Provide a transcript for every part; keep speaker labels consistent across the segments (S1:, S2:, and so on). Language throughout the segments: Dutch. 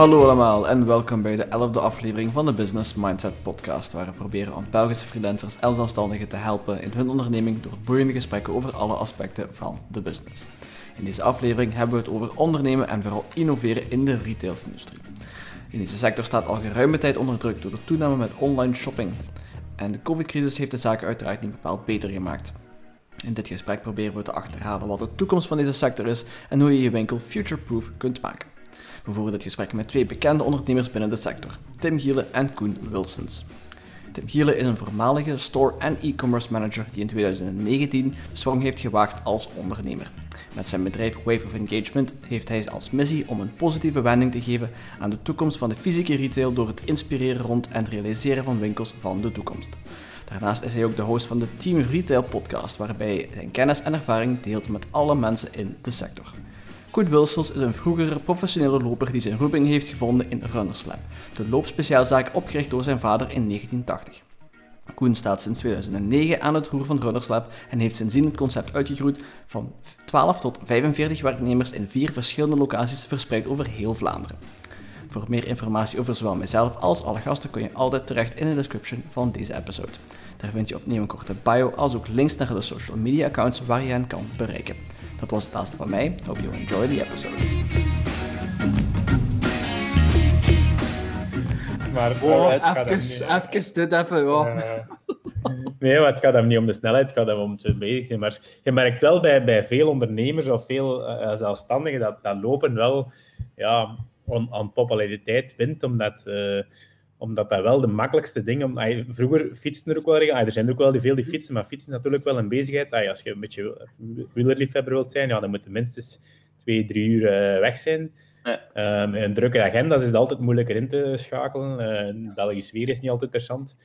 S1: Hallo allemaal en welkom bij de 11e aflevering van de Business Mindset Podcast, waar we proberen om Belgische freelancers en zelfstandigen te helpen in hun onderneming door boeiende gesprekken over alle aspecten van de business. In deze aflevering hebben we het over ondernemen en vooral innoveren in de retailindustrie. In deze sector staat al geruime tijd onder druk door de toename met online shopping. En de COVID-crisis heeft de zaken uiteraard niet bepaald beter gemaakt. In dit gesprek proberen we te achterhalen wat de toekomst van deze sector is en hoe je je winkel future-proof kunt maken. We voeren dit gesprek met twee bekende ondernemers binnen de sector, Tim Giele en Koen Wilsons. Tim Giele is een voormalige store- en e-commerce manager die in 2019 de sprong heeft gewaagd als ondernemer. Met zijn bedrijf Wave of Engagement heeft hij als missie om een positieve wending te geven aan de toekomst van de fysieke retail door het inspireren rond en realiseren van winkels van de toekomst. Daarnaast is hij ook de host van de Team Retail podcast, waarbij hij zijn kennis en ervaring deelt met alle mensen in de sector. Koen Wilsels is een vroegere professionele loper die zijn roeping heeft gevonden in Runners Lab, de loopspeciaalzaak opgericht door zijn vader in 1980. Koen staat sinds 2009 aan het roer van Runners Lab en heeft sindsdien het concept uitgegroeid van 12 tot 45 werknemers in vier verschillende locaties verspreid over heel Vlaanderen. Voor meer informatie over zowel mijzelf als alle gasten kun je altijd terecht in de description van deze episode. Daar vind je opnieuw een korte bio als ook links naar de social media accounts waar je hen kan bereiken. Dat was het laatste van mij. Hope you enjoy the episode.
S2: Maar
S3: Oh,
S2: het gaat hem
S3: even,
S2: niet-
S3: even dit even,
S2: nee, maar het gaat hem niet om de snelheid, het gaat hem om het bezig zijn. Maar je merkt wel bij, bij veel ondernemers of veel eh, zelfstandigen dat, dat lopen wel ja, aan, aan populariteit wint, omdat, eh, omdat dat wel de makkelijkste ding om, Vroeger fietsten er ook wel er zijn ook wel die veel die fietsen, maar fietsen is natuurlijk wel een bezigheid. Als je een beetje wielerliefhebber wilt zijn, ja, dan moet je minstens twee, drie uur eh, weg zijn.
S4: Ja.
S2: Ehm, in drukke agenda's is het altijd moeilijker in te schakelen. Eh Belgisch weer is niet altijd interessant.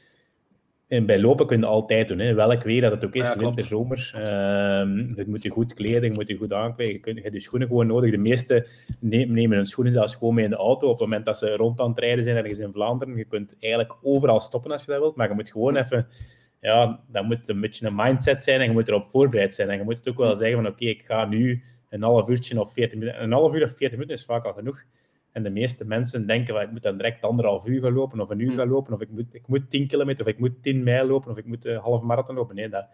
S2: En bij lopen kun je altijd doen, hè. welk weer dat het ook is,
S4: Ja,
S2: winter, zomer. Ehm, je moet je goed kleden, je moet je goed aankleden. Je, kunt, je hebt je schoenen gewoon nodig. De meesten ne- nemen hun schoenen zelfs gewoon mee in de auto. Op het moment dat ze rond aan het rijden zijn ergens in Vlaanderen. Je kunt eigenlijk overal stoppen als je dat wilt, maar je moet gewoon even... Ja, dat moet een beetje een mindset zijn en je moet erop voorbereid zijn. En je moet het ook wel zeggen van oké, ik ga nu een half uurtje of 40 minuten... Een half uur of 40 minuten is vaak al genoeg. En de meeste mensen denken, van, ik moet dan direct anderhalf uur gaan lopen, of een uur gaan lopen, of ik moet, ik moet 10 kilometer, of ik moet 10 mijl lopen, of ik moet een halve marathon lopen. Nee, dat,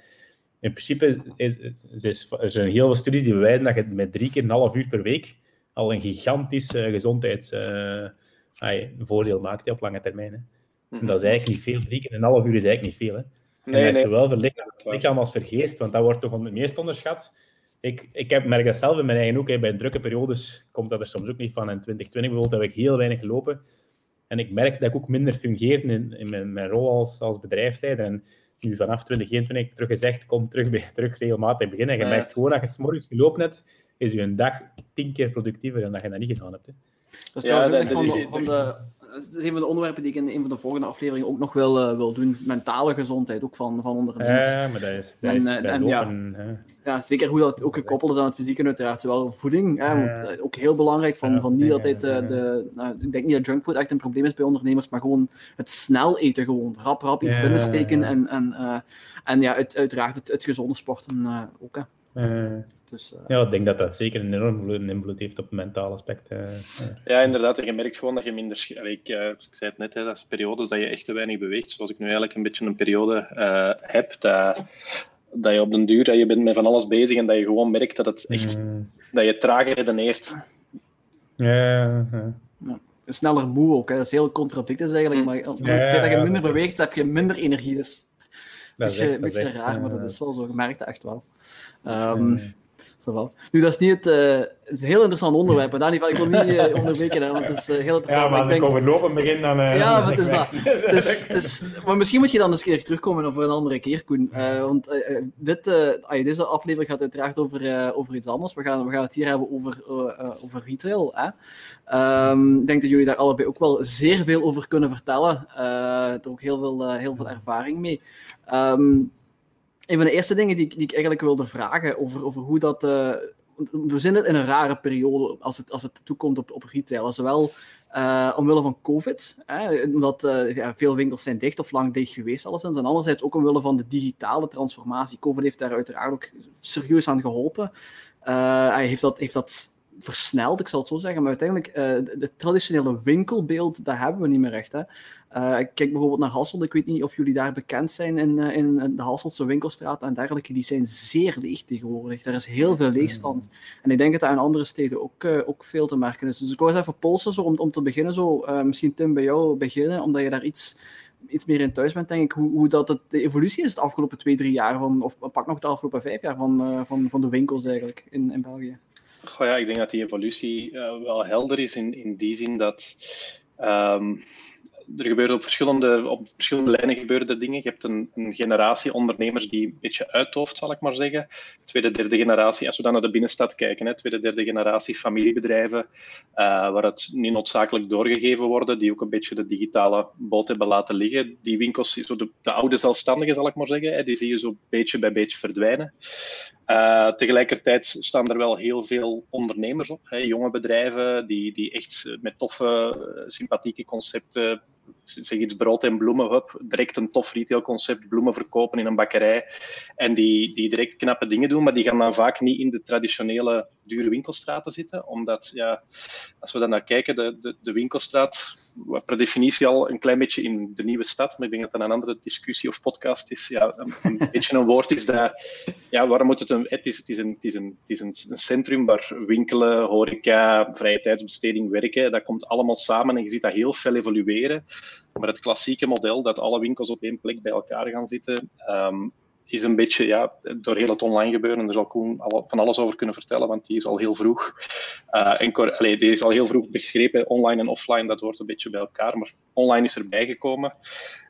S2: in principe is, is, is, er zijn heel veel studies die bewijzen dat je met drie keer een half uur per week al een gigantisch eh, gezondheidsvoordeel maakt hè, op lange termijn. Hè. En dat is eigenlijk niet veel. Drie keer een half uur is eigenlijk niet veel. Hè. En
S4: Nee,
S2: dat is
S4: nee.
S2: zowel voor
S4: Dat
S2: lichaam als voor geest, want dat wordt toch het meest onderschat. Ik, ik heb, merk dat zelf in mijn eigen ook. Hè. Bij drukke periodes komt dat er soms ook niet van. In 2020 bijvoorbeeld heb ik heel weinig gelopen. En ik merk dat ik ook minder fungeerde in, in mijn, mijn rol als, als bedrijfsleider. En nu vanaf 2021 heb ik terug gezegd, kom terug, bij, terug regelmatig beginnen. En je
S4: Ja.
S2: merkt gewoon dat je het 's morgens gelopen hebt, is je een dag tien keer productiever dan dat je dat niet gedaan hebt. Hè.
S3: Dat is
S4: Ja,
S3: trouwens ook
S4: dat-
S3: nog
S4: dat
S3: van,
S4: is-
S3: de, van de, dat is een van de onderwerpen die ik in een van de volgende afleveringen ook nog wil, eh, wil doen. Mentale gezondheid, ook van, van ondernemers.
S2: Ja, maar dat is, dat
S3: En,
S2: is
S3: eh, en ja. Ja, zeker hoe dat ook gekoppeld is aan het fysieke uiteraard. Zowel voeding, hè, want, eh, ook heel belangrijk, van, van niet altijd de, de nou, ik denk niet dat junkfood echt een probleem is bij ondernemers, maar gewoon het snel eten gewoon. Rap, rap iets binnensteken en, en, en ja, uit, uiteraard het, het gezonde sporten ook. Hè.
S2: Eh,
S3: Dus, eh,
S2: ja, ik denk dat dat zeker een enorm invloed heeft op het mentale aspect. eh.
S4: Ja, inderdaad. En je merkt gewoon dat je minder... ik, eh, ik zei het net, hè, dat is periodes dat je echt te weinig beweegt. Zoals ik nu eigenlijk een beetje een periode eh, heb, dat, dat je op den duur, dat je bent met van alles bezig en dat je gewoon merkt dat het echt...
S2: Mm.
S4: Dat je trager redeneert.
S2: Ja, ja.
S3: sneller moe ook. Hè. Dat is heel contradictisch eigenlijk, maar op het dat je
S2: ja,
S3: minder beweegt, heb je minder energie. Dus beetje,
S2: dat is
S3: beetje
S2: echt,
S3: raar, maar
S2: eh,
S3: dat is wel zo. Je merkt dat echt wel. Ehm,
S2: Ja.
S3: zo wel. Nu, dat is niet het... eh, het is een heel interessant onderwerp, maar daar niet van. Ik wil niet eh, onderbreken, hè, want het is eh, heel interessant.
S2: Ja, maar
S3: ik
S2: als
S3: denk-
S2: ik over lopen begin, dan... eh,
S3: Ja,
S2: dan
S3: het is dat. Dus, dus, maar misschien moet je dan eens een keer terugkomen of voor een andere keer, Koen. Eh, want eh, eh, dit, eh, deze aflevering gaat uiteraard over, eh, over iets anders. We gaan, we gaan het hier hebben over, eh, eh, over retail. Hè? Ehm, ik denk dat jullie daar allebei ook wel zeer veel over kunnen vertellen. Eh er ook heel veel, eh, heel veel ervaring mee. Ehm, een van de eerste dingen die, die ik eigenlijk wilde vragen over, over hoe dat. want we zitten in een rare periode als het, als het toekomt op, op retail. Zowel eh, omwille van COVID, hè, omdat eh, ja, veel winkels zijn dicht of lang dicht geweest alleszins. En anderzijds ook omwille van de digitale transformatie. COVID heeft daar uiteraard ook serieus aan geholpen. Eh, hij heeft dat, heeft dat versneld, ik zal het zo zeggen. Maar uiteindelijk, uh, het traditionele winkelbeeld, dat hebben we niet meer echt. Hè. Uh, kijk bijvoorbeeld naar Hasselt. Ik weet niet of jullie daar bekend zijn in, uh, in de Hasseltse winkelstraat en dergelijke. Die zijn zeer leeg tegenwoordig. Er is heel veel leegstand. Mm. En ik denk dat dat in andere steden ook, uh, ook veel te merken is. Dus ik wou eens even polsen zo, om, om te beginnen. Zo, misschien Tim bij jou beginnen, omdat je daar iets, iets meer in thuis bent, denk ik. Hoe, hoe dat het, de evolutie is de afgelopen twee, drie jaar, van, of pak nog de afgelopen vijf jaar van, van, van de winkels eigenlijk in, in België.
S4: Goh, ja, ik denk dat die evolutie wel helder is in, in die zin dat. Um, er gebeuren op verschillende, op verschillende lijnen gebeuren dingen. Je hebt een, een, generatie ondernemers die een beetje uithoofd, zal ik maar zeggen. Tweede, derde generatie, als we dan naar de binnenstad kijken, hè, tweede, derde generatie familiebedrijven, uh, waar het niet noodzakelijk doorgegeven worden, die ook een beetje de digitale boot hebben laten liggen. Die winkels, zo de, de oude zelfstandigen, zal ik maar zeggen, hè, die zie je zo beetje bij beetje verdwijnen. Uh, tegelijkertijd staan er wel heel veel ondernemers op, hè, jonge bedrijven die, die echt met toffe, sympathieke concepten zeg iets brood en bloemen, hup, direct een tof retailconcept, bloemen verkopen in een bakkerij. En die, die direct knappe dingen doen, maar die gaan dan vaak niet in de traditionele dure winkelstraten zitten. Omdat, ja, als we dan naar kijken, de, de, de winkelstraat, wat per definitie al een klein beetje in de nieuwe stad, maar ik denk dat dat een andere discussie of podcast is, ja, een, een beetje een woord is dat, ja, waarom moet het een, het is, het is, een, het is, een, het is een, een centrum waar winkelen, horeca, vrije tijdsbesteding werken, dat komt allemaal samen en je ziet dat heel veel evolueren. Maar het klassieke model dat alle winkels op één plek bij elkaar gaan zitten, um, is een beetje ja, door heel het online gebeuren. Daar zal Koen van alles over kunnen vertellen, want die is al heel vroeg. Uh, en, allee, die is al heel vroeg begrepen. Online en offline, dat hoort een beetje bij elkaar. Maar online is erbij gekomen.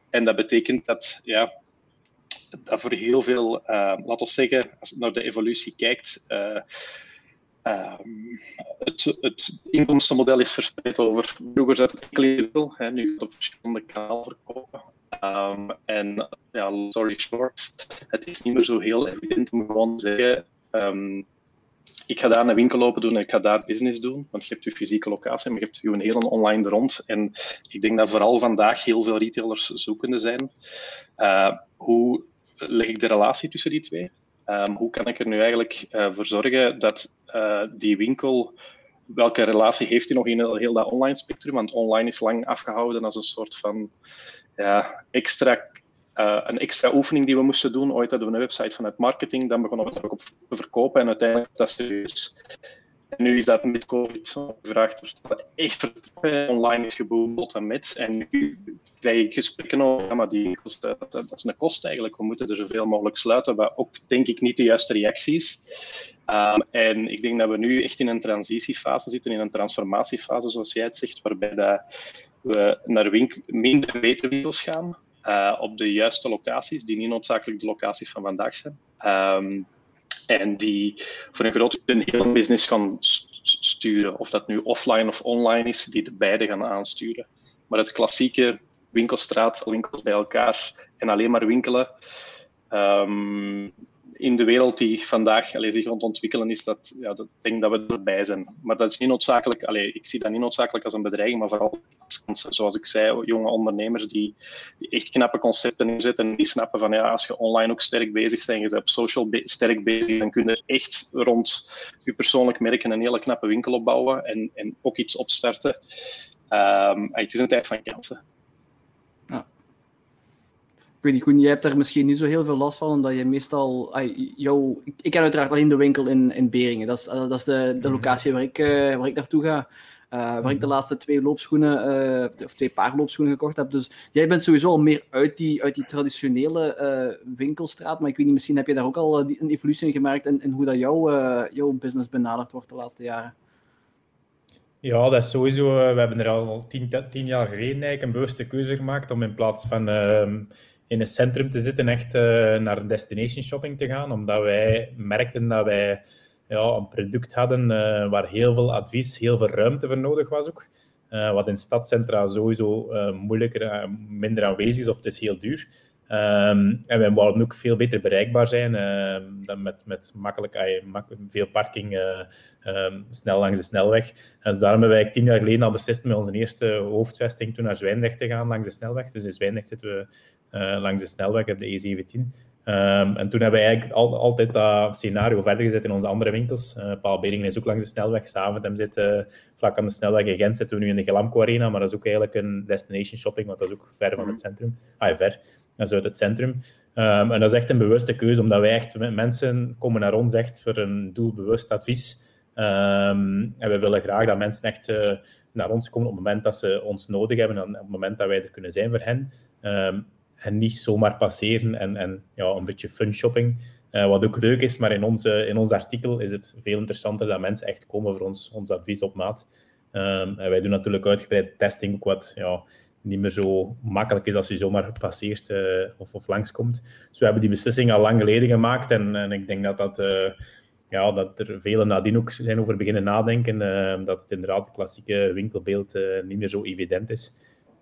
S4: En dat betekent dat, ja, dat voor heel veel, uh, laten we zeggen, als je naar de evolutie kijkt. Uh, Um, het, het, inkomstenmodel is verspreid over. Vroeger zat het enkel in nu op verschillende kanalen verkopen. Um, en ja, sorry short, het is niet meer zo heel evident om gewoon te zeggen: um, ik ga daar een winkel lopen doen en ik ga daar business doen. Want je hebt je fysieke locatie, maar je hebt je een hele online rond. En ik denk dat vooral vandaag heel veel retailers zoekende zijn. Uh, hoe leg ik de relatie tussen die twee? Um, hoe kan ik er nu eigenlijk uh, voor zorgen dat uh, die winkel welke relatie heeft hij nog in heel dat online spectrum? Want online is lang afgehouden als een soort van ja, extra, uh, een extra oefening die we moesten doen. Ooit hadden we een website vanuit marketing, dan begonnen we het ook op te verkopen en uiteindelijk dat serieus. En nu is dat met COVID gevraagd wordt echt vertrokken. Online is geboomd tot en met. En nu krijg ik gesprekken over, maar die, dat, dat, is een kost eigenlijk. We moeten er zoveel mogelijk sluiten, wat ook denk ik niet de juiste reactie is. Um, en ik denk dat we nu echt in een transitiefase zitten, in een transformatiefase, zoals jij het zegt, waarbij dat we naar minder betere winkels gaan, uh, op de juiste locaties, die niet noodzakelijk de locaties van vandaag zijn. Um, en die voor een groot een heel business gaan sturen. Of dat nu offline of online is, die de beide gaan aansturen. Maar het klassieke winkelstraat, winkels bij elkaar en alleen maar winkelen, um, in de wereld die vandaag zich rond ontwikkelen, is dat, ja, dat denk dat we erbij zijn. Maar dat is niet noodzakelijk, allee, ik zie dat niet noodzakelijk als een bedreiging, maar vooral als zoals ik zei, jonge ondernemers die, die echt knappe concepten inzetten en die snappen van ja, als je online ook sterk bezig bent, je bent op social sterk bezig, dan kun je echt rond je persoonlijk merken een hele knappe winkel opbouwen en, en ook iets opstarten. Um, het is een tijd van kansen
S3: weet niet, Koen, jij hebt er misschien niet zo heel veel last van, omdat je meestal... Ay, jou, ik ken uiteraard alleen de winkel in, in Beringen. Dat is, uh, dat is de, de mhm. locatie waar ik, uh, waar ik naartoe ga. Uh, waar ik de mhm. laatste twee loopschoenen, of twee paar loopschoenen gekocht heb. Dus jij bent sowieso al meer uit die, uit die traditionele winkelstraat. Maar ik weet niet, misschien heb je daar ook al een evolutie in gemerkt in, in hoe dat jouw, jouw business benaderd wordt de laatste jaren.
S2: Ja, dat is sowieso. We hebben er al tien, tien jaar geleden eigenlijk een bewuste keuze gemaakt om in plaats van ehm, in een centrum te zitten, echt uh, naar destination shopping te gaan, omdat wij merkten dat wij ja, een product hadden uh, waar heel veel advies, heel veel ruimte voor nodig was ook. Uh, wat in stadcentra sowieso moeilijker, minder aanwezig is of het is heel duur. Um, en wij wouden ook veel beter bereikbaar zijn uh, dan met, met makkelijk, uh, veel parking uh, um, snel langs de snelweg. En dus daarom hebben wij tien jaar geleden al beslist met onze eerste hoofdvesting toen naar Zwijndrecht te gaan langs de snelweg. Dus in Zwijndrecht zitten we uh, langs de snelweg op de E17. Ehm, en toen hebben we eigenlijk al, altijd dat scenario verder gezet in onze andere winkels. Uh, Paul Beringen is ook langs de snelweg. Zaventem zit uh, vlak aan de snelweg. In Gent zitten we nu in de Gelamco Arena, maar dat is ook eigenlijk een destination shopping, want dat is ook ver van het mhm. centrum. Ah, ver. Dat uit het centrum. Um, en dat is echt een bewuste keuze, omdat wij echt, mensen komen naar ons echt voor een doelbewust advies. Um, en we willen graag dat mensen echt uh, naar ons komen op het moment dat ze ons nodig hebben en op het moment dat wij er kunnen zijn voor hen. Um, en niet zomaar passeren en, en ja, een beetje fun shopping. Uh, wat ook leuk is, maar in, onze, in ons artikel is het veel interessanter dat mensen echt komen voor ons, ons advies op maat. En wij doen natuurlijk uitgebreid testing, ook wat ja, niet meer zo makkelijk is als je zomaar passeert uh, of, of langskomt. Dus we hebben die beslissing al lang geleden gemaakt en, en ik denk dat dat... Uh, ja, dat er velen nadien ook zijn over beginnen nadenken, uh, dat het inderdaad het klassieke winkelbeeld niet meer zo evident is.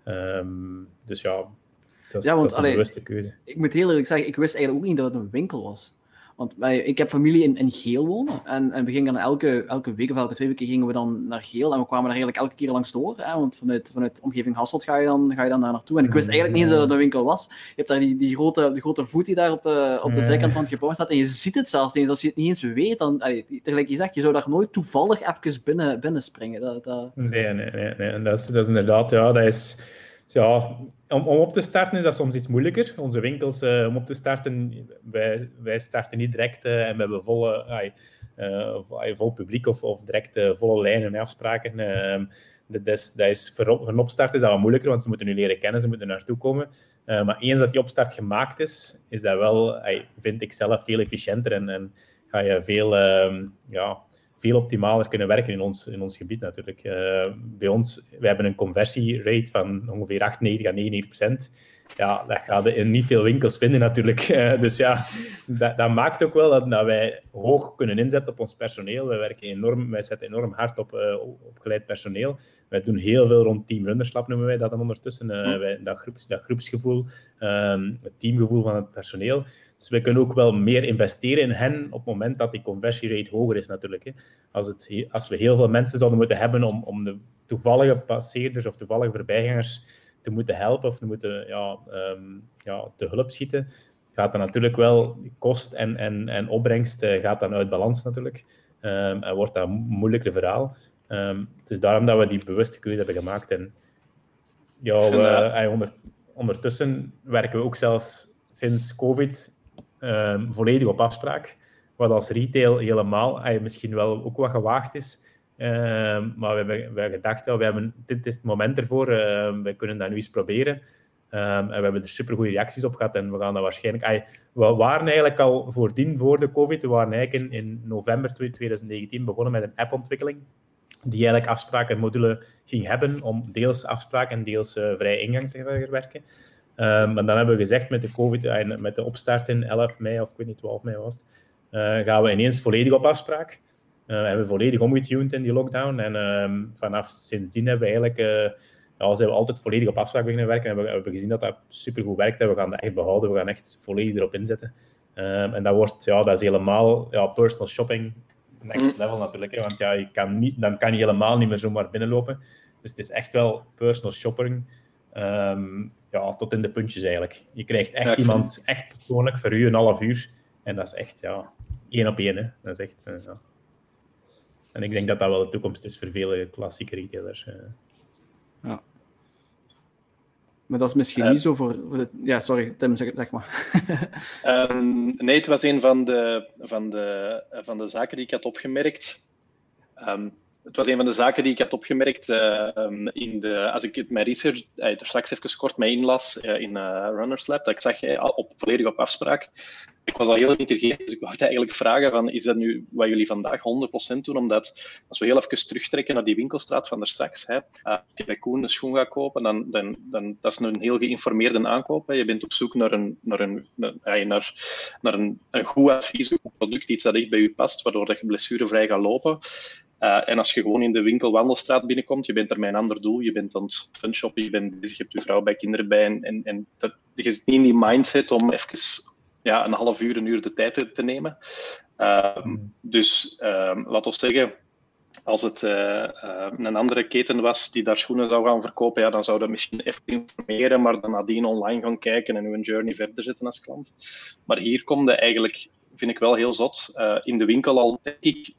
S2: Um, dus ja, dat is, ja, want, dat is een bewuste keuze.
S3: Ik moet heel eerlijk zeggen, ik wist eigenlijk ook niet dat het een winkel was. Want wij, ik heb familie in, in Geel wonen. En, en we gingen dan elke, elke week of elke twee weken gingen we dan naar Geel. En we kwamen daar eigenlijk elke keer langs door. Hè, want vanuit, vanuit de omgeving Hasselt ga je, dan, ga je dan daar naartoe. En ik wist eigenlijk niet eens dat het een winkel was. Je hebt daar die, die, grote, die grote voet die daar op, uh, op de zijkant van het gebouw staat. En je ziet het zelfs niet eens. Als je het niet eens weet, dan... Allee, tegelijk je zegt, je zou daar nooit toevallig even binnen, binnen springen. Dat, dat...
S2: Nee, nee, nee. nee. Dat, is, dat is inderdaad... Ja, dat is ja, om, om op te starten is dat soms iets moeilijker. Onze winkels, uh, om op te starten, wij, wij starten niet direct uh, en we hebben volle, uh, vol publiek of, of direct volle lijnen en afspraken. Ehm, dat is, dat is voor een opstart is dat wat moeilijker, want ze moeten nu leren kennen, ze moeten naartoe komen. maar eens dat die opstart gemaakt is, is dat wel, vind ik zelf, veel efficiënter en, en ga je veel ehm, ja, veel optimaler kunnen werken in ons, in ons gebied natuurlijk. Uh, bij ons, we hebben een conversierate van ongeveer 98 à 99 procent. Ja, dat gaat in niet veel winkels vinden natuurlijk. Uh, dus ja, dat, dat, maakt ook wel dat, dat, wij hoog kunnen inzetten op ons personeel. Wij, werken enorm, wij zetten enorm hard op uh, opgeleid personeel. Wij doen heel veel rond team runnerslap, noemen wij dat dan ondertussen. Wij, dat, groeps, dat groepsgevoel, um, het teamgevoel van het personeel. Dus we kunnen ook wel meer investeren in hen op het moment dat die conversierate hoger is natuurlijk. Hè. Als, het, als we heel veel mensen zouden moeten hebben om, om de toevallige passeerders of toevallige voorbijgangers te moeten helpen of te moeten ja, um, ja, te hulp schieten, gaat dan natuurlijk wel kost en, en, en opbrengst uh, gaat dan uit balans natuurlijk. Um, en wordt dat een moeilijker verhaal. Um, het is daarom dat we die bewuste keuze hebben gemaakt. En ja, we, onder, ondertussen werken we ook zelfs sinds COVID um, volledig op afspraak. Wat als retail helemaal uh, misschien wel ook wat gewaagd is. Uh, maar we hebben, we gedacht, we hebben, dit is het moment ervoor, uh, we kunnen dat nu eens proberen. En we hebben er super goede reacties op gehad en we gaan dat waarschijnlijk... we waren eigenlijk al voordien, voor de COVID, we waren eigenlijk in, november 2019 begonnen met een appontwikkeling die eigenlijk afspraken en module ging hebben om deels afspraak en deels uh, vrij ingang te verwerken. Um, en dan hebben we gezegd met de COVID, uh, met de opstart in 11 mei of ik weet niet, 12 mei was het, uh, gaan we ineens volledig op afspraak. Uh, hebben we volledig omgetuned in die lockdown. En um, vanaf sindsdien hebben we eigenlijk, ja, zijn we altijd volledig op afspraak beginnen werken. En we hebben gezien dat dat supergoed werkt en we gaan dat echt behouden. We gaan echt volledig erop inzetten. Um, en dat wordt, ja, dat is helemaal ja, personal shopping next level natuurlijk. Want ja, je kan niet, dan kan je helemaal niet meer zomaar binnenlopen. Dus het is echt wel personal shopping. Um, ja, tot in de puntjes eigenlijk. Je krijgt echt iemand, echt persoonlijk, voor u een half uur. En dat is echt, ja, één op één. Hè. Dat is echt, uh, ja. En ik denk dat dat wel de toekomst is voor vele klassieke retailers. Uh.
S3: Ja. Maar dat is misschien uh, niet zo voor... Ja, sorry, Tim, zeg, zeg maar.
S4: um, nee, het was een van de, van, de, van de zaken die ik had opgemerkt. Um, het was een van de zaken die ik had opgemerkt uh, in de, als ik mijn research uh, straks even kort mee inlas uh, in Runners Lab, dat ik zag uh, op, volledig op afspraak. Ik was al heel geïnteresseerd, dus ik wou eigenlijk vragen van, is dat nu wat jullie vandaag 100% doen? Omdat als we heel even terugtrekken naar die winkelstraat van daar straks, hè, als je bij Koen een schoen gaat kopen, dan, dan, dan dat is een heel geïnformeerde aankoop. Hè. Je bent op zoek naar een, naar een, naar, naar, naar een, een goed advies, een goed product, iets dat echt bij je past, waardoor dat je blessurevrij gaat lopen. Uh, en als je gewoon in de winkel Wandelstraat binnenkomt, je bent er met een ander doel, je bent aan het funshoppen, je, bent bezig, je hebt je vrouw bij, kinderen bij en, en, en dat, je zit niet in die mindset om even ja, een half uur, een uur de tijd te, te nemen. Uh, dus uh, laat ons zeggen, als het uh, uh, een andere keten was die daar schoenen zou gaan verkopen, ja, dan zou dat misschien even informeren, maar dan nadien online gaan kijken en uw journey verder zetten als klant. Maar hier komt eigenlijk, vind ik wel heel zot, in de winkel al, denk ik,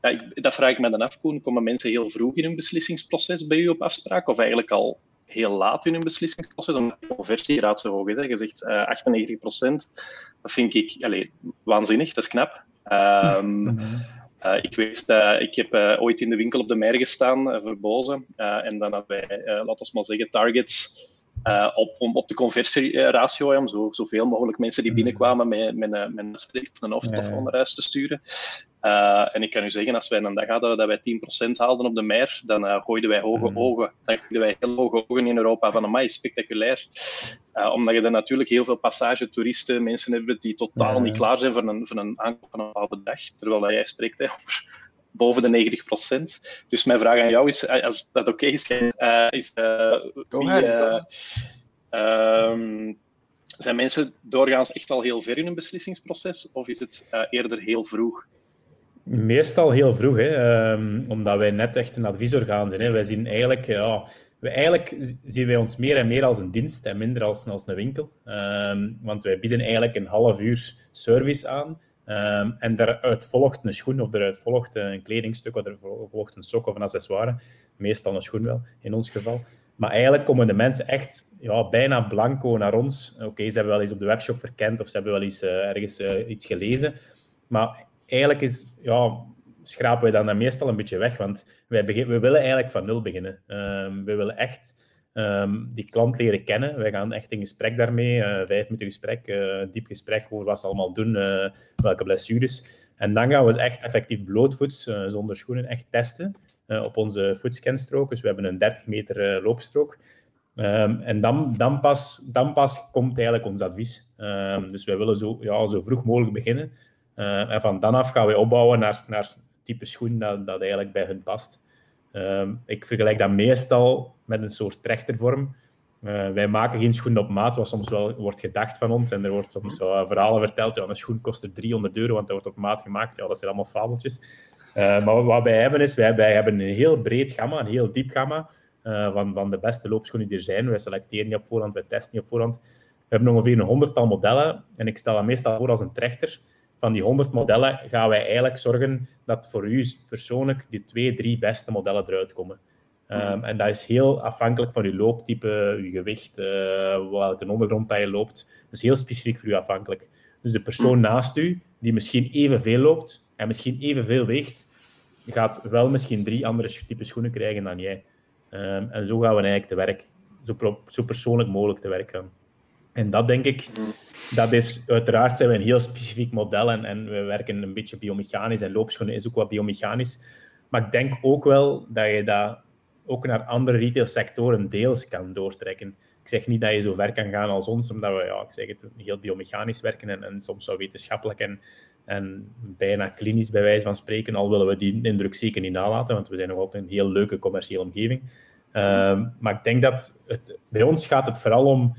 S4: ja, ik, dat vraag ik me dan af, Koen, komen mensen heel vroeg in hun beslissingsproces bij u op afspraak, of eigenlijk al heel laat in hun beslissingsproces, omdat de conversiegraad zo hoog is. Hè. Je zegt uh, 98% dat vind ik allez, waanzinnig, dat is knap. Um, Uh, ik weet, uh, ik heb uh, ooit in de winkel op de Mer gestaan voor Boze. en dan hadden wij, laten we maar zeggen, targets op, om, op de conversieratio, om zo, zoveel mogelijk mensen die mhm. binnenkwamen met, met, met een spreek of een hoofdtelefoon naar huis te sturen. Uh, en ik kan u zeggen, als wij een dag hadden dat wij 10% haalden op de mer, dan uh, gooiden wij hoge mm. ogen. Dan gooiden wij heel hoge ogen in Europa van, amai, spectaculair. Uh, omdat je dan natuurlijk heel veel passagetoeristen, mensen hebt die totaal niet klaar zijn voor een, voor een aankoop van een bepaalde dag. Terwijl jij spreekt hè, over boven de 90%. Dus mijn vraag aan jou is, als dat oké okay is, is wie, um, zijn mensen doorgaans echt al heel ver in hun beslissingsproces, of is het eerder heel vroeg?
S2: Meestal heel vroeg, hè, um, omdat wij net echt een adviesorgaan zijn. Hè. Wij zien eigenlijk, ja, wij eigenlijk zien wij ons meer en meer als een dienst en minder als, als een winkel. Um, want wij bieden eigenlijk een half uur service aan. Um, en daaruit volgt een schoen of eruit volgt een kledingstuk of er volgt een sok of een accessoire. Meestal een schoen wel, in ons geval. Maar eigenlijk komen de mensen echt ja, bijna blanco naar ons. Oké, ze hebben wel eens op de webshop verkend of ze hebben wel eens uh, ergens uh, iets gelezen. Maar eigenlijk is, ja, schrapen wij dan, dan meestal een beetje weg, want wij we willen eigenlijk van nul beginnen. Um, we willen echt um, die klant leren kennen. Wij gaan echt in gesprek daarmee, uh, vijf minuten gesprek, uh, diep gesprek over wat ze allemaal doen, uh, welke blessures. En dan gaan we echt effectief blootvoets, zonder schoenen, echt testen op onze footscanstrook. Dus we hebben een 30 meter loopstrook. Um, en dan, dan, pas, dan pas komt eigenlijk ons advies. dus wij willen zo, ja, zo vroeg mogelijk beginnen. Uh, en van dan af gaan we opbouwen naar, naar type schoen dat, dat eigenlijk bij hun past. Uh, ik vergelijk dat meestal met een soort trechtervorm. Uh, wij maken geen schoen op maat, wat soms wel wordt gedacht van ons. En er wordt soms verhalen verteld, ja, een schoen kost er 300 euro, want dat wordt op maat gemaakt. Ja, dat zijn allemaal fabeltjes. Uh, maar wat wij hebben is, wij, wij hebben een heel breed gamma, een heel diep gamma van, van de beste loopschoenen die er zijn. Wij selecteren niet op voorhand, wij testen niet op voorhand. We hebben ongeveer een honderdtal modellen en ik stel dat meestal voor als een trechter van die 100 modellen gaan wij eigenlijk zorgen dat voor u persoonlijk die twee, drie beste modellen eruit komen. Um, en dat is heel afhankelijk van uw looptype, uw gewicht, uh, welke ondergrond dat je loopt. Dat is heel specifiek voor u afhankelijk. Dus de persoon naast u, die misschien evenveel loopt en misschien evenveel weegt, gaat wel misschien drie andere type schoenen krijgen dan jij. Um, en zo gaan we eigenlijk te werk, zo, zo persoonlijk mogelijk te werk gaan. En dat denk ik, dat is, uiteraard zijn we een heel specifiek model en, en we werken een beetje biomechanisch en loopschoenen is ook wat biomechanisch. Maar ik denk ook wel dat je dat ook naar andere retailsectoren deels kan doortrekken. Ik zeg niet dat je zo ver kan gaan als ons, omdat we, ja, ik zeg het, heel biomechanisch werken en, en soms wel wetenschappelijk en, en bijna klinisch bij wijze van spreken, al willen we die indruk zeker niet nalaten, want we zijn nog altijd een heel leuke commerciële omgeving. Uh, maar ik denk dat het, bij ons gaat het vooral om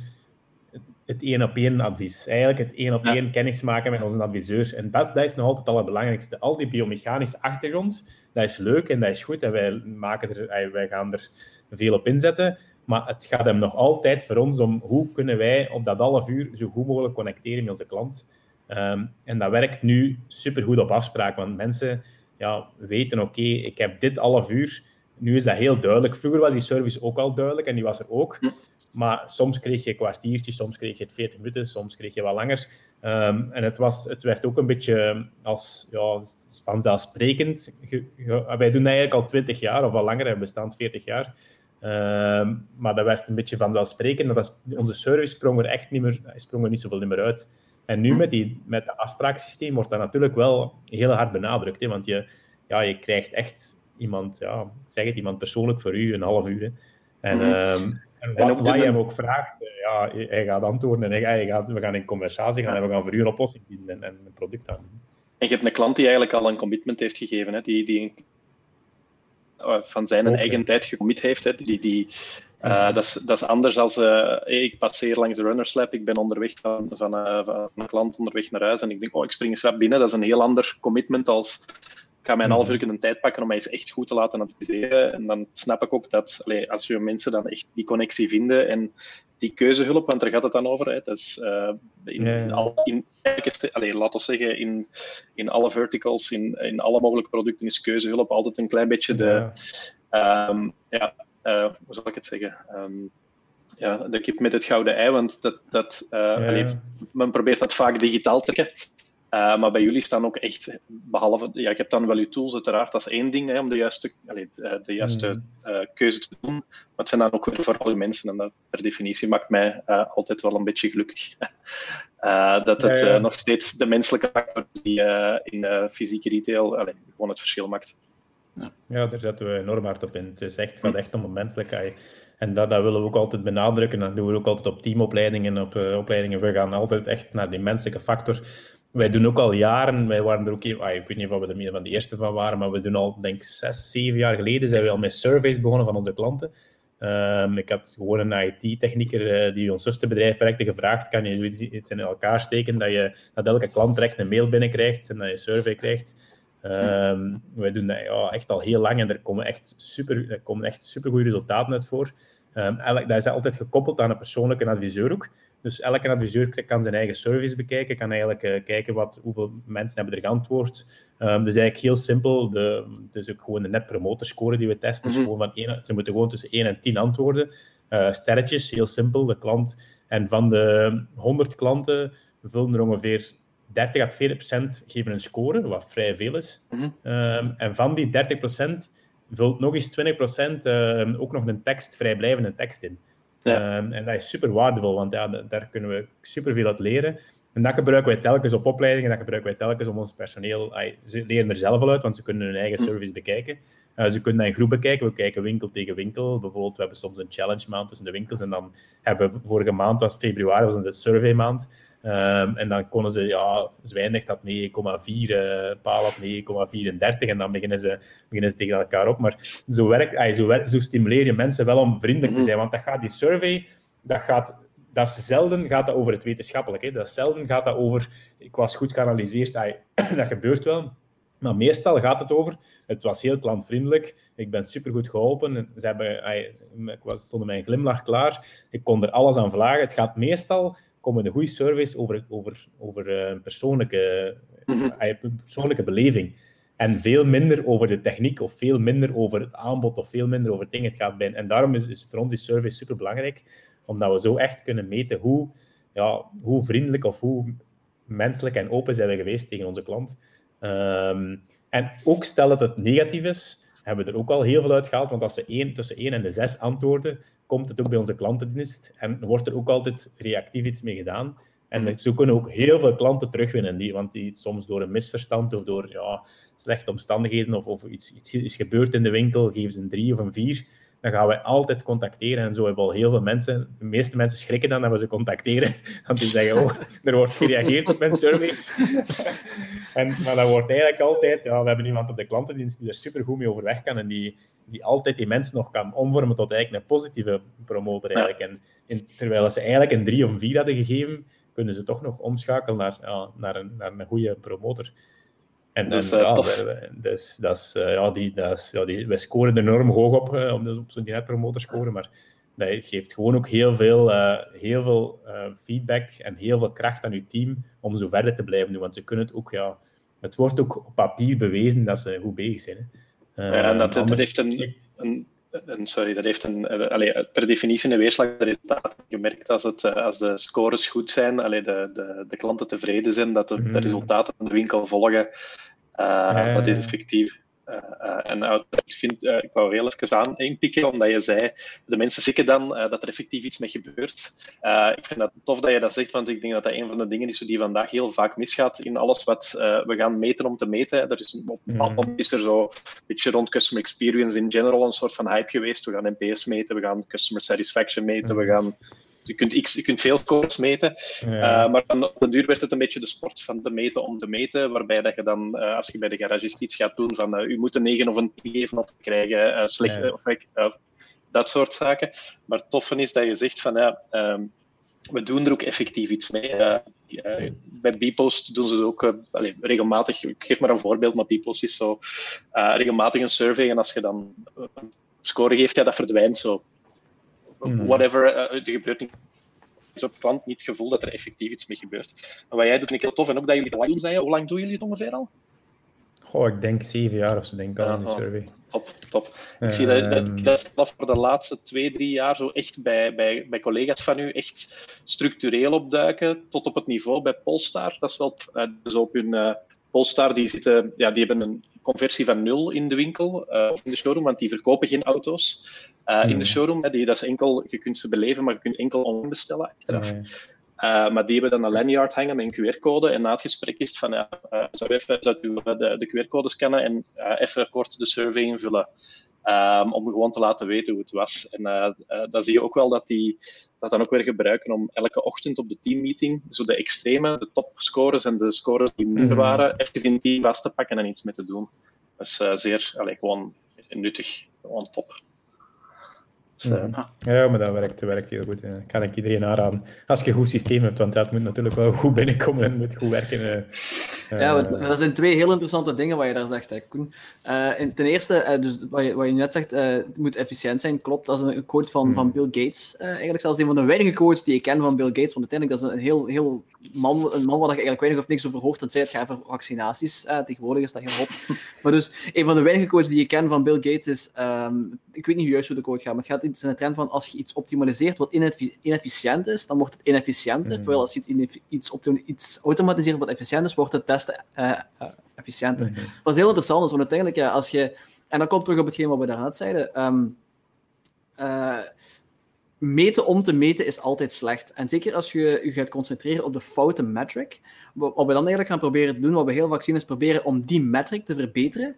S2: het één op één advies. Eigenlijk het één op één ja. kennis maken met onze adviseurs. En dat, dat is nog altijd het allerbelangrijkste. Al die biomechanische achtergrond, dat is leuk en dat is goed. En wij, maken er, wij gaan er veel op inzetten. Maar het gaat hem nog altijd voor ons om hoe kunnen wij op dat half uur zo goed mogelijk connecteren met onze klant. Um, en dat werkt nu supergoed op afspraak. Want mensen ja, weten, oké, okay, ik heb dit half uur. Nu is dat heel duidelijk. Vroeger was die service ook al duidelijk en die was er ook. Maar soms kreeg je een kwartiertje, soms kreeg je het 40 minuten, soms kreeg je wat langer. Um, en het, was, het werd ook een beetje als ja, vanzelfsprekend. wij doen eigenlijk al 20 jaar of al langer, we bestaan 40 jaar. Um, maar dat werd een beetje vanzelfsprekend. Dat onze service sprong er echt niet meer, sprong er niet zoveel meer uit. En nu met, die, met het afspraaksysteem wordt dat natuurlijk wel heel hard benadrukt. Hè, want je, ja, je krijgt echt iemand, ja, zeg het, iemand persoonlijk voor u, een half uur. Hè. En, En wat, wat je hem ook vraagt, eh, ja, hij gaat antwoorden en hij gaat, we gaan in conversatie gaan en we gaan voor u een oplossing vinden en, en een product aan.
S4: En je hebt een klant die eigenlijk al een commitment heeft gegeven, hè? die, die uh, van zijn okay. eigen tijd gecommit heeft. Hè? Die, die, uh, dat, is, dat is anders als uh, hey, ik passeer langs de Runners Lab, ik ben onderweg van, van, van, een klant onderweg naar huis en ik denk, oh, ik spring eens rap binnen. Dat is een heel ander commitment als ga mij een half uur een tijd pakken om mij eens echt goed te laten adviseren. En dan snap ik ook dat allee, als we mensen dan echt die connectie vinden en die keuzehulp, want daar gaat het dan over. Hè. Dat is, uh, in, ja, ja. Al, in, allee, laten we zeggen, in, in alle verticals, in, in alle mogelijke producten is keuzehulp altijd een klein beetje de, ja, um, ja uh, hoe zal ik het zeggen? Um, ja, de kip met het gouden ei, want dat, dat, uh, allee, men probeert dat vaak digitaal te trekken. Uh, maar bij jullie staan ook echt, behalve, ja, je hebt dan wel je tools uiteraard, dat is één ding hè, om de juiste, allee, de, de juiste mm. uh, keuze te doen. Maar het zijn dan ook weer vooral je mensen en dat per definitie maakt mij uh, altijd wel een beetje gelukkig. dat het ja, ja. nog steeds de menselijke factor die in fysieke retail allee, gewoon het verschil maakt.
S2: Ja. ja, daar zetten we enorm hard op in. Het, is echt, gaat echt om de menselijkheid. En dat, dat willen we ook altijd benadrukken. Dat doen we ook altijd op teamopleidingen, op uh, opleidingen. We gaan altijd echt naar die menselijke factor. Wij doen ook al jaren, wij waren er ook, ah, ik weet niet of we er van de eerste van waren, maar we doen al, denk ik, zes, zeven jaar geleden zijn we al met surveys begonnen van onze klanten. Um, ik had gewoon een IT-technieker uh, die ons zusterbedrijf werkte gevraagd, kan je iets in elkaar steken, dat, je, dat elke klant direct een mail binnenkrijgt en dat je een survey krijgt. Um, wij doen dat ja, echt al heel lang en er komen echt super, er komen echt super goede resultaten uit voor. Um, dat is altijd gekoppeld aan een persoonlijke adviseur ook. Dus elke adviseur kan zijn eigen service bekijken, kan eigenlijk uh, kijken wat, hoeveel mensen hebben er geantwoord. Um, dus eigenlijk heel simpel, de, het is ook gewoon de net promoter score die we testen. Mm -hmm. gewoon van 1, ze moeten gewoon tussen 1 en 10 antwoorden. Uh, sterretjes, heel simpel, de klant. En van de 100 klanten vullen er ongeveer 30 à 40 procent geven een score, wat vrij veel is. Mm -hmm. um, en van die 30 procent vult nog eens 20 procent uh, ook nog een tekst, vrijblijvende tekst in. Ja. Um, en dat is super waardevol, want ja, daar kunnen we super veel uit leren. En dat gebruiken wij telkens op opleidingen, dat gebruiken wij telkens om ons personeel. Ay, ze leren er zelf al uit, want ze kunnen hun eigen service bekijken. Uh, ze kunnen dat in groep bekijken. We kijken winkel tegen winkel. Bijvoorbeeld, we hebben soms een challenge maand tussen de winkels. En dan hebben we vorige maand, was februari, was een survey maand. Um, en dan konden ze, ja, Zwijndrecht had 9,4, uh, Paal had 9,34 en dan beginnen ze, beginnen ze tegen elkaar op. Maar zo, werkt, ay, zo, zo stimuleer je mensen wel om vriendelijk te zijn, want dat gaat die survey, dat gaat dat is zelden gaat dat over het wetenschappelijke. Dat is zelden gaat dat over, ik was goed geanalyseerd, dat gebeurt wel. Maar meestal gaat het over, het was heel klantvriendelijk, ik ben supergoed geholpen, ze hebben, ik was, stond mijn glimlach klaar, ik kon er alles aan vragen. Het gaat meestal komen een goede service over, over, over een eh, persoonlijke, mm -hmm. persoonlijke beleving. En veel minder over de techniek, of veel minder over het aanbod, of veel minder over dingen. Het gaat bij. En daarom is, is voor ons die service super belangrijk, omdat we zo echt kunnen meten hoe, ja, hoe vriendelijk of hoe menselijk en open zijn we geweest tegen onze klant. Um, en ook stel dat het negatief is, hebben we er ook al heel veel uit gehaald. Want als ze één, tussen 1 en de 6 antwoorden, komt het ook bij onze klantendienst en wordt er ook altijd reactief iets mee gedaan. En mhm. zo kunnen ook heel veel klanten terugwinnen, die, want die soms door een misverstand of door ja, slechte omstandigheden of, of iets, iets is gebeurd in de winkel, geven ze een 3 of een 4 dan gaan wij altijd contacteren. En zo hebben we al heel veel mensen, de meeste mensen schrikken dan dat we ze contacteren. Want die zeggen, oh, er wordt gereageerd op mijn service. en, maar dat wordt eigenlijk altijd, ja, we hebben iemand op de klantendienst die er super goed mee overweg kan en die, die altijd die mensen nog kan omvormen tot eigenlijk een positieve promotor eigenlijk. En in, terwijl ze eigenlijk een 3 of 4 hadden gegeven, kunnen ze toch nog omschakelen naar, ja, naar, een, naar een goede promotor. En, dus, en, ja, dus, dat is, uh, ja, die, dat is, ja, die, wij scoren enorm hoog op, uh, op, op zo'n netpromoter scoren, maar dat geeft gewoon ook heel veel, uh, heel veel feedback en heel veel kracht aan je team om zo verder te blijven doen. Want ze kunnen het ook, ja, het wordt ook op papier bewezen dat ze goed bezig zijn.
S4: Hè. ja, en dat, dat heeft een, een, een, sorry, dat heeft een, allee, per definitie een weerslag resultaat. Je merkt als, het, als de scores goed zijn, allee, de, de, de klanten tevreden zijn, dat de, de mhm. resultaten van de winkel volgen. Uh, dat is effectief. Uh, uh, en ik, vind, ik wou heel even aan inpikken, omdat je zei, de mensen schrikken dan dat er effectief iets mee gebeurt. ik vind dat tof dat je dat zegt, want ik denk dat dat een van de dingen is die vandaag heel vaak misgaat in alles wat we gaan meten om te meten. Er is, op een bepaald moment is er zo een beetje rond customer experience in general een soort van hype geweest. We gaan NPS meten, we gaan customer satisfaction meten, we gaan je kunt, x, je kunt veel scores meten, ja. uh, maar dan op de duur werd het een beetje de sport van te meten om te meten, waarbij dat je dan, uh, als je bij de garagist iets gaat doen, van uh, u moet een 9 of een 10 geven of krijgen, slecht, ja. of, dat soort zaken. Maar het toffe is dat je zegt van, ja, um, we doen er ook effectief iets mee. uh, bij Bpost doen ze het ook uh, allez, regelmatig. Ik geef maar een voorbeeld, maar Bpost is zo regelmatig een survey. En als je dan een score geeft, ja, dat verdwijnt zo. Mm. Whatever, er gebeurt niet op klant niet het gevoel dat er effectief iets mee gebeurt. En wat jij doet, vind ik heel tof. En ook dat jullie het lang zijn. Hoe lang doen jullie het ongeveer al?
S2: Goh, ik denk zeven jaar of zo, denk ik al in de survey.
S4: Top, top. Ik zie dat, dat, dat, dat voor de laatste twee, drie jaar zo echt bij, bij, bij collega's van u echt structureel opduiken, tot op het niveau bij Polestar. Dat is wel, uh, dus op hun Polestar, die, zitten, ja, die hebben een conversie van nul in de winkel uh, of in de showroom, want die verkopen geen auto's uh, in de hmm. showroom. Hè, die, dat is enkel, je kunt ze beleven, maar je kunt enkel online bestellen achteraf. Nee. Uh, maar die hebben dan een lanyard hangen met een QR-code. En na het gesprek is het van, ja, zou, even, zou u de, de QR-code scannen en even kort de survey invullen. Um, om gewoon te laten weten hoe het was. En dan zie je ook wel dat die dat dan ook weer gebruiken om elke ochtend op de teammeeting zo de extreme, de topscores en de scores die minder mhm. waren, even in het team vast te pakken en iets mee te doen. Dat is zeer, allez, gewoon nuttig, gewoon top.
S2: Dus, uh, ja, maar dat werkt, werkt heel goed. Dat kan ik iedereen aanraden. Als je een goed systeem hebt, want dat moet natuurlijk wel goed binnenkomen en moet goed werken.
S3: Uh, ja, dat zijn twee heel interessante dingen wat je daar zegt, hè, Koen. Uh, ten eerste, dus wat je, wat, je, net zegt, het moet efficiënt zijn, klopt. Dat is een quote van, van hmm. Bill Gates. eigenlijk zelfs een van de weinige quotes die ik ken van Bill Gates, want uiteindelijk dat is een heel, heel man, een man waar je eigenlijk weinig of niks over hoort, dat zij het gaat over vaccinaties. tegenwoordig is dat heel hot. maar dus, een van de weinige quotes die ik ken van Bill Gates is, um, ik weet niet juist hoe de quote gaat, maar het gaat in de trend van als je iets optimaliseert wat inefficiënt is, dan wordt het inefficiënter. Mm. Terwijl als je iets, iets, iets automatiseert wat efficiënt is, wordt het testen uh, uh, efficiënter. Mm Wat heel interessant is, want uiteindelijk, ja, als je... En dan komt terug op hetgeen wat we daarnet zeiden. Um, uh, meten om te meten is altijd slecht. En zeker als je je gaat concentreren op de foute metric. Wat we dan eigenlijk gaan proberen te doen, wat we heel vaak zien, is proberen om die metric te verbeteren.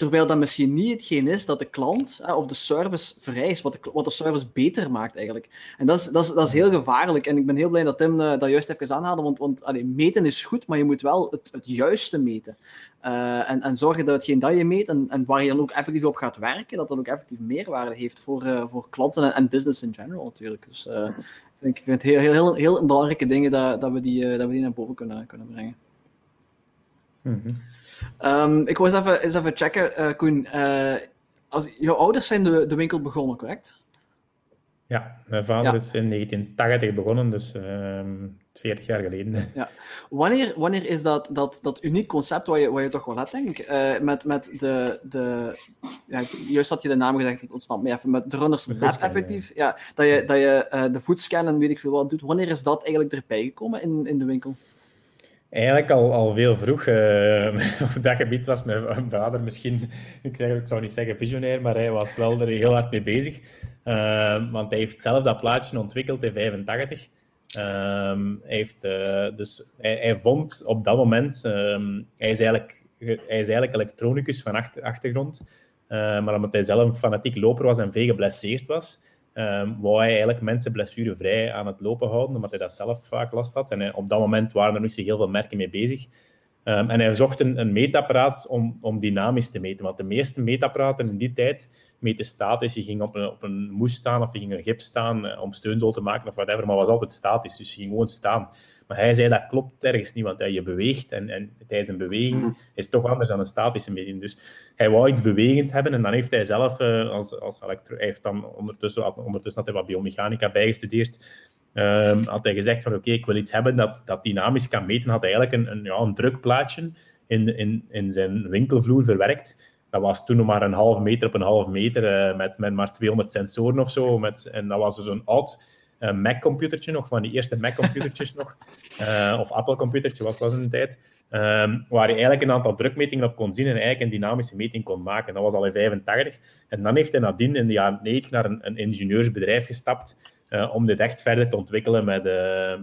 S3: Terwijl dat misschien niet hetgeen is dat de klant of de service vereist, wat de, wat de service beter maakt eigenlijk. En dat is, dat, is, dat is heel gevaarlijk. En ik ben heel blij dat Tim uh, dat juist even aanhaalde, want, want allee, meten is goed, maar je moet wel het, het juiste meten. Uh, en, en zorgen dat hetgeen dat je meet en, en waar je dan ook effectief op gaat werken, dat dat ook effectief meerwaarde heeft voor, voor klanten en, business in general natuurlijk. Dus ik vind het heel, heel, heel, heel belangrijke dingen dat, dat, we die, dat we die naar boven kunnen, kunnen brengen. -hmm. Um, ik wil eens even, eens even checken, uh, Koen. Uh, als, jouw ouders zijn de, de winkel begonnen, correct?
S2: Ja, mijn vader ja. is in 1980 begonnen, dus uh, ehm, 40 jaar geleden.
S3: Ja. Wanneer, wanneer is dat, dat, dat uniek concept wat je, wat je toch wel hebt, denk ik, uh, met, met de, de ja, juist had je de naam gezegd, het ontstaat me even, met de Runners Lab effectief, ja, dat je, dat je de voetscan en weet ik veel wat doet. Wanneer is dat eigenlijk erbij gekomen in, in de winkel?
S2: Eigenlijk al, al veel vroeg. Uh, op dat gebied was mijn vader misschien, ik, ik zou niet zeggen visionair, maar hij was wel er heel hard mee bezig. Uh, want hij heeft zelf dat plaatje ontwikkeld in 85. Uh, ehm, heeft, uh, dus, hij, hij, vond op dat moment, ehm, hij, is eigenlijk, hij is eigenlijk elektronicus van achter, achtergrond, maar omdat hij zelf een fanatiek loper was en veel geblesseerd was, Um, wou hij eigenlijk mensen blessurevrij aan het lopen houden, omdat hij dat zelf vaak last had. En op dat moment waren er niet heel veel merken mee bezig. Um, en hij zocht een, een meetapparaat om, om dynamisch te meten. Want de meeste meetapparaten in die tijd meten statisch. Je ging op een, op een moes staan of je ging een gips staan uh, om steunzool te maken of whatever, maar was altijd statisch. Dus je ging gewoon staan. Maar hij zei dat klopt ergens niet, want ja, je beweegt en, en tijdens een beweging mm. is toch anders dan een statische meting. Dus hij wou iets bewegend hebben en dan heeft hij zelf, uh, als, als elektro, hij heeft dan ondertussen, ondertussen had hij wat biomechanica bijgestudeerd, um, had hij gezegd van oké, ik wil iets hebben dat, dat dynamisch kan meten. Had hij eigenlijk een, een, ja, een drukplaatje in, in, in zijn winkelvloer verwerkt. Dat was toen nog maar een half meter op een half meter, uh, met, met maar 200 sensoren of zo. Met, en dat was dus een oud Mac-computertje nog, van die eerste Mac-computertjes nog, uh, of Apple-computertje was dat in de tijd, um, waar je eigenlijk een aantal drukmetingen op kon zien en eigenlijk een dynamische meting kon maken. Dat was al in 85. En dan heeft hij nadien in de jaren 90 naar een, een ingenieursbedrijf gestapt uh, om dit echt verder te ontwikkelen met,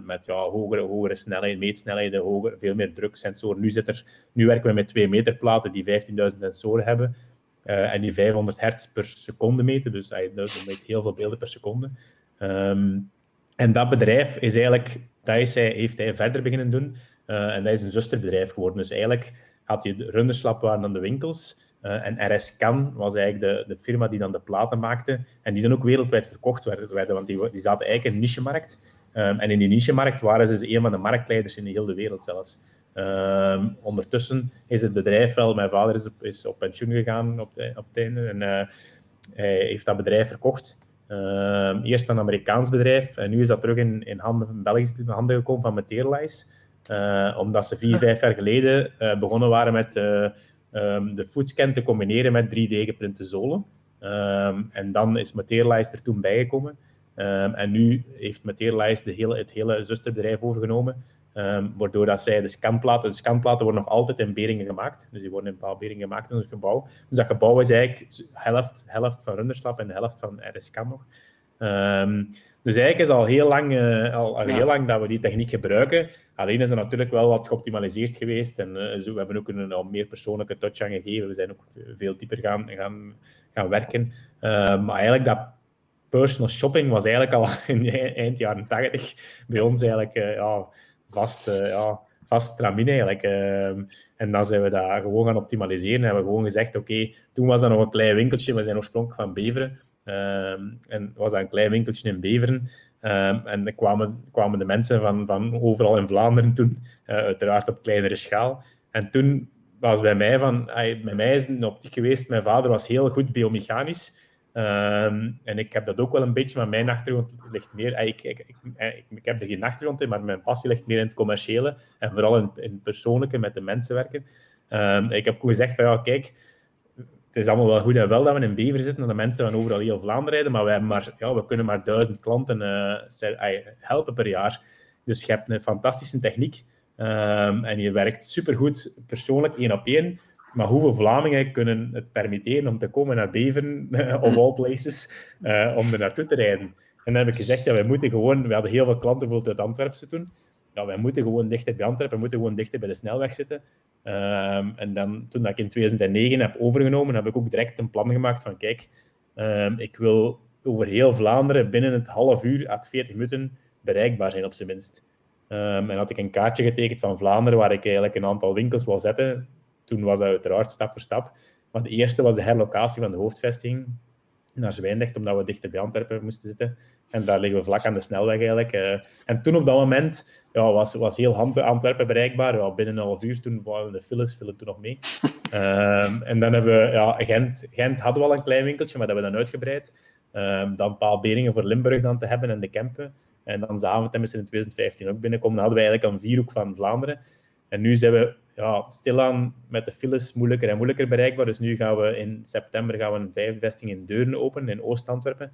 S2: met ja, hogere, hogere snelheid, meetsnelheden, hoger, veel meer druksensoren. Nu, zit er, nu werken we met 2 meter platen die 15.000 sensoren hebben. En die 500 hertz per seconde meten, dus hij meet heel veel beelden per seconde. Um, en dat bedrijf is eigenlijk, dat is hij, heeft hij verder beginnen doen. Uh, en dat is een zusterbedrijf geworden. Dus eigenlijk had je de Runderslap waren dan de winkels. Uh, en RS Can was eigenlijk de, de firma die dan de platen maakte. En die dan ook wereldwijd verkocht werden. want die, die zaten eigenlijk in een niche-markt. Ehm, en in die niche-markt waren ze een van de marktleiders in de hele wereld zelfs. Um, ondertussen is het bedrijf wel, mijn vader is op, is op pensioen gegaan op, op het einde en uh, hij heeft dat bedrijf verkocht. Uh, eerst een Amerikaans bedrijf en nu is dat terug in, in handen, Belgische handen gekomen van Materialize. Uh, omdat ze vier, vijf jaar geleden uh, begonnen waren met um, de foodscan te combineren met 3D-geprinte zolen. Um, en dan is Materialize er toen bijgekomen. Um, en nu heeft Materialize de hele, het hele zusterbedrijf overgenomen. Um, waardoor dat zij de scanplaten, de scanplaten worden nog altijd in Beringen gemaakt. Dus die worden in Beringen gemaakt in het gebouw. Dus dat gebouw is eigenlijk helft, helft van Runderslap en de helft van RSK nog. Um, dus eigenlijk is al heel lang, uh, al, al ja. heel lang dat we die techniek gebruiken. Alleen is er natuurlijk wel wat geoptimaliseerd geweest. En uh, zo, we hebben ook een al meer persoonlijke touch aan gegeven. We zijn ook veel dieper gaan, gaan, gaan werken. Uh, maar eigenlijk dat personal shopping was eigenlijk al in eind jaren 80 bij ons eigenlijk ja, vast, uh, ja, vast stramine eigenlijk. Uh, en dan zijn we dat gewoon gaan optimaliseren. En hebben we gewoon gezegd, oké, toen was dat nog een klein winkeltje. We zijn oorspronkelijk van Beveren. Uh, en was dat een klein winkeltje in Beveren. en dan kwamen, kwamen de mensen van, van overal in Vlaanderen toen, uiteraard op kleinere schaal. En toen was bij mij van, bij mij is een optiek geweest, mijn vader was heel goed biomechanisch. Um, en ik heb dat ook wel een beetje, maar mijn achtergrond ligt meer. Ik, ik, ik, ik, heb er geen achtergrond in, maar mijn passie ligt meer in het commerciële en vooral in, in het persoonlijke, met de mensen werken. Um, ik heb ook gezegd van ja, kijk, het is allemaal wel goed en wel dat we in Bever zitten en de mensen van overal heel Vlaanderen rijden, maar hebben maar, ja, we kunnen maar duizend klanten uh, helpen per jaar. Dus je hebt een fantastische techniek um, en je werkt supergoed persoonlijk één op één. Maar hoeveel Vlamingen kunnen het permitteren om te komen naar Beveren, of all places, uh, om er naartoe te rijden? En dan heb ik gezegd, ja, wij moeten gewoon... We hadden heel veel klanten bijvoorbeeld uit Antwerpen toen. Ja, wij moeten gewoon dichter bij Antwerpen, we moeten gewoon dichter bij de snelweg zitten. Um, en dan, toen dat ik in 2009 heb overgenomen, heb ik ook direct een plan gemaakt van, kijk, um, ik wil over heel Vlaanderen binnen het half uur à 40 minuten bereikbaar zijn, op zijn minst. Um, en had ik een kaartje getekend van Vlaanderen, waar ik eigenlijk een aantal winkels wil zetten toen was dat uiteraard stap voor stap. Maar de eerste was de herlocatie van de hoofdvesting naar Zwijndrecht, omdat we dichter bij Antwerpen moesten zitten. En daar liggen we vlak aan de snelweg eigenlijk. Uh, en toen op dat moment ja, was, was heel Antwerpen bereikbaar. Ja, binnen een half uur toen waren de files, vielen toen nog mee. Um, en dan hebben we ja, Gent, Gent hadden we al een klein winkeltje, maar dat hebben we dan uitgebreid. Um, dan Paalberingen voor Limburg dan te hebben en de Kempen. En dan Zaventem is in 2015 ook binnenkomen. Dan hadden we eigenlijk een vierhoek van Vlaanderen. En nu zijn we ja, stilaan met de files moeilijker en moeilijker bereikbaar. Dus nu gaan we in september gaan we een vijfde vesting in Deurne openen, in Oost-Antwerpen.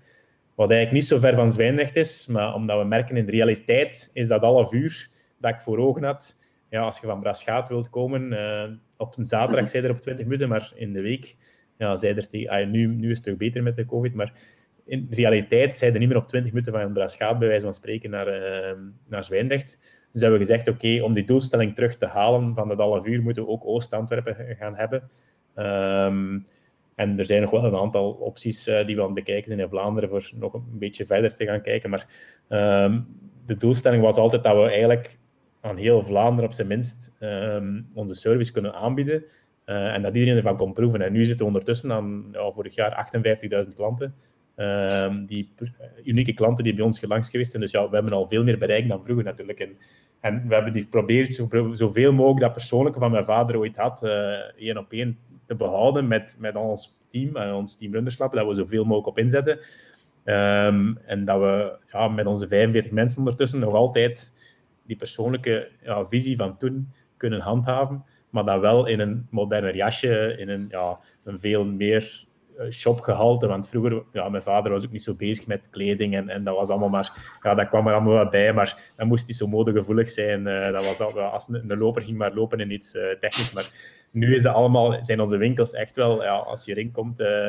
S2: Wat eigenlijk niet zo ver van Zwijndrecht is, maar omdat we merken in de realiteit is dat half uur dat ik voor ogen had. Ja, als je van Braschaat wilt komen, uh, op een zaterdag zijn er op 20 minuten, maar in de week ja, er tegen, ah, nu, nu is het toch beter met de COVID, maar in realiteit zijn er niet meer op 20 minuten van Braschaat, bij wijze van spreken, naar, uh, naar Zwijndrecht. Dus hebben we gezegd, oké, om die doelstelling terug te halen van dat half uur, moeten we ook Oost-Antwerpen gaan hebben. Um, en er zijn nog wel een aantal opties uh, die we aan het bekijken zijn in Vlaanderen voor nog een beetje verder te gaan kijken. Maar um, de doelstelling was altijd dat we eigenlijk aan heel Vlaanderen op zijn minst um, onze service kunnen aanbieden. Uh, en dat iedereen ervan kon proeven. En nu zitten we ondertussen aan ja, vorig jaar 58.000 klanten. Die unieke klanten die bij ons gelangs geweest zijn. Dus ja, we hebben al veel meer bereikt dan vroeger natuurlijk. En, en we hebben die geprobeerd zoveel mogelijk dat persoonlijke van mijn vader ooit had, uh, één op één te behouden met, met ons team en ons team Runderslap, dat we zoveel mogelijk op inzetten. Um, en dat we ja, met onze 45 mensen ondertussen nog altijd die persoonlijke ja, visie van toen kunnen handhaven, maar dat wel in een moderner jasje, in een, ja, een veel meer eh, shopgehalte. Want vroeger, ja, mijn vader was ook niet zo bezig met kleding en, en dat was allemaal maar, ja, dat kwam er allemaal wel bij, maar dan moest hij zo modegevoelig zijn. Uh, dat was al, als een, loper ging maar lopen in iets uh, technisch. Maar nu is dat allemaal, zijn onze winkels echt wel, ja, als je erin komt, uh,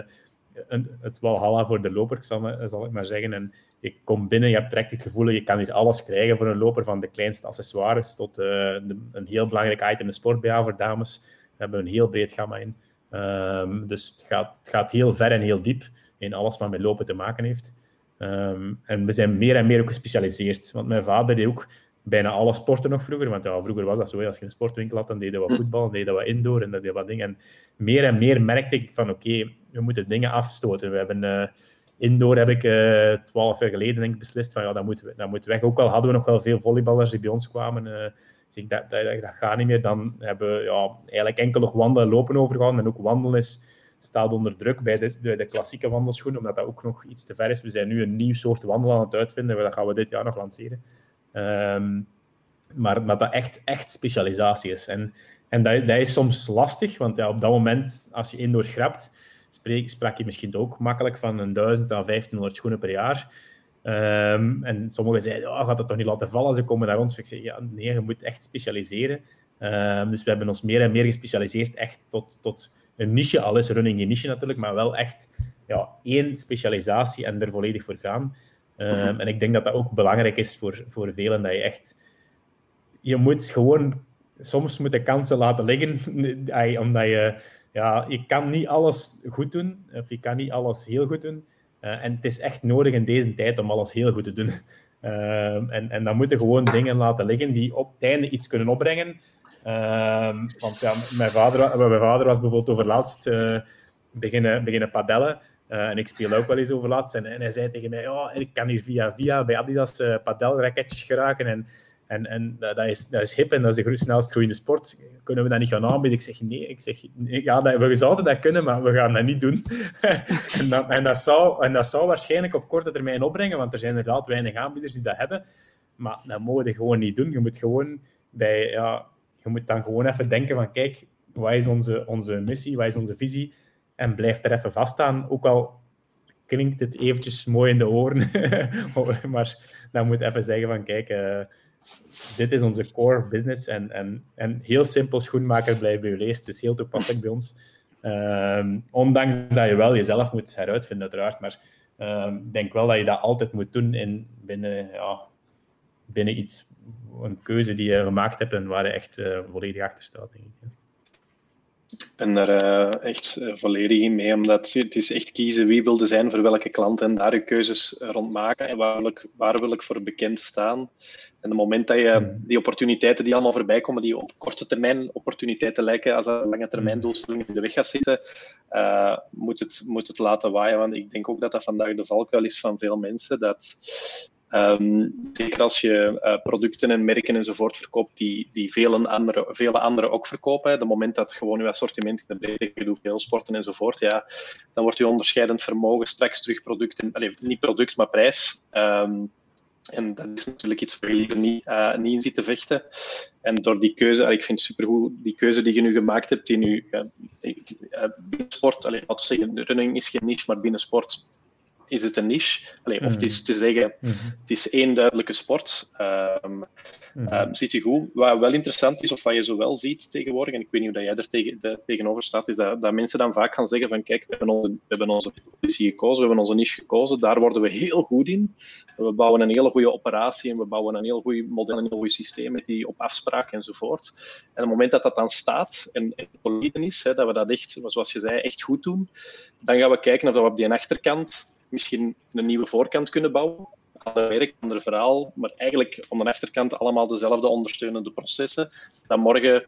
S2: een, het walhalla voor de loper, zal, ik maar zeggen. En je komt binnen, je hebt direct het gevoel, je kan hier alles krijgen voor een loper, van de kleinste accessoires tot een heel belangrijk item, de sport voor dames. We hebben een heel breed gamma in. Um, dus het gaat, het gaat, heel ver en heel diep in alles wat met lopen te maken heeft. Um, en we zijn meer en meer ook gespecialiseerd. Want mijn vader deed ook bijna alle sporten nog vroeger. Want ja, vroeger was dat zo. Als je een sportwinkel had, dan deden we voetbal, dan deden we indoor en dat deed wat dingen. En meer en meer merkte ik van oké, okay, we moeten dingen afstoten. We hebben uh, indoor heb ik twaalf jaar geleden denk ik, beslist van ja, dat moet, dat moet weg. Ook al hadden we nog wel veel volleyballers die bij ons kwamen. dus ik, dat, dat, dat gaat niet meer. Dan hebben ja, eigenlijk enkel nog wandelen en lopen overgegaan. En ook wandelen is, staat onder druk bij de, de, de, klassieke wandelschoen, omdat dat ook nog iets te ver is. We zijn nu een nieuw soort wandel aan het uitvinden. Dat gaan we dit jaar nog lanceren. Um, maar, maar dat echt, echt specialisatie is. En, en dat, dat is soms lastig, want ja, op dat moment, als je indoor schrapt, spreek, sprak je misschien ook makkelijk van een 1000 à 1500 schoenen per jaar. Um, en sommigen zeiden, oh, gaat dat toch niet laten vallen, ze komen naar ons. Ik zeg, ja, nee, je moet echt specialiseren. Um, dus we hebben ons meer en meer gespecialiseerd echt tot, tot een niche, al is running een niche natuurlijk, maar wel echt ja, één specialisatie en er volledig voor gaan. Um, en ik denk dat dat ook belangrijk is voor, voor velen, dat je echt je moet gewoon soms moeten kansen laten liggen, omdat je, ja, je kan niet alles goed doen, of je kan niet alles heel goed doen. Uh, en het is echt nodig in deze tijd om alles heel goed te doen. Uh, en, en dan moeten gewoon dingen laten liggen die op het einde iets kunnen opbrengen. Uh, want ja, mijn, vader, mijn vader was bijvoorbeeld over laatst uh, beginnen, beginnen padellen. en ik speel ook wel eens over laatst. En, en hij zei tegen mij, oh, ik kan hier via via bij Adidas padelraketjes geraken. En en, en dat, is, dat is hip en dat is de snelst groeiende sport. Kunnen we dat niet gaan aanbieden? Ik zeg nee. Ik zeg, ja, dat, we zouden dat kunnen, maar we gaan dat niet doen. en, dat, en, dat zou, en dat zou waarschijnlijk op korte termijn opbrengen, want er zijn inderdaad weinig aanbieders die dat hebben. Maar dat mogen we gewoon niet doen. Je moet gewoon bij, ja, je moet dan gewoon even denken van, kijk, wat is onze, onze missie, wat is onze visie? En blijf er even vaststaan. Ook al klinkt het eventjes mooi in de oren, maar dan moet even zeggen van, kijk... Uh, dit is onze core business. En, en, en heel simpel, schoenmaker blijven bij je leest. Het is heel toepasselijk bij ons. Ehm, ondanks dat je wel jezelf moet heruitvinden, uiteraard. Maar ehm, ik denk wel dat je dat altijd moet doen in, binnen, ja, binnen iets, een keuze die je gemaakt hebt en waar je echt uh, volledig achter staat, denk ik.
S4: Ik ben daar uh, echt uh, volledig in mee, omdat het is echt kiezen wie wilde zijn voor welke klant en daar je keuzes rond maken en waar wil ik, waar wil ik voor bekend staan. En het moment dat je hmm. die opportuniteiten die allemaal voorbij komen, die op korte termijn opportuniteiten lijken, als dat lange termijn hmm. doelstellingen in de weg gaat zitten, uh, moet, het, moet het laten waaien. Want ik denk ook dat dat vandaag de valkuil is van veel mensen, dat Um, zeker als je uh, producten en merken enzovoort verkoopt die, die vele, andere, vele anderen ook verkopen. Hè. De moment dat gewoon je assortiment in de breedte, je doet veel sporten enzovoort, ja, dan wordt je onderscheidend vermogen straks terug producten, allez, niet product, maar prijs. Um, en dat is natuurlijk iets waar je liever niet, uh, niet in zit te vechten. En door die keuze, ik vind het supergoed, die keuze die je nu gemaakt hebt, die nu uh, binnen sport, alleen, laten we zeggen, running is geen niche, maar binnen sport is het een niche. Allee, of het is te zeggen, mhm. het is één duidelijke sport. Um, um, zit je goed? Wat wel interessant is, of wat je zo wel ziet tegenwoordig, en ik weet niet hoe jij er tegen, de, tegenover staat, is dat, dat, mensen dan vaak gaan zeggen van kijk, we hebben, onze, we hebben onze positie gekozen, we hebben onze niche gekozen, daar worden we heel goed in. We bouwen een hele goede operatie en we bouwen een heel goed model, een heel goed systeem met die op afspraak enzovoort. En op het moment dat dat dan staat en, en is, hè, dat we dat echt, zoals je zei, echt goed doen, dan gaan we kijken of we op die achterkant misschien een nieuwe voorkant kunnen bouwen. Ander werk, ander verhaal, maar eigenlijk aan de achterkant allemaal dezelfde ondersteunende processen. Dan morgen, ik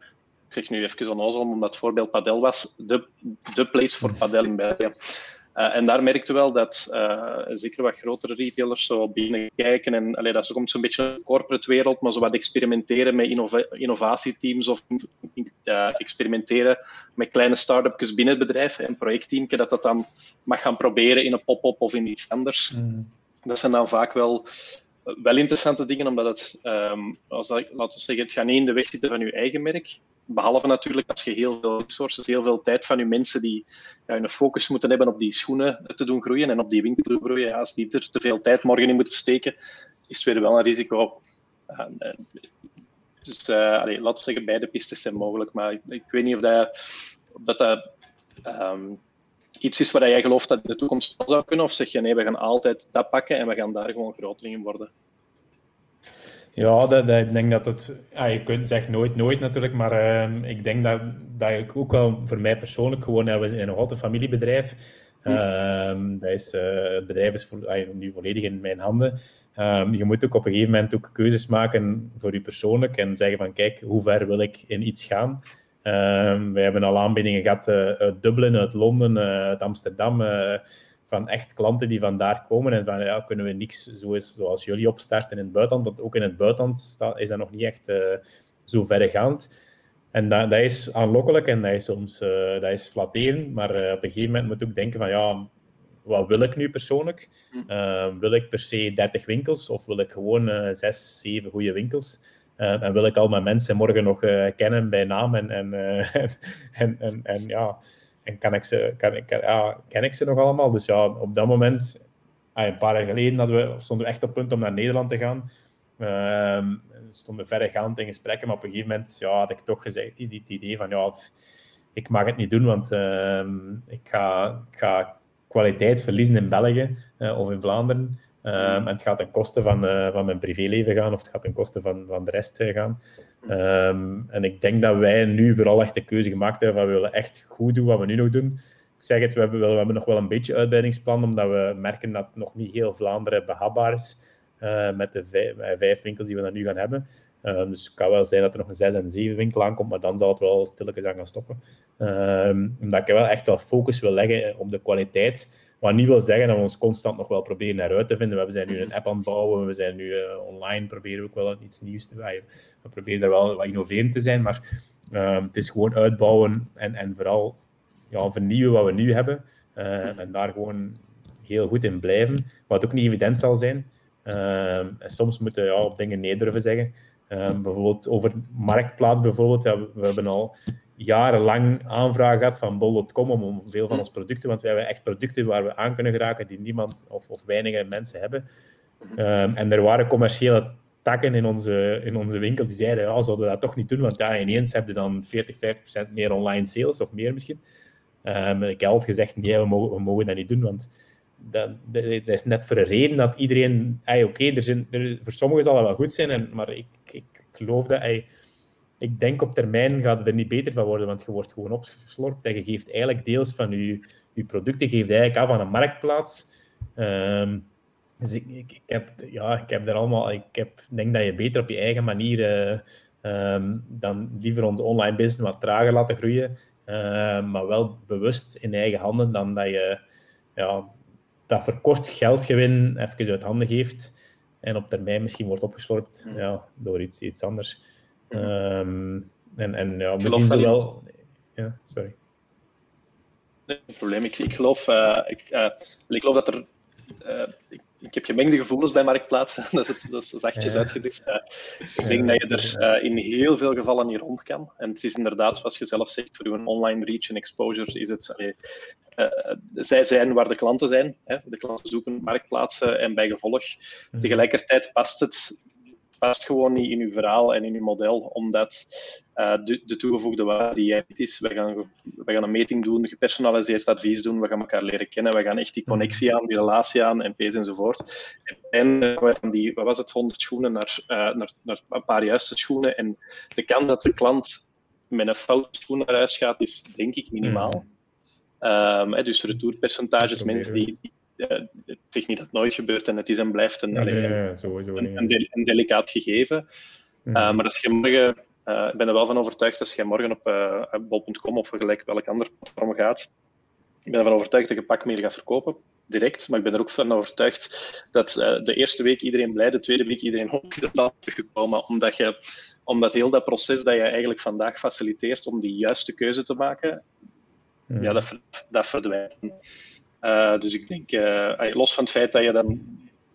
S4: zeg nu even onnozel, omdat het voorbeeld Padel was, de, de place voor Padel in België. Uh, en daar merkte wel dat uh, zeker wat grotere retailers zo binnenkijken. En allee, dat komt zo'n beetje een corporate wereld, maar zo wat experimenteren met innova innovatieteams of uh, experimenteren met kleine start-upjes binnen het bedrijf. Een projectteamje dat dat dan mag gaan proberen in een pop-up of in iets anders. Mm. Dat zijn dan vaak wel, wel interessante dingen, omdat het, um, als laten we zeggen, het gaat niet in de weg zitten van je eigen merk. Behalve natuurlijk als je heel veel resources, heel veel tijd van je mensen die ja, een focus moeten hebben op die schoenen te doen groeien en op die winkel te groeien. Ja, als die er te veel tijd morgen in moeten steken, is het weer wel een risico. Uh, dus allee, laten we zeggen, beide pistes zijn mogelijk. Maar ik, weet niet of dat, dat, dat um, iets is waar jij gelooft dat in de toekomst wel zou kunnen? Of zeg je nee, we gaan altijd dat pakken en we gaan daar gewoon groter in worden?
S2: Ja, dat, dat, ik denk dat het. Ja, je kunt zeggen nooit, nooit natuurlijk, maar uh, ik denk dat, dat ik ook wel voor mij persoonlijk gewoon. Ja, we zijn nog altijd een familiebedrijf. Uh, dat is, uh, het bedrijf is voor, nu volledig in mijn handen. Um, je moet ook op een gegeven moment ook keuzes maken voor je persoonlijk en zeggen van kijk, hoe ver wil ik in iets gaan? Um, we hebben al aanbiedingen gehad uh, uit Dublin, uit Londen, uh, uit Amsterdam. Uh, van echt klanten die vandaar komen en van ja, kunnen we niks zo is, zoals jullie opstarten in het buitenland, want ook in het buitenland staat, is dat nog niet echt zo verregaand. En dat, dat is aanlokkelijk en dat is soms dat is flatterend, maar op een gegeven moment moet je ook denken van ja, wat wil ik nu persoonlijk? Uh, wil ik per se 30 winkels of wil ik gewoon uh, 6, 7 goede winkels? Uh, en wil ik al mijn mensen morgen nog kennen bij naam en, en, en, en, en, ja, en kan ik ze, kan, ik, ja, ken ik ze nog allemaal? Dus ja, op dat moment, een paar jaar geleden we, stonden we echt op punt om naar Nederland te gaan. Uh, stonden verregaand in gesprekken, maar op een gegeven moment ja, had ik toch gezegd, die, die, idee van ja, ik mag het niet doen, want uh, ik, ga, ik ga kwaliteit verliezen in België of in Vlaanderen. Um, en het gaat ten koste van, uh, van mijn privéleven gaan, of het gaat ten koste van, van de rest gaan. Um, en ik denk dat wij nu vooral echt de keuze gemaakt hebben van we willen echt goed doen wat we nu nog doen. Ik zeg het, we hebben, we hebben nog wel een beetje uitbreidingsplan, omdat we merken dat nog niet heel Vlaanderen behapbaar is uh, met de vijf, winkels die we dan nu gaan hebben. Um, dus het kan wel zijn dat er nog een zes en zeven winkel aankomt, maar dan zal het wel stilletjes aan gaan stoppen. Um, omdat ik wel echt wel focus wil leggen op de kwaliteit. Wat niet wil zeggen dat we ons constant nog wel proberen eruit te vinden. We zijn nu een app aan het bouwen, we zijn nu uh, online, proberen ook wel iets nieuws te doen. We proberen er wel wat innoverend te zijn, maar um, het is gewoon uitbouwen en, en vooral ja, vernieuwen wat we nu hebben. Uh, en daar gewoon heel goed in blijven. Wat ook niet evident zal zijn. en soms moeten we ja, dingen nee durven zeggen. Um, bijvoorbeeld over Marktplaats, bijvoorbeeld. Ja, we, hebben al jarenlang aanvragen gehad van bol.com om, om veel van onze producten, want we hebben echt producten waar we aan kunnen geraken die niemand of, of weinige mensen hebben. Um, en er waren commerciële takken in onze, in onze winkel die zeiden, ja, zouden we dat toch niet doen, want ja, ineens heb je dan 40, 50% meer online sales, of meer misschien. Um, ik heb altijd gezegd, nee, we mogen, we mogen dat niet doen, want dat, dat, is net voor een reden dat iedereen... Oké, okay, er zijn, er, voor sommigen zal dat wel goed zijn, en, maar ik, ik geloof dat... Ay, ik denk op termijn gaat het er niet beter van worden, want je wordt gewoon opgeslorpt en je geeft eigenlijk deels van je, je producten geeft eigenlijk af aan een marktplaats. Um, dus ik, ik, ik, heb, ja, ik heb er allemaal... Ik heb, denk dat je beter op je eigen manier... Uh, um, dan liever onze online business wat trager laten groeien, uh, maar wel bewust in eigen handen dan dat je... Ja, dat verkort geldgewin even uit handen geeft en op termijn misschien wordt opgeslorpt mm. ja, door iets, iets anders. Mm. Um, en, en ja, we zien ze wel... Ja, sorry.
S4: Nee, geen probleem. Ik, ik, geloof, uh, ik, uh, ik geloof dat er... Uh, ik, ik heb gemengde gevoelens bij marktplaatsen, dat is, dat is zachtjes ja. uitgedrukt. Uh, ik denk dat je er uh, in heel veel gevallen niet rond kan. En het is inderdaad, zoals je zelf zegt, voor een online reach en exposure is het... Uh, zij zijn waar de klanten zijn. Hè. De klanten zoeken marktplaatsen en bij gevolg. Mm. Tegelijkertijd past het past gewoon niet in uw verhaal en in uw model, omdat uh, de, de, toegevoegde waarde die jij is, we gaan, we gaan een meting doen, gepersonaliseerd advies doen, we gaan elkaar leren kennen, we gaan echt die connectie aan, die relatie aan, NP's enzovoort. En van die, wat was het, 100 schoenen naar, uh, naar, naar een paar juiste schoenen. En de kans dat de klant met een foute schoen naar huis gaat, is denk ik minimaal. Um, dus retourpercentages, mensen die, uh, ik zeg niet dat het nooit gebeurt en het is en blijft een,
S2: nee, nee, nee, sowieso,
S4: een, een, del, een, delicaat gegeven. Mm. Uh, maar als je morgen, uh, ik ben er wel van overtuigd, als je morgen op uh, bol.com of gelijk welk ander platform gaat, ik ben ervan overtuigd dat je pak meer gaat verkopen, direct. Maar ik ben er ook van overtuigd dat de eerste week iedereen blij, de tweede week iedereen op is teruggekomen, omdat, je, omdat heel dat proces dat je eigenlijk vandaag faciliteert om die juiste keuze te maken, mm. ja, dat, dat verdwijnt. Uh, dus ik denk, uh, los van het feit dat je dan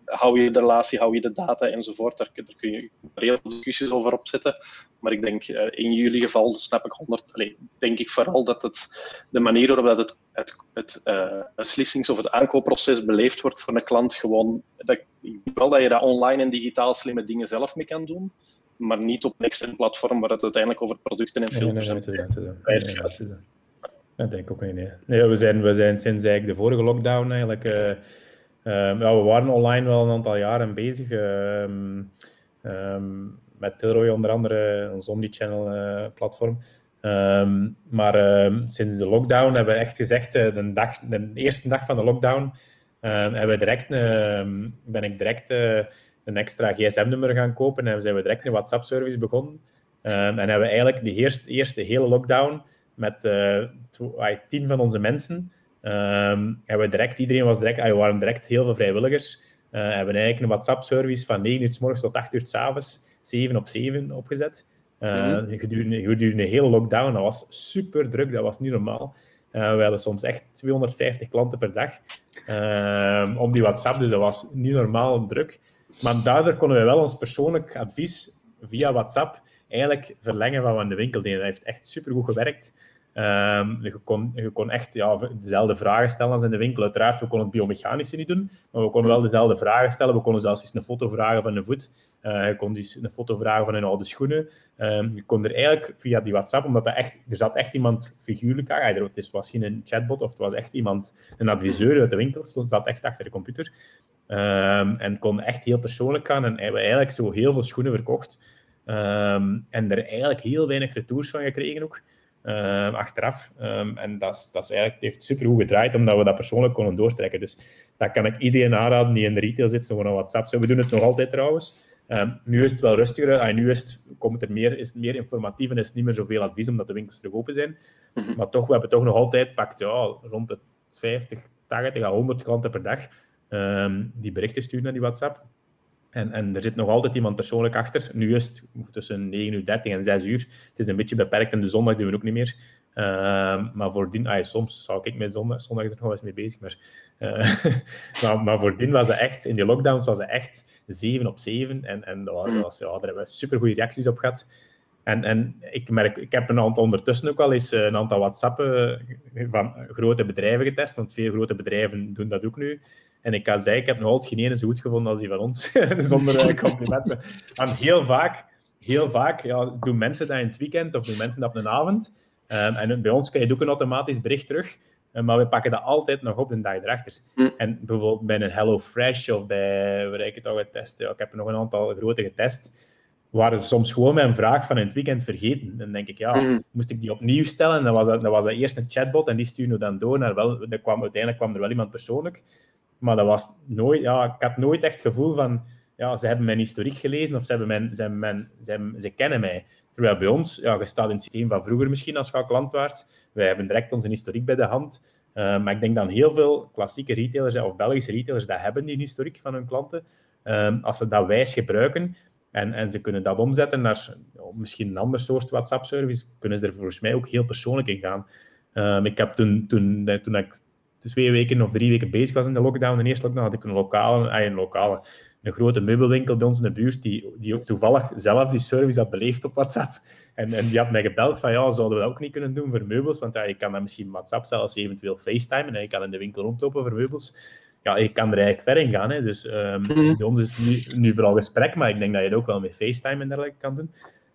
S4: hou je de relatie, hou je de data enzovoort, daar, daar kun je heel veel discussies over opzetten. Maar ik denk, uh, in jullie geval snap ik 100, allee, denk ik vooral dat het de manier waarop dat het, het, het beslissings- of het aankoopproces beleefd wordt voor een klant, gewoon, dat, ik denk wel dat je dat online en digitaal slimme dingen zelf mee kan doen, maar niet op een extern platform waar het uiteindelijk over producten en filters
S2: en prijs gaat. Dat denk ik ook niet. Nee. we, zijn, we zijn sinds eigenlijk de vorige lockdown eigenlijk. Uh, uh, ja, we waren online wel een aantal jaren bezig. Um, met Tilroy onder andere, ons omnichannel uh, platform. Maar ehm, sinds de lockdown hebben we echt gezegd, de, dag, de eerste dag van de lockdown, hebben we direct, ben ik direct een extra gsm-nummer gaan kopen en zijn we direct een WhatsApp-service begonnen. en hebben we eigenlijk de eerste, eerste hele lockdown met uh, tien van onze mensen Um, hebben we direct, iedereen was direct, we waren direct heel veel vrijwilligers. Uh, hebben eigenlijk een WhatsApp-service van 9 uur s morgens tot 8 uur s avonds, 7 op 7 opgezet. Uh, mm gedurende, gedurende de hele lockdown. Dat was super druk, dat was niet normaal. Uh, we hadden soms echt 250 klanten per dag uh, op die WhatsApp, dus dat was niet normaal druk. Maar daardoor konden we wel ons persoonlijk advies via WhatsApp eigenlijk verlengen van wat we in de winkel deden. Dat heeft echt super goed gewerkt. Um, je, kon, je kon echt ja, dezelfde vragen stellen als in de winkel. Uiteraard, we konden het biomechanische niet doen, maar we konden wel dezelfde vragen stellen. We konden zelfs eens een foto vragen van een voet. Uh, je kon dus een foto vragen van een oude schoenen. Um, je kon er eigenlijk via die WhatsApp, omdat er, echt, er zat echt iemand figuurlijk achter. Het was geen een chatbot, of het was echt iemand, een adviseur uit de winkel, stond, zat echt achter de computer. Um, en kon echt heel persoonlijk gaan. En hebben eigenlijk zo heel veel schoenen verkocht. En er eigenlijk heel weinig retours van gekregen ook. Uh, achteraf. Um, en dat, is, dat is eigenlijk, heeft super goed gedraaid, omdat we dat persoonlijk konden doortrekken. Dus dat kan ik iedereen aanraden die in de retail zit, zo van WhatsApp. Zo, we doen het nog altijd trouwens. Um, nu is het wel rustiger. Ah, nu is het, komt er meer, is het meer informatief en is het niet meer zoveel advies, omdat de winkels terug open zijn. Mm -hmm. Maar toch, we hebben toch nog altijd pakt, ja, rond de 50, 80 à 100 klanten per dag die berichten sturen naar die WhatsApp. En, en er zit nog altijd iemand persoonlijk achter. Nu is het tussen 9 uur 30 en 6 uur. Het is een beetje beperkt en de zondag doen we ook niet meer. Uh, maar voordien, ah, soms zou ik met zondag, zondag er nog wel eens mee bezig. Maar, uh, maar, maar voordien was het echt, in die lockdowns was het echt 7 op 7. En, en daar, was, ja, daar hebben we super goede reacties op gehad. En, en ik, merk, ik heb een aantal ondertussen ook al eens een aantal WhatsAppen van grote bedrijven getest. Want veel grote bedrijven doen dat ook nu. En ik kan zeggen, ik heb nog altijd geen ene zo goed gevonden als die van ons. Zonder complimenten. En heel vaak, heel vaak ja, doen mensen dat in het weekend of doen mensen dat op een avond. Um, en bij ons krijg je ook een automatisch bericht terug. Um, maar we pakken dat altijd nog op de dag erachter. Mm. En bijvoorbeeld bij een Hello Fresh of bij, waar ik het al getest ja, ik heb er nog een aantal grote getest, waren ze soms gewoon mijn vraag van in het weekend vergeten. Dan denk ik, ja, mm. moest ik die opnieuw stellen? En dan was dat, dan was dat eerst een chatbot en die stuurde dan door naar wel, er kwam, uiteindelijk kwam er wel iemand persoonlijk. Maar dat was nooit, ja, ik had nooit echt het gevoel van, ja, ze hebben mijn historiek gelezen of ze, hebben mijn, ze, mijn, ze, ze kennen mij. Terwijl bij ons, ja, je staat in het systeem van vroeger misschien als je klant waart. Wij hebben direct onze historiek bij de hand. Uh, maar ik denk dat heel veel klassieke retailers of Belgische retailers dat hebben, die historiek van hun klanten. Uh, als ze dat wijs gebruiken en, en ze kunnen dat omzetten naar misschien een ander soort WhatsApp-service, kunnen ze er volgens mij ook heel persoonlijk in gaan. Uh, ik heb toen, toen, toen ik twee weken of drie weken bezig was in de lockdown, de eerste lockdown, had ik een lokale, een lokale een grote meubelwinkel bij ons in de buurt, die, die ook toevallig zelf die service had beleefd op WhatsApp. En, en die had mij gebeld van, ja, zouden we dat ook niet kunnen doen voor meubels? Want ja, je kan dan misschien WhatsApp zelfs eventueel FaceTime en je kan in de winkel rondlopen voor meubels. Ja, je kan er eigenlijk ver in gaan. Hè. Dus um, mm. bij ons is nu, nu vooral gesprek, maar ik denk dat je het ook wel met FaceTime en dergelijke kan doen.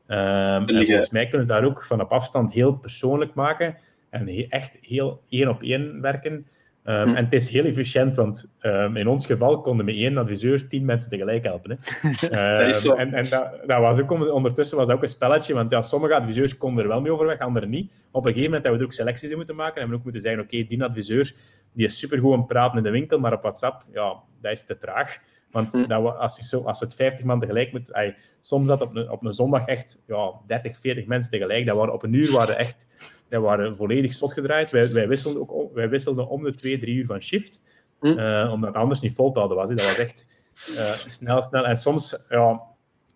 S2: Um, en volgens mij kunnen we daar ook van op afstand heel persoonlijk maken en echt heel één op één werken. Um, hm. En het is heel efficiënt, want um, in ons geval konden met één adviseur tien mensen tegelijk helpen. Hè. Um, en en dat, dat, was ook ondertussen was dat ook een spelletje, want ja, sommige adviseurs konden er wel mee overweg, anderen niet. Op een gegeven moment hebben we er ook selecties in moeten maken en hebben we ook moeten zeggen, oké, okay, die adviseur die is supergoed om te praten in de winkel, maar op WhatsApp, ja, dat is te traag. Want hm. dat, als, je zo, als het 50 man tegelijk moet... Ay, soms zat op een, op een zondag echt ja, 30, 40 mensen tegelijk. Dat waren, op een uur waren echt dat waren volledig zot gedraaid. Wij, wij, wisselden ook om, wij wisselden om de 2, 3 uur van shift. Hm. Uh, omdat het anders niet vol te houden was. He. Dat was echt uh, snel, snel. En soms, ja,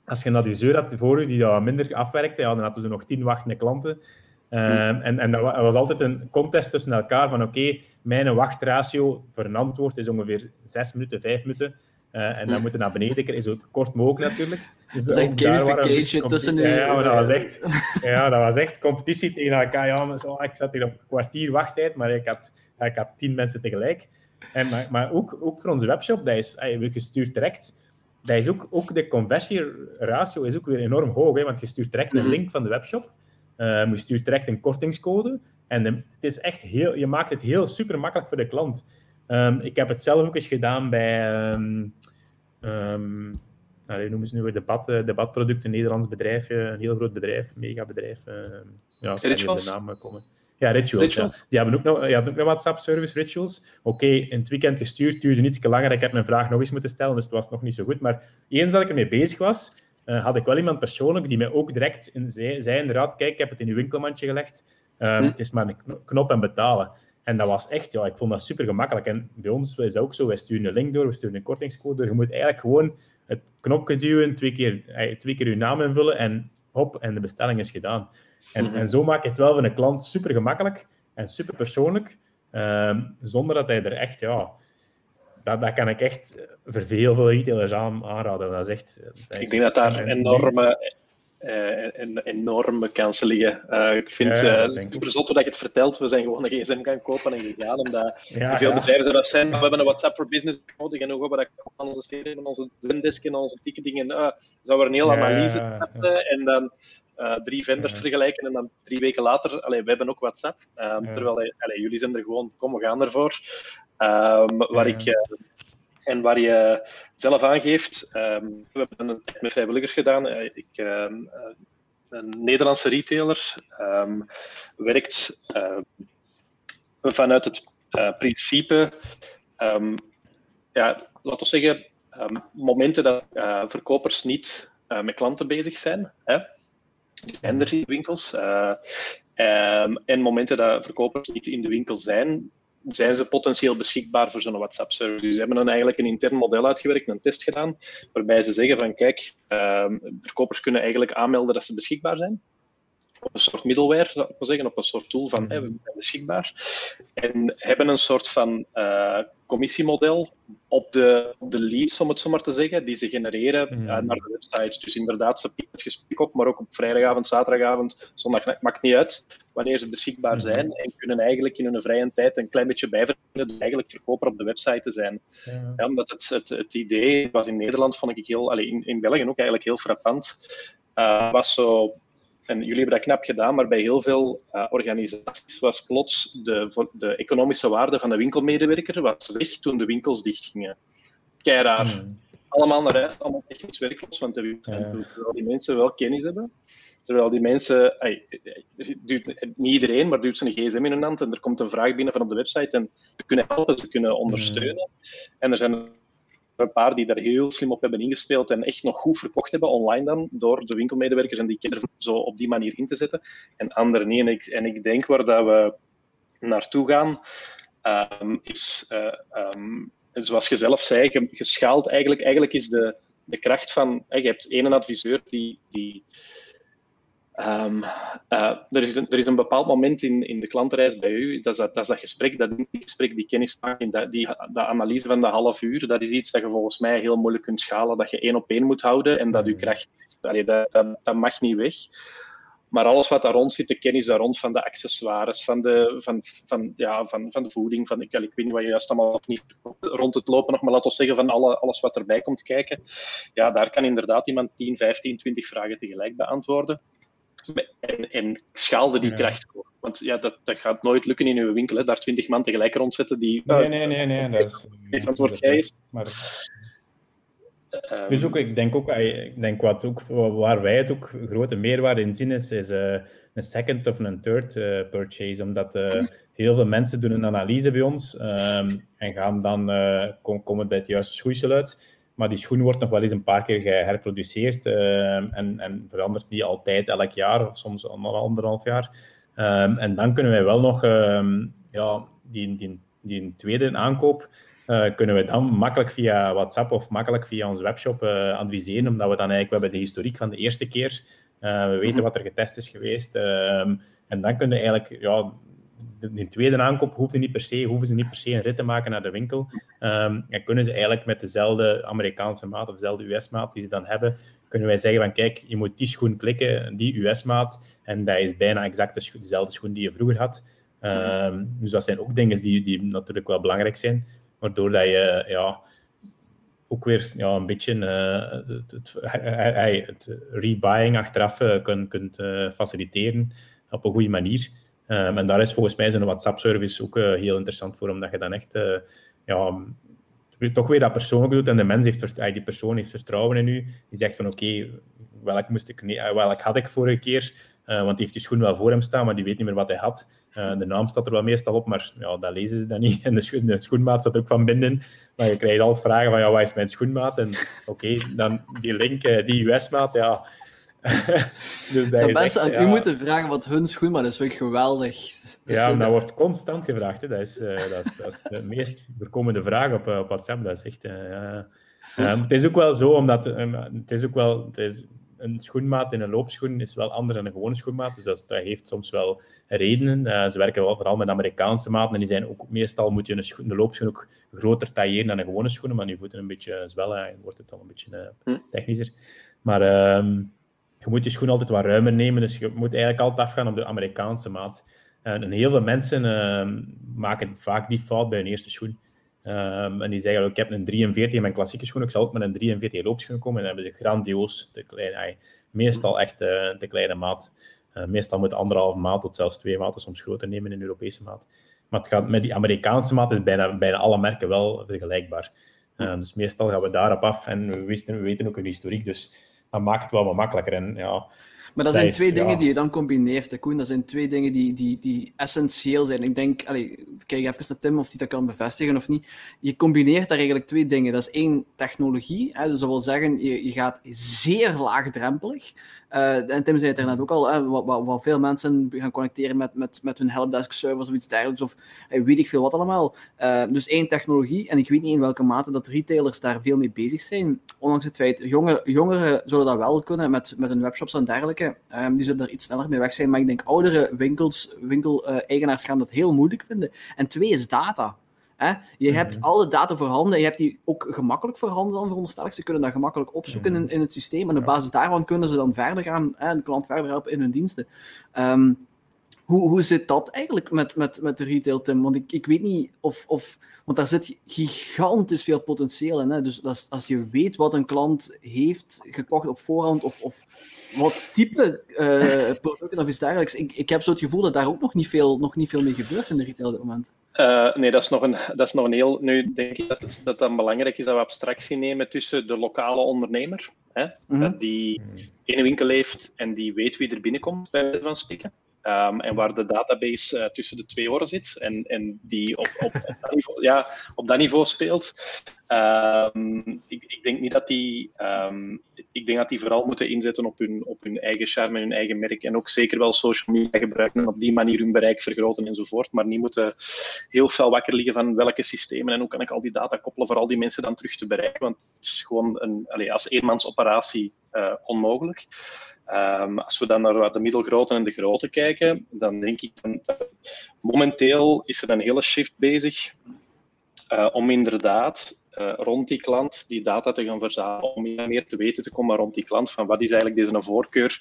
S2: als je een adviseur had voor je die dat minder afwerkte, ja, dan hadden ze nog 10 wachtende klanten. Uh, hm. en, en dat was altijd een contest tussen elkaar van oké, okay, mijn wachtratio voor een antwoord is ongeveer 6 minuten, 5 minuten. Uh, en dan moeten naar beneden, is zo kort mogelijk natuurlijk.
S3: Dus dat is echt gamification tussen
S2: Ja, ja, maar dat was echt, ja, dat was echt competitie tegen elkaar. Ja, zo, ik zat hier op een kwartier wachttijd, maar ik had, ik had tien mensen tegelijk. En, maar maar ook, ook voor onze webshop, dat is we gestuurd direct. Dat is ook, ook de conversieratio is ook weer enorm hoog, hè, want je stuurt direct een link van de webshop. Uh, je stuurt direct een kortingscode. En de, het is echt heel, je maakt het heel super makkelijk voor de klant. Um, ik heb het zelf ook eens gedaan bij. Um, um, nou, noemen ze nu weer debat, debatproducten, een Nederlands bedrijf, een heel groot bedrijf, mega bedrijf. ja,
S4: Rituals?
S2: De naam komen. Ja, Rituals. Rituals? Ja. Die hebben ook nog, een WhatsApp-service, Rituals. Oké, okay, in het weekend gestuurd, duurde iets langer. Ik heb mijn vraag nog eens moeten stellen, dus het was nog niet zo goed. Maar eens dat ik ermee bezig was, uh, had ik wel iemand persoonlijk die mij ook direct in, zei, zei inderdaad, kijk, ik heb het in uw winkelmandje gelegd. Um, hm. Het is maar een knop en betalen. En dat was echt, ja, ik vond dat super gemakkelijk. En bij ons is dat ook zo. Wij sturen een link door, we sturen een kortingscode door. Je moet eigenlijk gewoon het knopje duwen, twee keer, eh, twee keer je naam invullen en hop, en de bestelling is gedaan. En, mhm. en zo maak je het wel voor een klant super gemakkelijk en super persoonlijk, ehm, zonder dat hij er echt, ja, dat, dat kan ik echt voor veel, veel retailers aan, aanraden. Dat is echt,
S4: ik denk dat daar enorme uh, en enorme kansen liggen. Uh, ik vind het ja, uh, super zot dat je het vertelt. We zijn gewoon een gsm gaan kopen en gegaan. Omdat ja, veel bedrijven dat zijn. we hebben een WhatsApp voor Business nodig. En hoe we dat aan onze steden, onze zendesk en onze ticketing. En zouden we een hele analyse starten. En dan drie vendors vergelijken. En dan drie weken later, allee, we hebben ook WhatsApp. Terwijl allee, jullie zijn er gewoon, kom, we gaan ervoor. Um, waar ik en waar je zelf aangeeft, um, we hebben een met vrijwilligers gedaan. Uh, ik, uh, een Nederlandse retailer um, werkt vanuit het uh, principe, ja, laten we zeggen, momenten dat verkopers niet met klanten bezig zijn. Hè? Zijn er in de winkels. en momenten dat verkopers niet in de winkel zijn, zijn ze potentieel beschikbaar voor zo'n WhatsApp-service. Dus ze hebben dan eigenlijk een intern model uitgewerkt, een test gedaan, waarbij ze zeggen van kijk, uh, verkopers kunnen eigenlijk aanmelden dat ze beschikbaar zijn. Op een soort middleware, zou ik maar zeggen, op een soort tool van hey, we zijn beschikbaar. En hebben een soort van uh, commissiemodel op de, op de leads, om het zo maar te zeggen, die ze genereren mm. naar de websites. Dus inderdaad, ze pikken het gesprek op, maar ook op vrijdagavond, zaterdagavond, zondag, maakt niet uit wanneer ze beschikbaar mm-hmm. zijn en kunnen eigenlijk in hun vrije tijd een klein beetje bijverdienen door eigenlijk verkoper op de website te zijn. Ja. omdat het, het, het, idee was in Nederland, vond ik heel, allee, in, in België ook eigenlijk heel frappant, uh, was zo en jullie hebben dat knap gedaan, maar bij heel veel uh, organisaties was plots de, de, economische waarde van de winkelmedewerker was weg toen de winkels dichtgingen. Keiraar. Mm. Allemaal naar huis, allemaal technisch werkloos, want de winkels, ja. terwijl die mensen wel kennis hebben. Terwijl die mensen, ay, niet iedereen, maar duurt ze een gsm in hun hand en er komt een vraag binnen van op de website en ze kunnen helpen, ze kunnen ondersteunen. Mm. En er zijn een paar die daar heel slim op hebben ingespeeld en echt nog goed verkocht hebben online dan, door de winkelmedewerkers en die kinderen zo op die manier in te zetten. En anderen niet. En ik, en ik denk waar dat we naartoe gaan, um, is, uh, um, zoals je zelf zei, geschaald eigenlijk. Eigenlijk is de, de kracht van, je hebt één adviseur die, die Um, uh, er, is een, er is een bepaald moment in, in de klantreis bij u, dat is dat, dat, is dat gesprek, dat gesprek, die kennismaking, dat, die, dat analyse van de half uur, dat is iets dat je volgens mij heel moeilijk kunt schalen, dat je één op één moet houden en dat je mm-hmm. kracht, allee, dat, dat, dat, mag niet weg. Maar alles wat daar rond zit, de kennis daar rond van de accessoires, van de, van, van, ja, van, van de voeding, van, ik, ik weet niet wat je juist allemaal of niet rond het lopen nog, maar laten we zeggen van alle, alles wat erbij komt kijken. Ja, daar kan inderdaad iemand 10, 15, 20 vragen tegelijk beantwoorden en, en schaalde die kracht. Want ja, dat, dat gaat nooit lukken in uw winkel, hè, daar twintig man tegelijk rondzetten die...
S2: Nee, nee, nee, nee. Dat
S4: is, antwoord jij is. Maar,
S2: um, dus ook, ik denk ook, ik denk wat ook, waar wij het ook grote meerwaarde in zien, is, is uh, een second of een third uh, purchase. Omdat uh, heel veel mensen doen een analyse bij ons um, en gaan dan, komen bij het juiste schoeisel uit. Maar die schoen wordt nog wel eens een paar keer geherproduceerd uh, en, en, verandert niet altijd elk jaar of soms anderhalf jaar. Um, en dan kunnen wij wel nog um, ja, die, die, die tweede aankoop uh, kunnen we dan makkelijk via WhatsApp of makkelijk via onze webshop uh, adviseren, omdat we dan eigenlijk we hebben de historiek van de eerste keer. We weten mhm. wat er getest is geweest. Ehm, en dan kunnen we eigenlijk ja, de, tweede aankoop hoeven, niet per se, hoeven ze niet per se een rit te maken naar de winkel. Um, en kunnen ze eigenlijk met dezelfde Amerikaanse maat of dezelfde US-maat die ze dan hebben, kunnen wij zeggen van kijk, je moet die schoen klikken, die US-maat, en dat is bijna exact de dezelfde schoen die je vroeger had. Um, dus dat zijn ook dingen die, die natuurlijk wel belangrijk zijn, waardoor dat je ja, ook weer ja, een beetje uh, het, het, rebuying achteraf uh, kunt, uh, faciliteren op een goede manier. Um, en daar is volgens mij zo'n WhatsApp-service ook uh, heel interessant voor, omdat je dan echt uh, ja, toch weer dat persoonlijk doet en de mens heeft, die persoon heeft vertrouwen in u. Die zegt van oké, welk, moest ik, uh, welk had ik vorige keer? want die heeft die schoen wel voor hem staan, maar die weet niet meer wat hij had. de naam staat er wel meestal op, maar ja, dat lezen ze dan niet. En de, de schoenmaat staat ook van binnen. Maar je krijgt altijd vragen van ja, wat is mijn schoenmaat? En oké, dan die link, die US-maat, ja
S3: dus dat, mensen aan u moeten vragen wat hun schoenmaat is, vind ik geweldig.
S2: Ja, dat, wordt constant gevraagd. Hè. Dat, is, uh, dat, is, dat is de meest voorkomende vraag op, op WhatsApp. Dat is echt... Uh, het is ook wel zo, omdat... het is ook wel... Het is, een schoenmaat in een loopschoen is wel anders dan een gewone schoenmaat. Dus dat, dat heeft soms wel redenen. Uh, ze werken wel vooral met Amerikaanse maten. En die zijn ook meestal moet je een, schoen, een loopschoen ook groter tailleren dan een gewone schoen. Maar je voeten een beetje zwellen en wordt het al een beetje uh, technischer. Maar uh, je moet je schoen altijd wat ruimer nemen. Dus je moet eigenlijk altijd afgaan op de Amerikaanse maat. En heel veel mensen ehm, maken vaak die fout bij hun eerste schoen. Um, en die zeggen, ik heb een 43 in mijn klassieke schoen, ik zal ook met een 43 loopschoen komen. En dan hebben ze grandioos, te klein, meestal echt uh, de kleine maat. Uh, meestal moet anderhalve maat tot zelfs twee maten soms groter nemen in de Europese maat. Maar het gaat, met die Amerikaanse maat is bijna, bijna alle merken wel vergelijkbaar. Uh, dus meestal gaan we daarop af en we, wisten, we weten ook een historiek, dus dat maakt het wel wat makkelijker. En, ja,
S3: maar dat, zijn twee dingen die je dan combineert, Koen. Dat zijn twee dingen die, die, die essentieel zijn. Ik denk, allee, kijk even naar Tim of hij dat kan bevestigen of niet. Je combineert daar eigenlijk twee dingen. Dat is één, technologie. Hè, dus dat wil zeggen, je, je gaat zeer laagdrempelig. Uh, en Tim zei het daarnet ook al, hè, wat, wat, wat, veel mensen gaan connecteren met, met, met hun helpdesk servers of iets dergelijks, of hey, weet ik veel wat allemaal. Uh, dus één, technologie. En ik weet niet in welke mate dat retailers daar veel mee bezig zijn. Ondanks het feit, jonge, jongeren zullen dat wel kunnen met, met hun webshops en dergelijke. Um, die zullen er iets sneller mee weg zijn. Maar ik denk, oudere winkels, winkel-eigenaars gaan dat heel moeilijk vinden. En twee is data. Hè? Je mhm. hebt alle data voorhanden, je hebt die ook gemakkelijk voorhanden dan veronderstel ik. Ze kunnen dat gemakkelijk opzoeken in, mhm. in het systeem en op basis daarvan kunnen ze dan verder gaan en de klant verder helpen in hun diensten. Um, hoe, hoe zit dat eigenlijk met, met, met de retail, Tim? Want ik, ik weet niet of, of... Want daar zit gigantisch veel potentieel in. Hè? Dus als, als je weet wat een klant heeft gekocht op voorhand, of, of wat type uh, producten of iets dergelijks, ik, ik heb zo het gevoel dat daar ook nog niet veel, nog niet veel mee gebeurt in de retail op dit moment.
S4: Uh, nee, dat is, nog een, dat is nog een heel... Nu denk ik dat het, dat dan belangrijk is dat we abstractie nemen tussen de lokale ondernemer, hè, mm die in een winkel heeft en die weet wie er binnenkomt, bij wijze van spreken. Um, en waar de database uh, tussen de twee oren zit en, en die op, op, op, dat, niveau, ja, op dat niveau speelt. Um, ik, ik, denk niet dat die, um, ik denk dat die vooral moeten inzetten op hun, op hun eigen charme en hun eigen merk. En ook zeker wel social media gebruiken en op die manier hun bereik vergroten enzovoort. Maar niet moeten heel veel wakker liggen van welke systemen en hoe kan ik al die data koppelen voor al die mensen dan terug te bereiken. Want het is gewoon een, allez, als eenmansoperatie uh, onmogelijk. Um, als we dan naar de middelgrote en de grote kijken, dan denk ik dat momenteel is er een hele shift bezig uh, om inderdaad uh, rond die klant die data te gaan verzamelen, om meer te weten te komen rond die klant, van wat is eigenlijk deze voorkeur.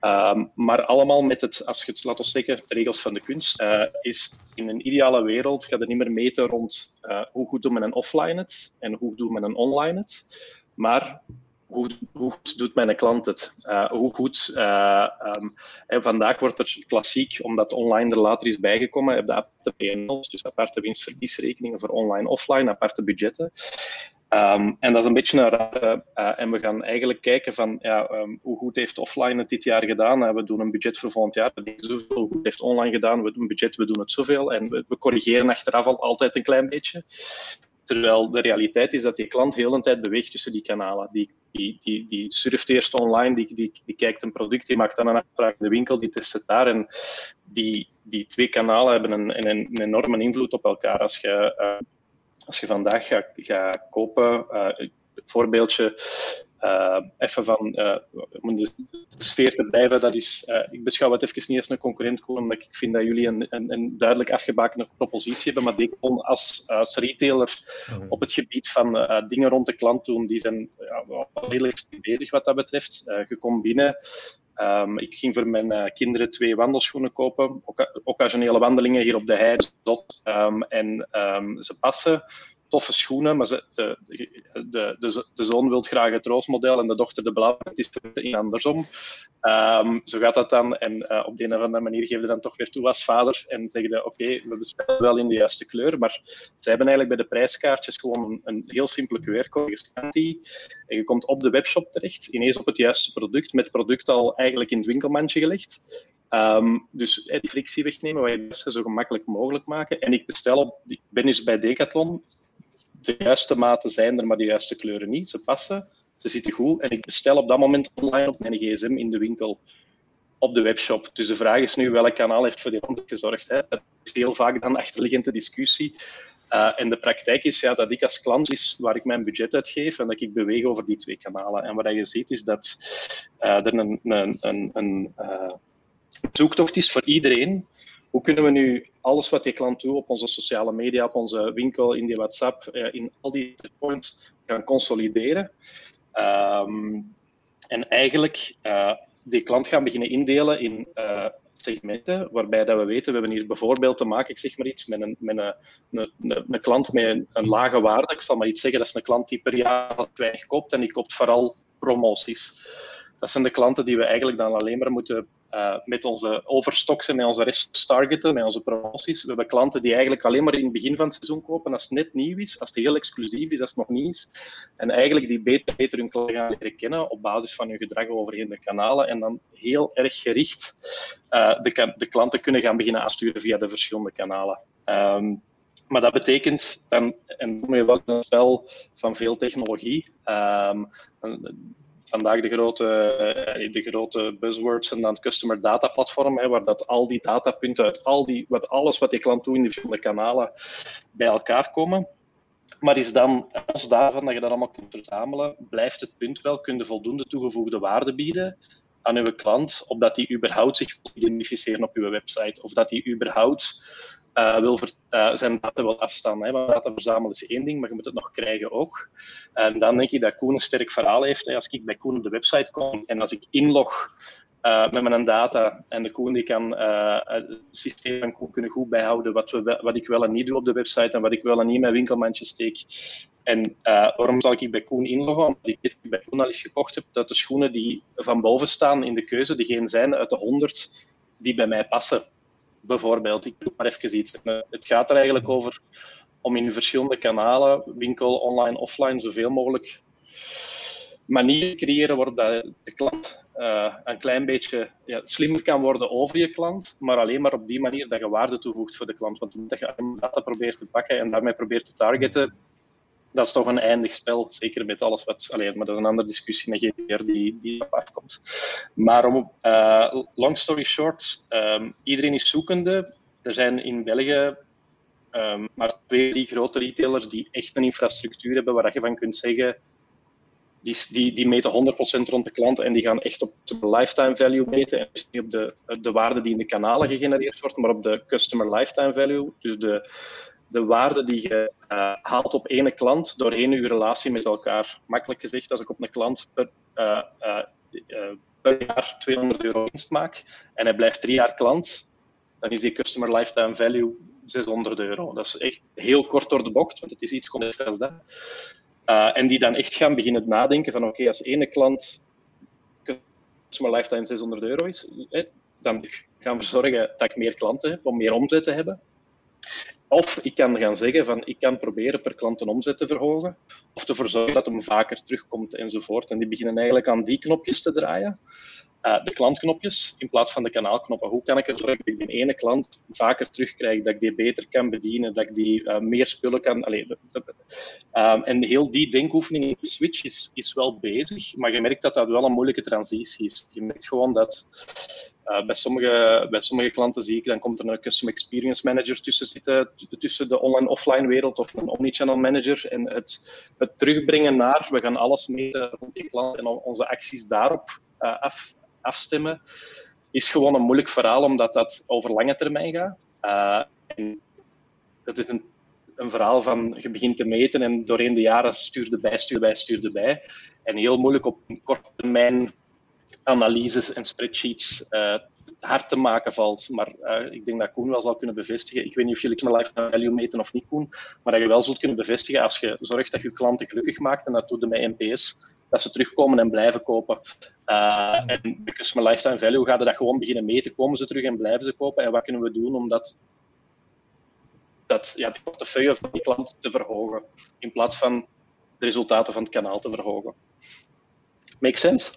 S4: Um, maar allemaal met het, als je het laat ons zeggen, regels van de kunst, uh, is in een ideale wereld gaat het niet meer meten rond hoe goed doet men een offline het en hoe doet men een online het, maar hoe, goed doet mijn klant het? Uh, hoe goed, uh, um, en vandaag wordt er klassiek, omdat online er later is bijgekomen, heb je aparte PNL's, dus aparte winstverliesrekeningen voor online-offline, aparte budgetten. Um, en dat is een beetje een rare. Uh, en we gaan eigenlijk kijken van ja, um, hoe goed heeft offline het dit jaar gedaan. We doen een budget voor volgend jaar. We zoveel. Hoe goed heeft online gedaan? We doen een budget, we doen het zoveel. En we, we corrigeren achteraf al altijd een klein beetje. Terwijl de realiteit is dat die klant heel een tijd beweegt tussen die kanalen. Die, die, die, die surft eerst online, die, die, die kijkt een product, die maakt dan een afspraak in de winkel, die test het daar. En die, die twee kanalen hebben een, een, enorme invloed op elkaar. Als je, uh, als je vandaag gaat, gaat kopen, uh, voorbeeldje, uh, even van uh, om de sfeer te blijven, dat is, uh, ik beschouw het even niet als een concurrent, gewoon omdat ik vind dat jullie een, een, een duidelijk afgebakende propositie hebben, maar Decathlon als, als retailer mhm. op het gebied van dingen rond de klant doen, die zijn ja, redelijk bezig wat dat betreft. je komt binnen, um, ik ging voor mijn kinderen twee wandelschoenen kopen, occasionele wandelingen hier op de hei, um, en um, ze passen toffe schoenen, maar ze, de, de, de, de, zoon wil graag het roosmodel en de dochter de blauwe. Het is in andersom. Um, zo gaat dat dan. En uh, op de een of andere manier geef je dan toch weer toe als vader en zeg je: Oké, we bestellen wel in de juiste kleur. Maar ze hebben eigenlijk bij de prijskaartjes gewoon een, een heel simpele QR-code. En je komt op de webshop terecht, ineens op het juiste product, met het product al eigenlijk in het winkelmandje gelegd. Um, dus die frictie wegnemen, wat je het zo gemakkelijk mogelijk maken. En ik bestel op, ik ben dus bij Decathlon, de juiste maten zijn er, maar de juiste kleuren niet. Ze passen. ze zitten goed en ik bestel op dat moment online op mijn gsm in de winkel op de webshop. Dus de vraag is nu welk kanaal heeft voor die content gezorgd. Hè? Dat is heel vaak dan achterliggende discussie. Uh, en de praktijk is ja, dat ik als klant is waar ik mijn budget uitgeef en dat ik beweeg over die twee kanalen. En wat je ziet is dat uh, er een, een, een, een uh, zoektocht is voor iedereen. Hoe kunnen we nu alles wat die klant doet op onze sociale media, op onze winkel, in die WhatsApp, in al die points gaan consolideren? Um, en eigenlijk die klant gaan beginnen indelen in uh, segmenten, waarbij dat we weten, we hebben hier bijvoorbeeld te maken, ik zeg maar iets, met een, met een, een, klant met een, een, lage waarde. Ik zal maar iets zeggen, dat is een klant die per jaar weinig koopt en die koopt vooral promoties. Dat zijn de klanten die we eigenlijk dan alleen maar moeten uh, met onze overstocks en met onze rest targeten, met onze promoties. We hebben klanten die eigenlijk alleen maar in het begin van het seizoen kopen als het net nieuw is, als het heel exclusief is, als het nog niet is. En eigenlijk die beter, hun klanten gaan leren kennen op basis van hun gedrag overheen de kanalen en dan heel erg gericht uh, de, klanten kunnen gaan beginnen aansturen via de verschillende kanalen. Um, maar dat betekent dan, en je wel een spel van veel technologie. Um, vandaag de grote, eh, de grote buzzwords en dan customer data platform, hè, waar dat al die datapunten uit al die, wat, alles wat die klant doet in de verschillende kanalen bij elkaar komen. Maar is dan, als daarvan dat je dat allemaal kunt verzamelen, blijft het punt wel, kun je voldoende toegevoegde waarde bieden aan uw klant, opdat die überhaupt zich identificeren op uw website, of dat die überhaupt uh, wil uh, zijn data wil afstaan. Hè. Data verzamelen is één ding, maar je moet het nog krijgen ook. En dan denk ik dat Koen een sterk verhaal heeft. Hè. Als ik bij Koen op de website kom en als ik inlog uh, met mijn data en de Koen die kan het systeem van Koen kunnen goed bijhouden wat, we, wat ik wel en niet doe op de website en wat ik wel en niet in mijn winkelmandje steek. En waarom zal ik bij Koen inloggen? Omdat ik bij Koen al eens gekocht heb dat de schoenen die van boven staan in de keuze, degene zijn uit de 100 die bij mij passen bijvoorbeeld. Ik doe maar even iets. Eh, het gaat er eigenlijk over om in verschillende kanalen, winkel, online, offline, zoveel mogelijk manieren te creëren waarop de klant uh, een klein beetje ja, slimmer kan worden over je klant, maar alleen maar op die manier dat je waarde toevoegt voor de klant. Want dat je data probeert te pakken en daarmee probeert te targeten, dat is toch een eindig spel. Zeker met alles wat. Alleen, maar dat is een andere discussie met GDPR die, die afkomt. Maar om, uh, long story short, um, iedereen is zoekende. Er zijn in België um, maar twee, drie grote retailers die echt een infrastructuur hebben waar je van kunt zeggen. Die, die, die meten 100% rond de klant en die gaan echt op de lifetime value meten. En dus niet op de, de waarde die in de kanalen gegenereerd wordt, maar op de customer lifetime value. Dus de, de waarde die je uh, haalt op ene klant doorheen je relatie met elkaar. Makkelijk gezegd, als ik op een klant per, uh, uh, per jaar 200 euro winst maak en hij blijft drie jaar klant, dan is die customer lifetime value 600 euro. Dat is echt heel kort door de bocht, want het is iets complexer als dat. en die dan echt gaan beginnen nadenken van oké, als ene klant customer lifetime 600 euro is, dan gaan we zorgen dat ik meer klanten heb om meer omzet te hebben. Of ik kan gaan zeggen van ik kan proberen per klant een omzet te verhogen, of ervoor zorgen dat hem vaker terugkomt enzovoort. En die beginnen eigenlijk aan die knopjes te draaien. Uh, de klantknopjes in plaats van de kanaalknoppen. Hoe kan ik ervoor zorgen dat ik die ene klant vaker terugkrijg, dat ik die beter kan bedienen, dat ik die uh, meer spullen kan. Allee, uh, en heel die denkoefening in de switch is, is wel bezig, maar je merkt dat dat wel een moeilijke transitie is. Je merkt gewoon dat uh, bij, sommige, bij sommige klanten zie ik, dan komt er een Custom Experience Manager tussen zitten, tussen de online-offline wereld of een Omnichannel Manager. En het, het terugbrengen naar, we gaan alles meten rond die klant en onze acties daarop uh, af, afstemmen, is gewoon een moeilijk verhaal, omdat dat over lange termijn gaat. Uh, en het is een, een verhaal van je begint te meten en doorheen de jaren stuurde bij, stuurde bij, stuurde bij. En heel moeilijk op een korte termijn analyses en spreadsheets uh, hard te maken valt. Maar uh, ik denk dat Koen wel zal kunnen bevestigen. Ik weet niet of jullie mijn lifetime value meten of niet, Koen. Maar dat je wel zult kunnen bevestigen als je zorgt dat je klanten gelukkig maakt. En dat doet de met NPS. Dat ze terugkomen en blijven kopen. Uh, en bij Customer Lifetime Value gaat dat gewoon beginnen meten. Komen ze terug en blijven ze kopen? En wat kunnen we doen om dat, dat, ja, de portefeuille van die klant te verhogen? In plaats van de resultaten van het kanaal te verhogen. Make sense?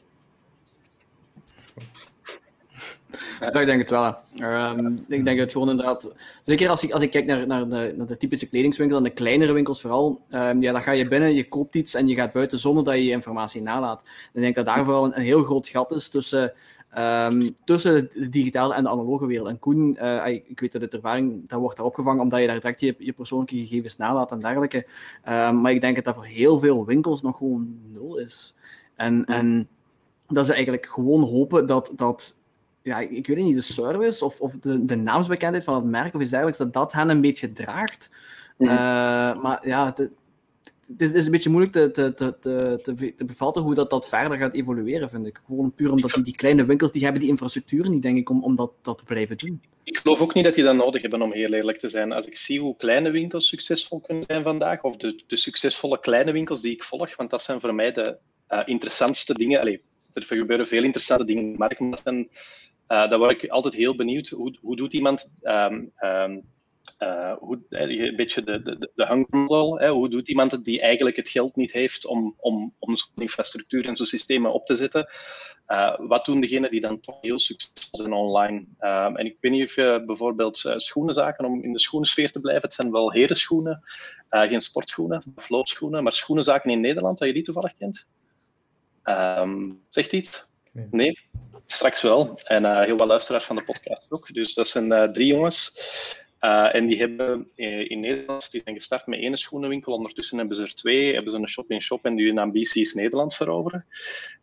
S3: Ja, ik denk het wel. Ehm, ik denk het gewoon inderdaad. Zeker als ik, als ik kijk naar, naar, de, naar de typische kledingswinkel en de kleinere winkels vooral. Um, ja, dan ga je binnen, je koopt iets en je gaat buiten zonder dat je je informatie nalaat. Ik denk dat daar vooral een, een heel groot gat is tussen Um, tussen de digitale en de analoge wereld. En Koen, uh, ik weet dat uit ervaring, dat wordt daar opgevangen omdat je daar direct je, je persoonlijke gegevens nalaat en dergelijke. Maar ik denk dat dat voor heel veel winkels nog gewoon nul is. En, en dat ze eigenlijk gewoon hopen dat, dat ja, ik weet niet, de service of, of de, de naamsbekendheid van het merk of iets dergelijks, dat dat hen een beetje draagt. Mm. Uh, maar ja, het is, het is, een beetje moeilijk te, te, te, te, te bevatten hoe dat, dat verder gaat evolueren, vind ik. Gewoon puur omdat die, die kleine winkels, die hebben die infrastructuur niet, denk ik, om, om dat, dat te blijven doen.
S4: Ik geloof ook niet dat die dat nodig hebben, om heel eerlijk te zijn. Als ik zie hoe kleine winkels succesvol kunnen zijn vandaag, of de, de succesvolle kleine winkels die ik volg, want dat zijn voor mij de uh, interessantste dingen. Allee, er gebeuren veel interessante dingen in de markt, uh, daar word ik altijd heel benieuwd. Hoe, hoe doet iemand... Um, um, hoe, een beetje de, de, de hunger Hoe doet iemand die eigenlijk het geld niet heeft om, om, om zo'n infrastructuur en zo'n systemen op te zetten? Uh, wat doen degenen die dan toch heel succesvol zijn online? Uh, en ik weet niet of je bijvoorbeeld schoenenzaken, om in de schoenensfeer te blijven, het zijn wel herenschoenen, geen sportschoenen of loopschoenen, maar schoenenzaken in Nederland, dat je die toevallig kent? Um, zegt iets? Nee. nee? Straks wel. En heel wat luisteraars van de podcast ook. Dus dat zijn drie jongens. Uh, en die hebben in Nederland, die zijn gestart met één schoenenwinkel, ondertussen hebben ze er twee, hebben ze een shop-in-shop en die hun ambitie is Nederland veroveren.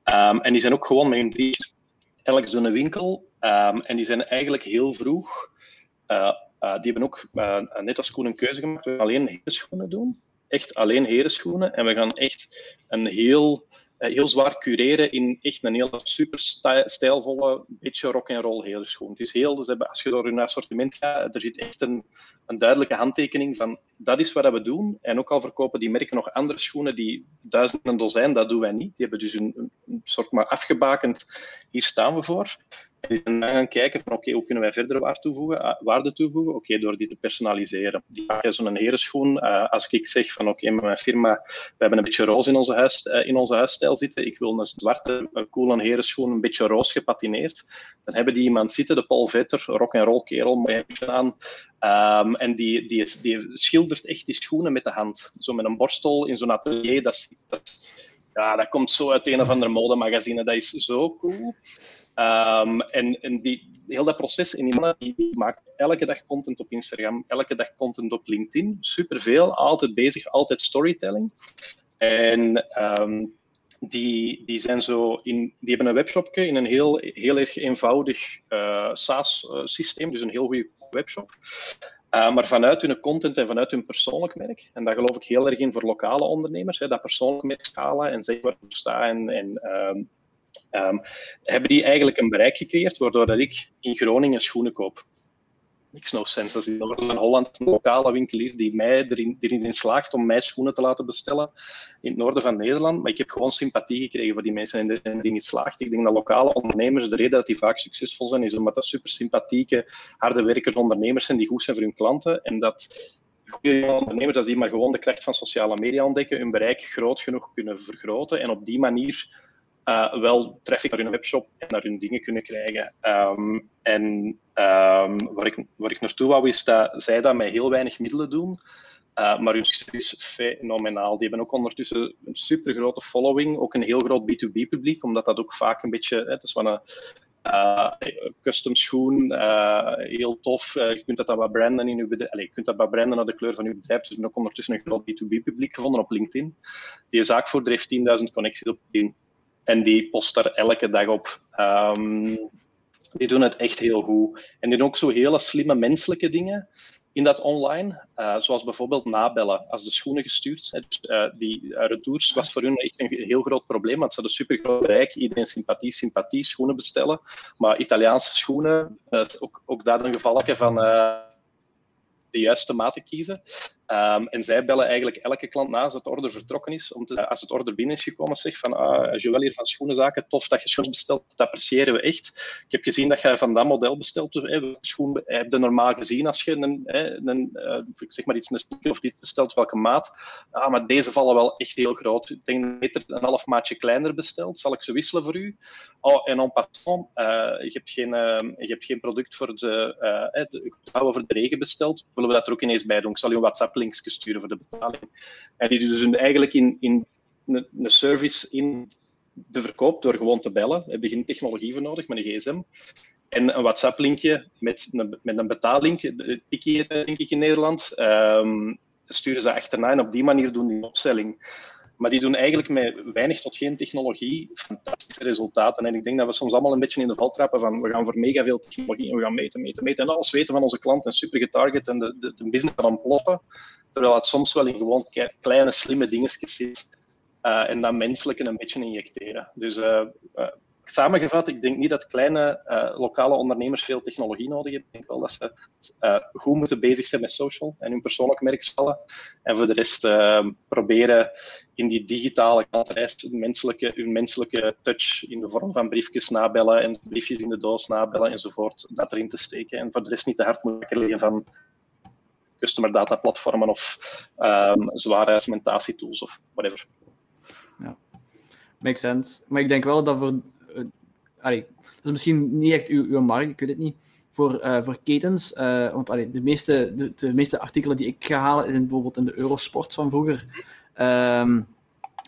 S4: Um, en die zijn ook gewoon met hun drie, elk zo'n winkel. Um, en die zijn eigenlijk heel vroeg, die hebben ook net als Koen een keuze gemaakt, we gaan alleen herenschoenen doen. Echt alleen herenschoenen. En we gaan echt een heel heel zwaar cureren in echt een heel super stijlvolle, beetje rock-and-roll hele schoen. Het is heel, dus als je door hun assortiment gaat, er zit echt een, een duidelijke handtekening van dat is wat we doen. En ook al verkopen die merken nog andere schoenen die duizenden dozijn, dat doen wij niet. Die hebben dus een, een soort maar afgebakend, hier staan we voor. En dan gaan kijken van oké, hoe kunnen wij verder toevoegen? Ah, waarde toevoegen? Oké, door die te personaliseren. Die maken zo'n herenschoen. Uh, als ik zeg van oké, met mijn firma, we hebben een beetje roze in onze, huis, uh, in onze huisstijl zitten. Ik wil een zwarte, uh, coole herenschoen, een beetje roze gepatineerd. Dan hebben die iemand zitten, de Paul Vetter, rock and roll kerel, mooi aan. Um, en die, die, die schildert echt die schoenen met de hand. Zo met een borstel in zo'n atelier. Dat, dat, ja, dat komt zo uit een of andere modemagazine. Dat is zo cool. Um, en en die, heel dat proces, en die mannen die maken elke dag content op Instagram, elke dag content op LinkedIn, superveel, altijd bezig, altijd storytelling. En um, die, die, zijn zo in, die hebben een webshopje in een heel, heel erg eenvoudig uh, SaaS-systeem, dus een heel goede webshop. Uh, maar vanuit hun content en vanuit hun persoonlijk merk, en daar geloof ik heel erg in voor lokale ondernemers, hè, dat persoonlijk merk schalen en zeggen waar ik sta en, en um, Um, hebben die eigenlijk een bereik gecreëerd waardoor dat ik in Groningen schoenen koop. Niks no sense. Dat is in Holland een lokale winkelier die mij erin, slaagt om mij schoenen te laten bestellen in het noorden van Nederland. Maar ik heb gewoon sympathie gekregen voor die mensen en die erin slaagt. Ik denk dat lokale ondernemers, de reden dat die vaak succesvol zijn, is omdat dat super sympathieke, harde werkers ondernemers zijn die goed zijn voor hun klanten. En dat goede ondernemers, dat die maar gewoon de kracht van sociale media ontdekken, hun bereik groot genoeg kunnen vergroten en op die manier uh, wel traffic naar hun webshop en naar hun dingen kunnen krijgen. Um, en um, waar, ik, waar ik naartoe wou, is dat zij dat met heel weinig middelen doen. Uh, maar hun succes is fenomenaal. Die hebben ook ondertussen een super grote following, ook een heel groot B2B-publiek, omdat dat ook vaak een beetje, het is van een uh, custom schoen, heel tof. Je kunt dat dan wat branden in uw bedrijf. Je kunt dat wat branden naar de kleur van uw bedrijf. Dus hebben ook ondertussen een groot B2B-publiek gevonden op LinkedIn. Die zaakvoerder heeft 10.000 connecties op LinkedIn. En die post er elke dag op. Um, die doen het echt heel goed. En die doen ook zo hele slimme menselijke dingen in dat online. Uh, zoals bijvoorbeeld nabellen als de schoenen gestuurd zijn. Dus, uh, die uh, retours was voor hun echt een heel groot probleem, want ze hadden super groot bereik. Iedereen sympathie, sympathie, schoenen bestellen. Maar Italiaanse schoenen, ook, ook daar een gevalletje van de juiste maten kiezen. Ehm, en zij bellen eigenlijk elke klant na als het order vertrokken is. Om te, als het order binnen is gekomen, zeg van ah, Joël hier van Schoenenzaken, tof dat je schoenen bestelt, dat appreciëren we echt. Ik heb gezien dat je van dat model bestelt. Dus, hè, schoen heb je normaal gezien als je een, een uh, zeg maar iets, een of dit bestelt, welke maat. Ah, maar deze vallen wel echt heel groot. Ik denk dat je een half maatje kleiner bestelt. Zal ik ze wisselen voor u? Oh, en en passant, je, hebt geen, uh, je hebt geen product voor de, uh, de, de regen besteld, willen we dat er ook ineens bij doen. Ik zal je een WhatsApp-link sturen voor de betaling. En die dus eigenlijk in, in een, een service in de verkoop door gewoon te bellen. We hebben geen technologie voor nodig met een gsm. En een WhatsApp-linkje met een, met een betaallink, tikkie denk ik in Nederland, um, sturen ze achterna en op die manier doen die opstelling. Maar die doen eigenlijk met weinig tot geen technologie fantastische resultaten. En ik denk dat we soms allemaal een beetje in de val trappen van we gaan voor mega veel technologie en we gaan meten, meten, meten. En alles weten van onze klant en super getarget en de, de, de business kan ontploffen. Terwijl het soms wel in gewoon kleine, slimme dingetjes zit. Uh, en dat menselijke een beetje injecteren. Dus uh, uh, samengevat, ik denk niet dat kleine uh, lokale ondernemers veel technologie nodig hebben. Ik denk wel dat ze uh, goed moeten bezig zijn met social en hun persoonlijk merk stellen. En voor de rest uh, proberen in die digitale reis menselijke, hun menselijke touch in de vorm van briefjes nabellen en briefjes in de doos nabellen enzovoort, dat erin te steken. En voor de rest niet te hard moeten liggen van customer data platformen of um, zware segmentatietools of whatever.
S3: Ja, makes sense. Maar ik denk wel dat voor dat is misschien niet echt uw, uw markt, ik weet het niet. Voor, uh, voor ketens, uh, want de, meeste, de, de, meeste artikelen die ik ga halen, zijn bijvoorbeeld in de Eurosport van vroeger. Um,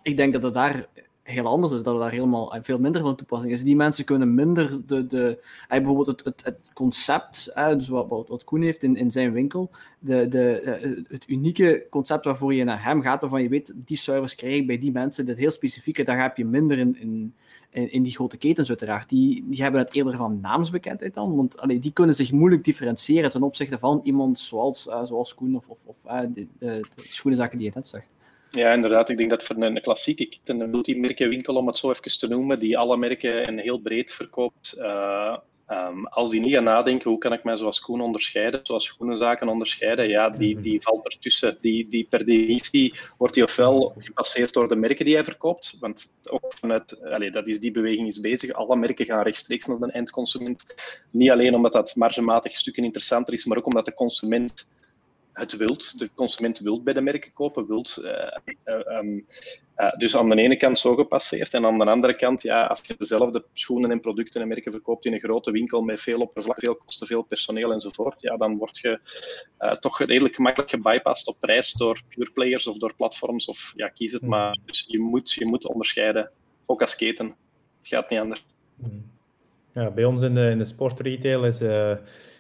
S3: ik denk dat het daar heel anders is, dat het daar helemaal veel minder van toepassing is. Die mensen kunnen minder de, de bijvoorbeeld het, het, het concept, dus wat, wat, wat Koen heeft in, in zijn winkel, de, de, het unieke concept waarvoor je naar hem gaat, waarvan je weet, die service krijg ik bij die mensen, dit heel specifieke, daar heb je minder in, in, in, in die grote ketens uiteraard. Die, die hebben het eerder van naamsbekendheid dan, want allee, die kunnen zich moeilijk differentiëren ten opzichte van iemand zoals, uh, zoals Koen of, of, of uh, de, de, schoenenzaken die je net zegt.
S4: Ja, inderdaad. Ik denk dat voor een klassieke een multimerkenwinkel, om het zo even te noemen, die alle merken en heel breed verkoopt, uh, um, als die niet gaan nadenken, hoe kan ik mij zoals Koen onderscheiden, zoals schoenenzaken onderscheiden, ja, die, mhm. die valt ertussen. Die, die per definitie wordt die ofwel gepasseerd door de merken die hij verkoopt, want ook vanuit, allez, dat is die beweging is bezig, alle merken gaan rechtstreeks naar de eindconsument. Niet alleen omdat dat margematig stukken interessanter is, maar ook omdat de consument het wilt. De consument wilt bij de merken kopen, wilt. Uh, uh, um, uh, dus aan de ene kant zo gepasseerd. En aan de andere kant, ja, als je dezelfde schoenen en producten en merken verkoopt in een grote winkel met veel oppervlak, veel kosten, veel personeel enzovoort, ja, dan word je toch redelijk gemakkelijk gebypast op prijs door pure players of door platforms. Of ja, kies het hmm. maar. Dus je moet, je moet onderscheiden, ook als keten. Het gaat niet anders.
S2: Hmm. Ja, bij ons in de, in de sportretail is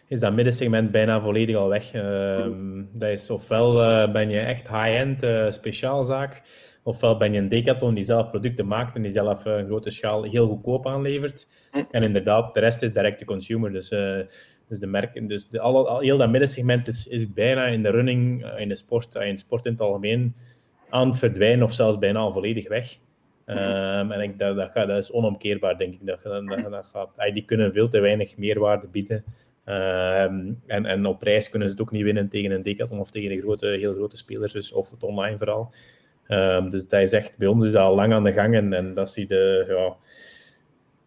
S2: is dat middensegment bijna volledig al weg. Uh, dat is ofwel uh, ben je echt high-end uh, speciaalzaak, ofwel ben je een decathlon die zelf producten maakt en die zelf een grote schaal heel goedkoop aanlevert. En inderdaad, de rest is direct-to-consumer. Dus, dus de merken, dus de, al, al, heel dat middensegment is, is bijna in de running, in de sport, in sport in het algemeen, aan het verdwijnen of zelfs bijna al volledig weg. Um, en ik, dat, dat, gaat, dat is onomkeerbaar, denk ik. Dat, dat, dat gaat, die kunnen veel te weinig meerwaarde bieden. Ehm, en, en op prijs kunnen ze het ook niet winnen tegen een Decathlon of tegen de grote, heel grote spelers, dus, of het online vooral. Um, dus dat is echt, bij ons is dat al lang aan de gang en, dat zie de, ja,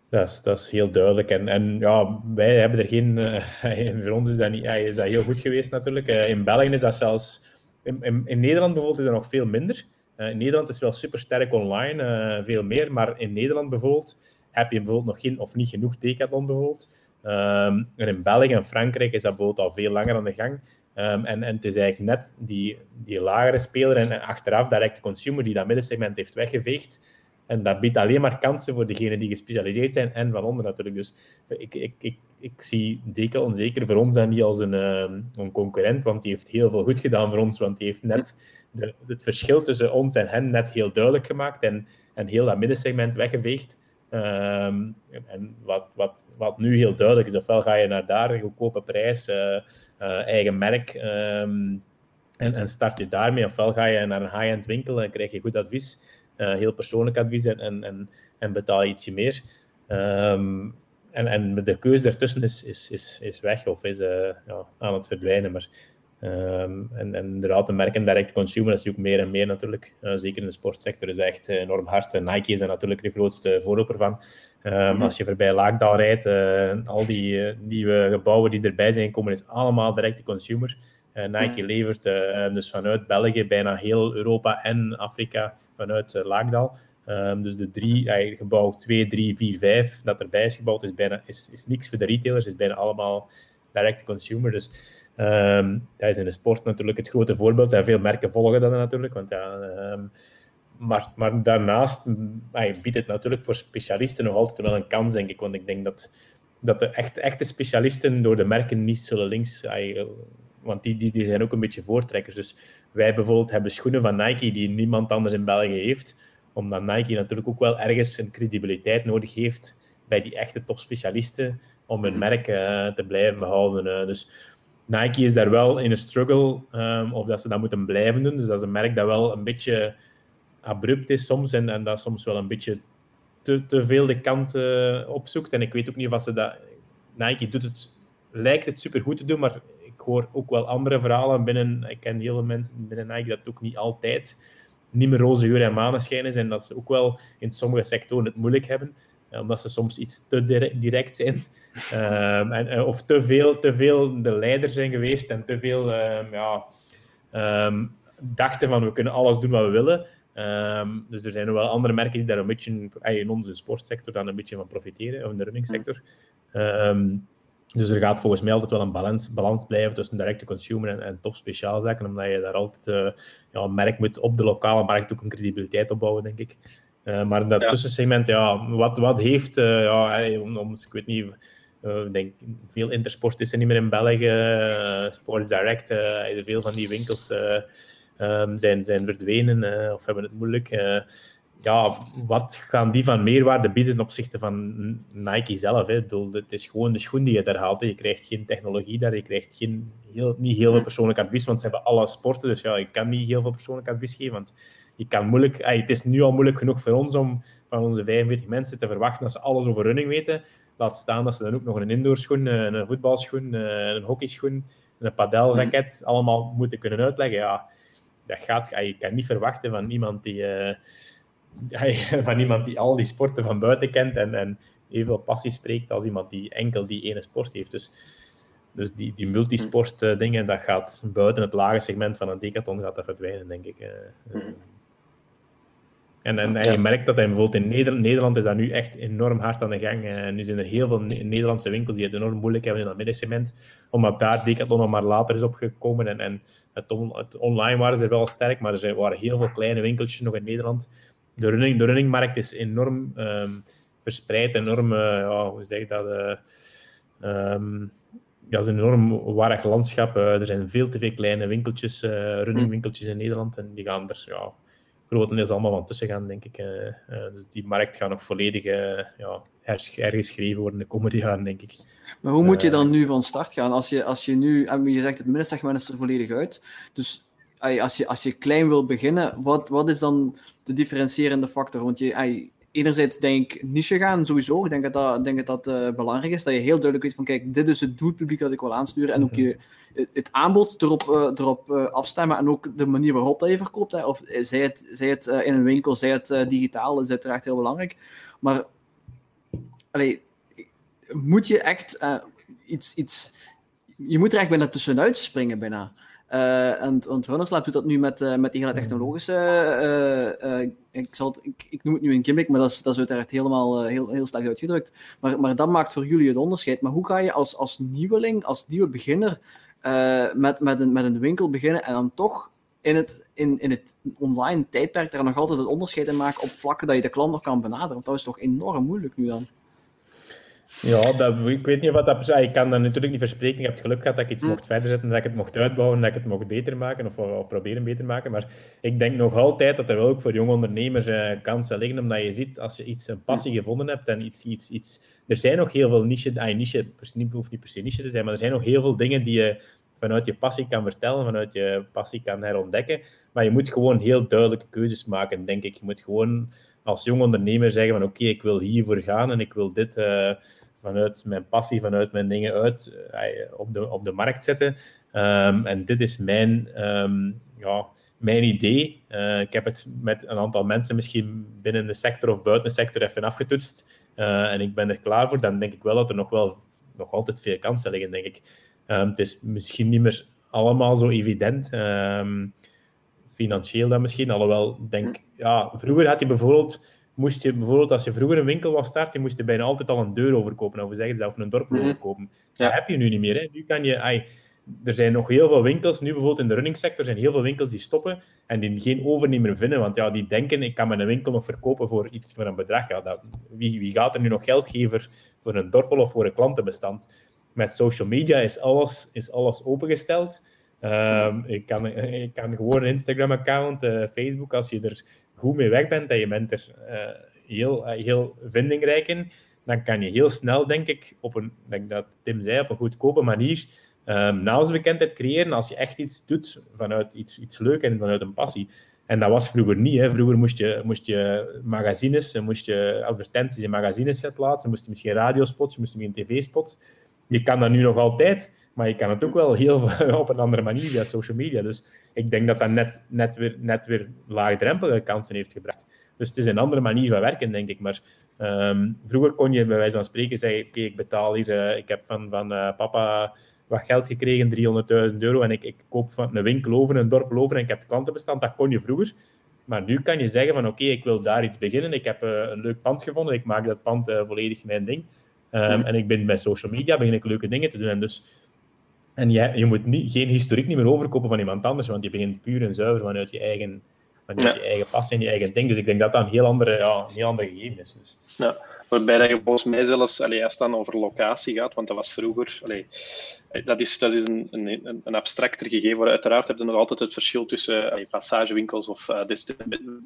S2: dat is, dat is heel duidelijk. En, en ja, wij hebben er geen, uh, voor ons is dat, niet, ja, is dat heel goed geweest natuurlijk. Uh, in België is dat zelfs, in, in, Nederland bijvoorbeeld is dat nog veel minder. In Nederland is wel super sterk online, veel meer, maar in Nederland bijvoorbeeld heb je bijvoorbeeld nog geen of niet genoeg Decathlon bijvoorbeeld. Um, en in België en Frankrijk is dat bijvoorbeeld al veel langer aan de gang. Um, en, en het is eigenlijk net die, die lagere speler en, achteraf direct de consumer die dat middensegment heeft weggeveegd. En dat biedt alleen maar kansen voor degenen die gespecialiseerd zijn en van onder natuurlijk. Dus ik, ik, ik, ik zie Deka onzeker voor ons en niet als een, um, een concurrent, want die heeft heel veel goed gedaan voor ons, want die heeft net de, het verschil tussen ons en hen net heel duidelijk gemaakt en, en heel dat middensegment weggeveegd. Um, en wat, wat, wat nu heel duidelijk is, ofwel ga je naar daar, goedkope prijs, uh, uh, eigen merk, um, en, en, start je daarmee, ofwel ga je naar een high-end winkel en krijg je goed advies, uh, heel persoonlijk advies en, en, en, betaal je ietsje meer. Um, en, en de keuze daartussen is, is, is, is weg of is ja, aan het verdwijnen. Maar Um, en, en inderdaad, de merken direct consumer, dat is ook meer en meer natuurlijk. Uh, zeker in de sportsector is echt enorm hard. Nike is daar natuurlijk de grootste voorloper van. Um, Als je voorbij Laakdaal rijdt, uh, al die uh, nieuwe gebouwen die erbij zijn gekomen, is allemaal direct de consumer. Nike levert dus vanuit België bijna heel Europa en Afrika vanuit Laakdaal. Um, dus de drie, gebouw 2, 3, 4, 5 dat erbij is gebouwd, is, bijna, is, is niks voor de retailers, is bijna allemaal direct consumer. Dus um, dat is in de sport natuurlijk het grote voorbeeld. En veel merken volgen dat natuurlijk. Want ja, um, maar, maar daarnaast biedt het natuurlijk voor specialisten nog altijd wel een kans, denk ik. Want ik denk dat, dat de echte, echte specialisten door de merken niet zullen links. Want die, die, die zijn ook een beetje voortrekkers. Dus wij bijvoorbeeld hebben schoenen van Nike die niemand anders in België heeft omdat Nike natuurlijk ook wel ergens een credibiliteit nodig heeft bij die echte topspecialisten om hun mhm. merk uh, te blijven behouden. Uh. Dus Nike is daar wel in een struggle um, of dat ze dat moeten blijven doen. Dus dat is een merk dat wel een beetje abrupt is soms en, en dat soms wel een beetje te, te veel de kant uh, opzoekt. En ik weet ook niet of ze dat... Nike doet het, lijkt het supergoed te doen, maar ik hoor ook wel andere verhalen binnen... Ik ken heel mensen binnen Nike dat ook niet altijd niet meer roze geur en maneschijn is en dat ze ook wel in sommige sectoren het moeilijk hebben, omdat ze soms iets te direct zijn. Um, en, eh, of te veel, te veel de leider zijn geweest en te veel um, ja, um, dachten van we kunnen alles doen wat we willen. dus er zijn wel andere merken die daar een beetje in onze sportsector dan een beetje van profiteren, of in de runningsector. Dus er gaat volgens mij altijd wel een balans, balans blijven tussen directe consumer en, en top speciaalzaken, omdat je daar altijd uh, ja, een merk moet op de lokale markt ook een credibiliteit opbouwen, denk ik. Uh, maar in dat ja. tussensegment, ja, wat, wat heeft, uh, ja, om, om, ik weet niet, ik denk, veel intersport is er niet meer in België, Sports Direct, veel van die winkels um, zijn, zijn verdwenen of hebben het moeilijk ja, wat gaan die van meerwaarde bieden ten opzichte van Nike zelf? Hè? het is gewoon de schoen die je daar haalt. Hè. Je krijgt geen technologie daar, je krijgt geen, heel, niet heel veel persoonlijk advies, want ze hebben alle sporten. Dus ja, ik kan niet heel veel persoonlijk advies geven, want je kan moeilijk, het is nu al moeilijk genoeg voor ons om van onze 45 mensen te verwachten dat ze alles over running weten. Laat staan dat ze dan ook nog een indoorschoen, eh, een voetbalschoen, eh, een hockeyschoen, een padelraket mhm. allemaal moeten kunnen uitleggen. Ja, dat gaat, je kan niet verwachten van iemand die... Uh, van iemand die al die sporten van buiten kent en, en evenveel passie spreekt als iemand die enkel die ene sport heeft. Dus, dus die, die multisport uh, dingen, dat gaat buiten het lage segment van een decathlon gaat dat verdwijnen, denk ik. Uh, en, en, en, je merkt dat hij bijvoorbeeld in Nederland, Nederland is dat nu echt enorm hard aan de gang. En nu zijn er heel veel Nederlandse winkels die het enorm moeilijk hebben in dat middensegment, omdat daar Decathlon nog maar later is opgekomen. En, en het, on, het online waren ze wel sterk, maar er zijn, waren heel veel kleine winkeltjes nog in Nederland de, running, de runningmarkt is enorm um, verspreid, enorm, uh, ja, hoe zeg ik dat? Uh, um, ja, het is een enorm warrig landschap. Uh, er zijn veel te veel kleine winkeltjes, runningwinkeltjes in Nederland, en die gaan er ja, grotendeels allemaal van tussen gaan, denk ik. dus die markt gaat nog volledig ja, hergeschreven worden de komende jaren, denk ik.
S3: Maar hoe moet je dan nu van start gaan? Als je, als je nu, je zegt het middensegment is er volledig uit, dus als je, als je klein wil beginnen, wat, wat is dan de differentiërende factor? Want je, enerzijds denk ik niche gaan, sowieso. Ik denk dat dat, denk dat, dat uh, belangrijk is. Dat je heel duidelijk weet van, kijk, dit is het doelpubliek dat ik wil aansturen. En ook je, het aanbod erop, uh, erop uh, afstemmen. En ook de manier waarop dat je verkoopt. Hè. Of zij het, zij het in een winkel, zij het digitaal, is uiteraard heel belangrijk. Maar, allee, moet je echt iets, iets... Je moet er echt bijna tussenuit springen, bijna. Uh, en, want Runnerslab doet dat nu met, uh, met die hele technologische. Uh, ik, zal ik, ik, noem het nu een gimmick, maar dat is, uiteraard helemaal heel, heel uitgedrukt. Maar, maar dat maakt voor jullie het onderscheid. Maar hoe ga je als, als nieuweling, als nieuwe beginner, met, met, een, met een winkel beginnen en dan toch in het, in, in het online tijdperk daar nog altijd het onderscheid in maken op vlakken dat je de klant nog kan benaderen? Want dat is toch enorm moeilijk nu dan?
S2: Ja, dat, ik weet niet wat dat... Ik kan dat natuurlijk niet verspreken. Ik heb het geluk gehad dat ik iets hm. mocht verder zetten, dat ik het mocht uitbouwen, dat ik het mocht beter maken, of, of proberen beter maken. Maar ik denk nog altijd dat er wel ook voor jonge ondernemers eh, kansen liggen, omdat je ziet, als je iets, een passie gevonden hebt en iets... iets, iets er zijn nog heel veel niche... Ah, niche hoeft niet per se niche te zijn, maar er zijn nog heel veel dingen die je vanuit je passie kan vertellen, vanuit je passie kan herontdekken. Maar je moet gewoon heel duidelijke keuzes maken, denk ik. Je moet gewoon als jong ondernemer zeggen van oké, ik wil hiervoor gaan en ik wil dit... Uh, vanuit mijn passie, vanuit mijn dingen uit eh, op, de, op de markt zetten. Ehm, en dit is mijn, ehm, ja, mijn idee. Uh, ik heb het met een aantal mensen misschien binnen de sector of buiten de sector even afgetoetst. Uh, en ik ben er klaar voor. Dan denk ik wel dat er nog wel nog altijd veel kansen liggen, denk ik. Um, het is misschien niet meer allemaal zo evident. financieel dan misschien. Alhoewel, denk, ja, vroeger had je bijvoorbeeld moest je bijvoorbeeld, als je vroeger een winkel was start, je moest je bijna altijd al een deur overkopen, of zeggen ze, of een dorp mm overkopen. Dat heb je nu niet meer. Hè. Nu kan je, ay, er zijn nog heel veel winkels, nu bijvoorbeeld in de running sector zijn heel veel winkels die stoppen en die geen overnemer vinden, want ja, die denken, ik kan mijn winkel nog verkopen voor iets voor een bedrag. Ja, dat, wie, wie gaat er nu nog geld geven voor een dorpel of voor een klantenbestand? Met social media is alles, is alles opengesteld. Um, ik, kan, ik kan gewoon een Instagram-account, uh, Facebook, als je er goed mee weg bent en je bent er uh, heel, uh, heel vindingrijk in, dan kan je heel snel, denk ik, op een, denk dat Tim zei, op een goedkope manier um, naamsbekendheid creëren als je echt iets doet vanuit iets, iets leuk en vanuit een passie. En dat was vroeger niet. Hè. Vroeger moest je, moest je magazines, moest je advertenties in magazines plaatsen, moest je misschien radiospots, moest je misschien tv-spots. Je kan dat nu nog altijd, maar je kan het ook wel heel op een andere manier via social media. Dus ik denk dat dat net, net, weer, net weer laagdrempelige kansen heeft gebracht. Dus het is een andere manier van werken, denk ik. Maar um, vroeger kon je bij wijze van spreken zeggen: Oké, ik betaal hier, uh, ik heb van, van uh, papa wat geld gekregen, 300.000 euro, en ik, ik koop van een winkel over, een dorp over en ik heb klantenbestand. Dat kon je vroeger. Maar nu kan je zeggen van oké, ik wil daar iets beginnen. Ik heb uh, een leuk pand gevonden. Ik maak dat pand volledig mijn ding. Um, En ik ben bij social media begin ik leuke dingen te doen. En dus en je, je moet niet, geen historiek niet meer overkopen van iemand anders, want je begint puur en zuiver vanuit je eigen, vanuit je eigen passie en je eigen ding. Dus ik denk dat dat een heel andere, ja, een heel andere gegeven is. Dus.
S4: Ja, waarbij dat je volgens mij zelfs, allee, als het dan over locatie gaat, want dat was vroeger, allee, dat is, dat is een, een, een abstracter gegeven. Uiteraard heb je nog altijd het verschil tussen allee, passagewinkels of uh,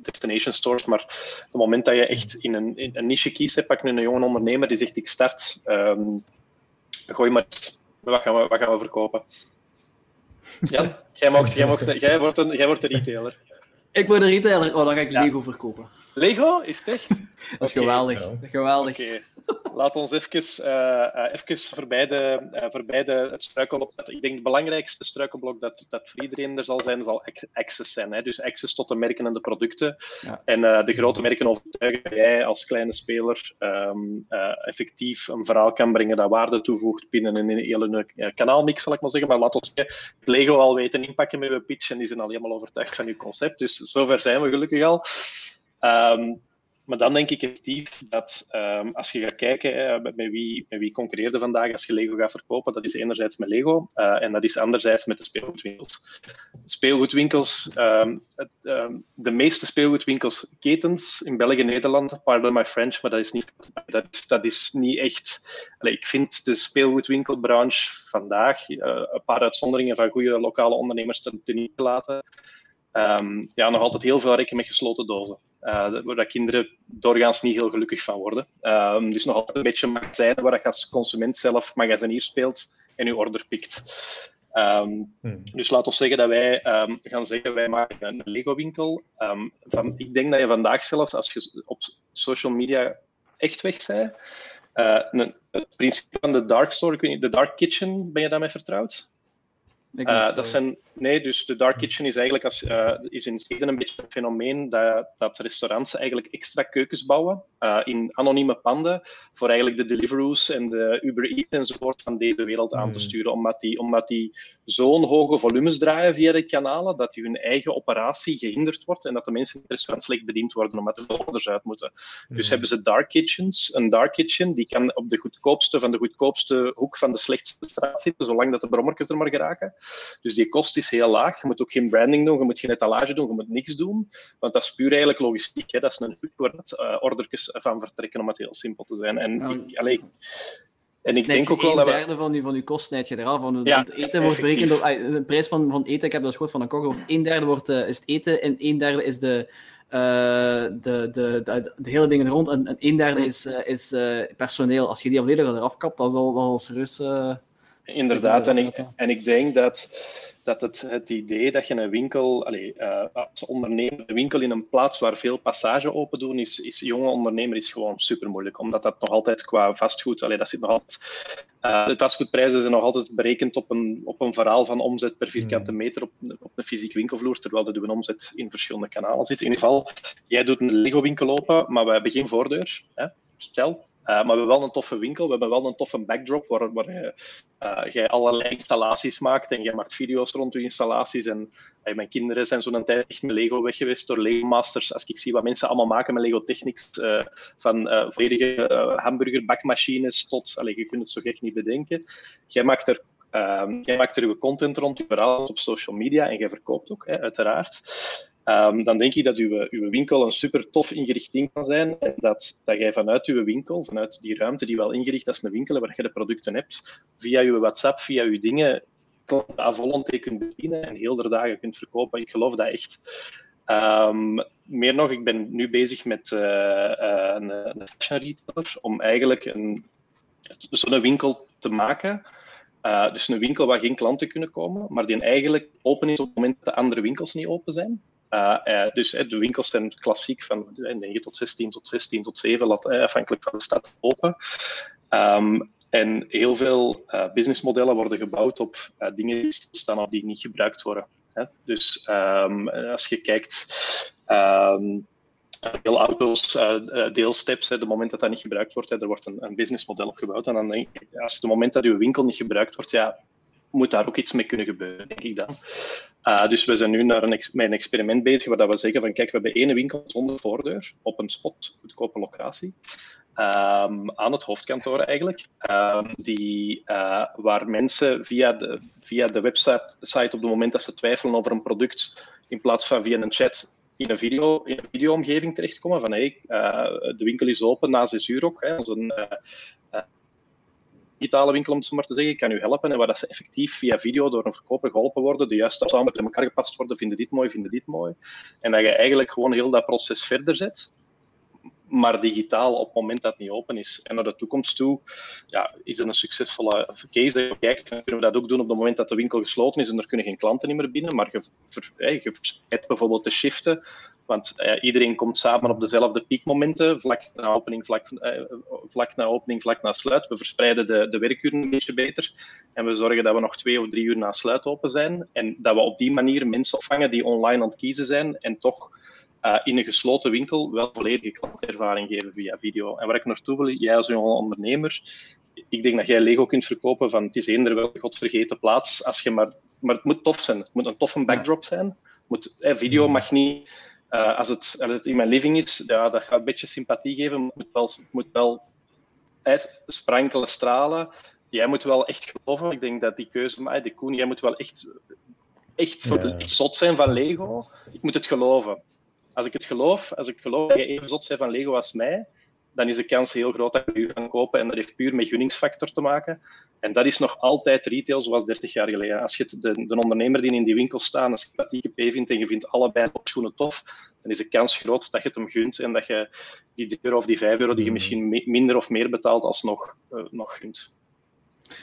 S4: destination stores, maar op het moment dat je echt in een, in een niche kiest, pak nu een jonge ondernemer die zegt ik start, um, gooi maar wat gaan we, wat gaan we verkopen? Jan, jij, mocht, jij, mocht, jij, wordt een, jij wordt de retailer.
S3: Ik word een retailer, oh, dan ga ik Lego verkopen.
S4: Lego? Is het echt?
S3: Dat is geweldig. geweldig.
S4: Okay. Laat ons even, uh, even voorbij, de, uh, voorbij de, het struikelblok. Ik denk het belangrijkste struikelblok dat, dat voor iedereen er zal zijn, zal access zijn. Hè? Dus access tot de merken en de producten. Ja. En de grote merken overtuigen dat jij als kleine speler um, effectief een verhaal kan brengen dat waarde toevoegt binnen een hele kanaalmix, zal ik maar zeggen. Maar laat ons Lego al weten inpakken met je pitch en die zijn al helemaal overtuigd van je concept. Dus zover zijn we gelukkig al. Um, maar dan denk ik effectief dat um, als je gaat kijken met, wie, met wie concurreerde vandaag als je Lego gaat verkopen, dat is enerzijds met Lego uh, en dat is anderzijds met de speelgoedwinkels. Speelgoedwinkels, um, het, de meeste speelgoedwinkels, ketens in België en Nederland, pardon my French, maar dat is niet, dat dat is niet echt. Ik vind de speelgoedwinkelbranche vandaag, uh, een paar uitzonderingen van goede lokale ondernemers te, te laten, ja, nog altijd heel veel rekken met gesloten dozen. Uh, waar dat kinderen doorgaans niet heel gelukkig van worden. Um, dus nog altijd een beetje magazijnen waar je als consument zelf magazinier speelt en je order pikt. Um, hmm. Dus laat ons zeggen dat wij um, gaan zeggen, wij maken een Lego-winkel. Um, van, ik denk dat je vandaag zelfs, als je op social media echt weg bent, uh, het principe van de dark store, ik weet niet, de dark kitchen, ben je daarmee vertrouwd? Uh, dat zijn, nee, dus de dark kitchen is eigenlijk als, uh, is in Zweden een beetje een fenomeen dat, dat restaurants eigenlijk extra keukens bouwen uh, in anonieme panden voor eigenlijk de Deliveroo's en de Uber Eats enzovoort van deze wereld aan te hmm. sturen, omdat die, omdat die zo'n hoge volumes draaien via de kanalen dat die hun eigen operatie gehinderd wordt en dat de mensen in het restaurant slecht bediend worden omdat er veel orders uit moeten. Dus hmm. hebben ze dark kitchens. Een dark kitchen die kan op de goedkoopste van de goedkoopste hoek van de slechtste straat zitten, zolang dat de brommertjes er maar geraken. Dus die kost is heel laag. Je moet ook geen branding doen, je moet geen etalage doen, je moet niks doen. Want dat is puur eigenlijk logistiek. Hè. Dat is een hoek waar het, uh, ordertjes van vertrekken, om het heel simpel te zijn. En ik, allee, en ik denk ook wel dat.
S3: Een derde van, die, van je kost snijd je eraf. Ja, het eten wordt berekend op. De prijs van, van eten, ik heb dat gehoord van een kok. Een derde wordt, uh, is het eten en een derde is de, uh, de, de, de, de, hele dingen rond. En, en een derde is, uh, is personeel. Als je die volledig eraf kapt, dan zal dat al serieus.
S4: Inderdaad, en ik, en ik denk dat dat het, het idee dat je een winkel, allez, uh, als ondernemer, een winkel in een plaats waar veel passage open doen, is, is jonge ondernemer is gewoon super moeilijk. Omdat dat nog altijd qua vastgoed, allez, dat zit nog altijd, uh, de vastgoedprijzen zijn nog altijd berekend op een, op een verhaal van omzet per vierkante hmm. meter op, op een fysieke winkelvloer, terwijl de een omzet in verschillende kanalen zit. In ieder geval, jij doet een Lego-winkel open, maar we hebben geen voordeur. Hè? Stel, maar we hebben wel een toffe winkel, we hebben wel een toffe backdrop waar, waar je, uh, jij allerlei installaties maakt en jij maakt video's rond je installaties. En mijn kinderen zijn zo'n tijd echt met Lego weg geweest door Lego Masters. Als ik zie wat mensen allemaal maken met Lego Technics, van volledige hamburgerbakmachines tot, allez, je kunt het zo gek niet bedenken. Jij maakt er Um, jij maakt er uw content rond, je verhaal op social media en jij verkoopt ook, hè, uiteraard. Um, dan denk ik dat uw, uw winkel een super tof ingericht ding kan zijn. En dat, dat jij vanuit uw winkel, vanuit die ruimte die wel ingericht is een winkel, waar je de producten hebt, via uw WhatsApp, via uw dingen, klanten à volonté kunt bedienen en heel de dagen kunt verkopen. Ik geloof dat echt. Um, meer nog, ik ben nu bezig met uh, uh, een, een fashion retailer om eigenlijk zo'n winkel te maken. Uh, dus een winkel waar geen klanten kunnen komen, maar die eigenlijk open is op het moment dat de andere winkels niet open zijn. Uh, uh, dus de winkels zijn klassiek van 9 tot 16 tot 16 tot 7, afhankelijk van de stad open. Um, en heel veel businessmodellen worden gebouwd op dingen die staan of die niet gebruikt worden. Hè. Dus um, als je kijkt, um, heel auto's, uh, deelsteps, hè, de moment dat dat niet gebruikt wordt, hè, er wordt een, een businessmodel opgebouwd. En dan ik, als het moment dat uw winkel niet gebruikt wordt, ja, moet daar ook iets mee kunnen gebeuren, denk ik dan. Uh, dus we zijn nu naar een, met een experiment bezig waar we zeggen van kijk, we hebben één winkel zonder voordeur op een spot, goedkope locatie. Um, aan het hoofdkantoor eigenlijk, um, die, uh, waar mensen via de, via de website op het moment dat ze twijfelen over een product, in plaats van via een chat in een, video, in een videoomgeving terechtkomen van hey, uh, de winkel is open na zes uur ook. Hè, digitale winkel, om het zo maar te zeggen, kan u helpen. En waar dat ze effectief via video door een verkoper geholpen worden, de juiste samen met elkaar gepast worden, vinden dit mooi, vinden dit mooi. En dat je eigenlijk gewoon heel dat proces verder zet, maar digitaal op het moment dat het niet open is. En naar de toekomst toe ja, is het een succesvolle case. Kijk, kunnen we dat ook doen op het moment dat de winkel gesloten is en er kunnen geen klanten meer binnen, maar je, ver, je verspreidt bijvoorbeeld de shiften want uh, iedereen komt samen op dezelfde piekmomenten, vlak na opening, vlak, uh, vlak na opening, vlak na sluit. We verspreiden de, de werkuren een beetje beter en we zorgen dat we nog twee of drie uur na sluit open zijn en dat we op die manier mensen opvangen die online aan het kiezen zijn en toch uh, in een gesloten winkel wel volledige klantervaring geven via video. En waar ik naartoe wil, jij als jonge ondernemer, ik denk dat jij Lego kunt verkopen van het is eender wel godvergeten plaats, als je maar, maar het moet tof zijn. Het moet een toffe backdrop zijn. Moet, eh, video mag niet uh, als, het, als het in mijn living is, ja, dat gaat een beetje sympathie geven, maar het moet wel, het moet wel sprankelen, stralen. Jij moet wel echt geloven. Ik denk dat die keuze, maar de Koen, jij moet wel echt, echt, ja. echt zot zijn van Lego. Ik moet het geloven. Als ik het geloof, als ik geloof dat je even zot bent van Lego als mij, dan is de kans heel groot dat je u gaan kopen. En dat heeft puur met gunningsfactor te maken. En dat is nog altijd retail zoals 30 jaar geleden. Als je de, de ondernemer die in die winkel staat een sympathieke P vindt en je vindt allebei de schoenen tof, dan is de kans groot dat je het hem gunt en dat je die 3 euro of die 5 euro die je mm. misschien minder of meer betaalt alsnog uh, nog gunt.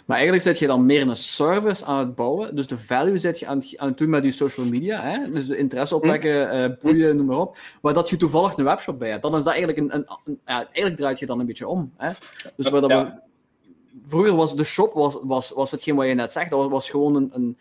S3: Maar eigenlijk zet je dan meer een service aan het bouwen. Dus de value zet je aan het, aan het doen met je social media. Hè? Dus de interesse opwekken, uh, boeien, noem maar op. Maar dat je toevallig een webshop bij hebt. Dan is dat eigenlijk een... een, een ja, eigenlijk draait je dan een beetje om. Hè? Dus wat ja. we, vroeger was de shop, was, was, was hetgeen wat je net zegt, dat was, was gewoon een... een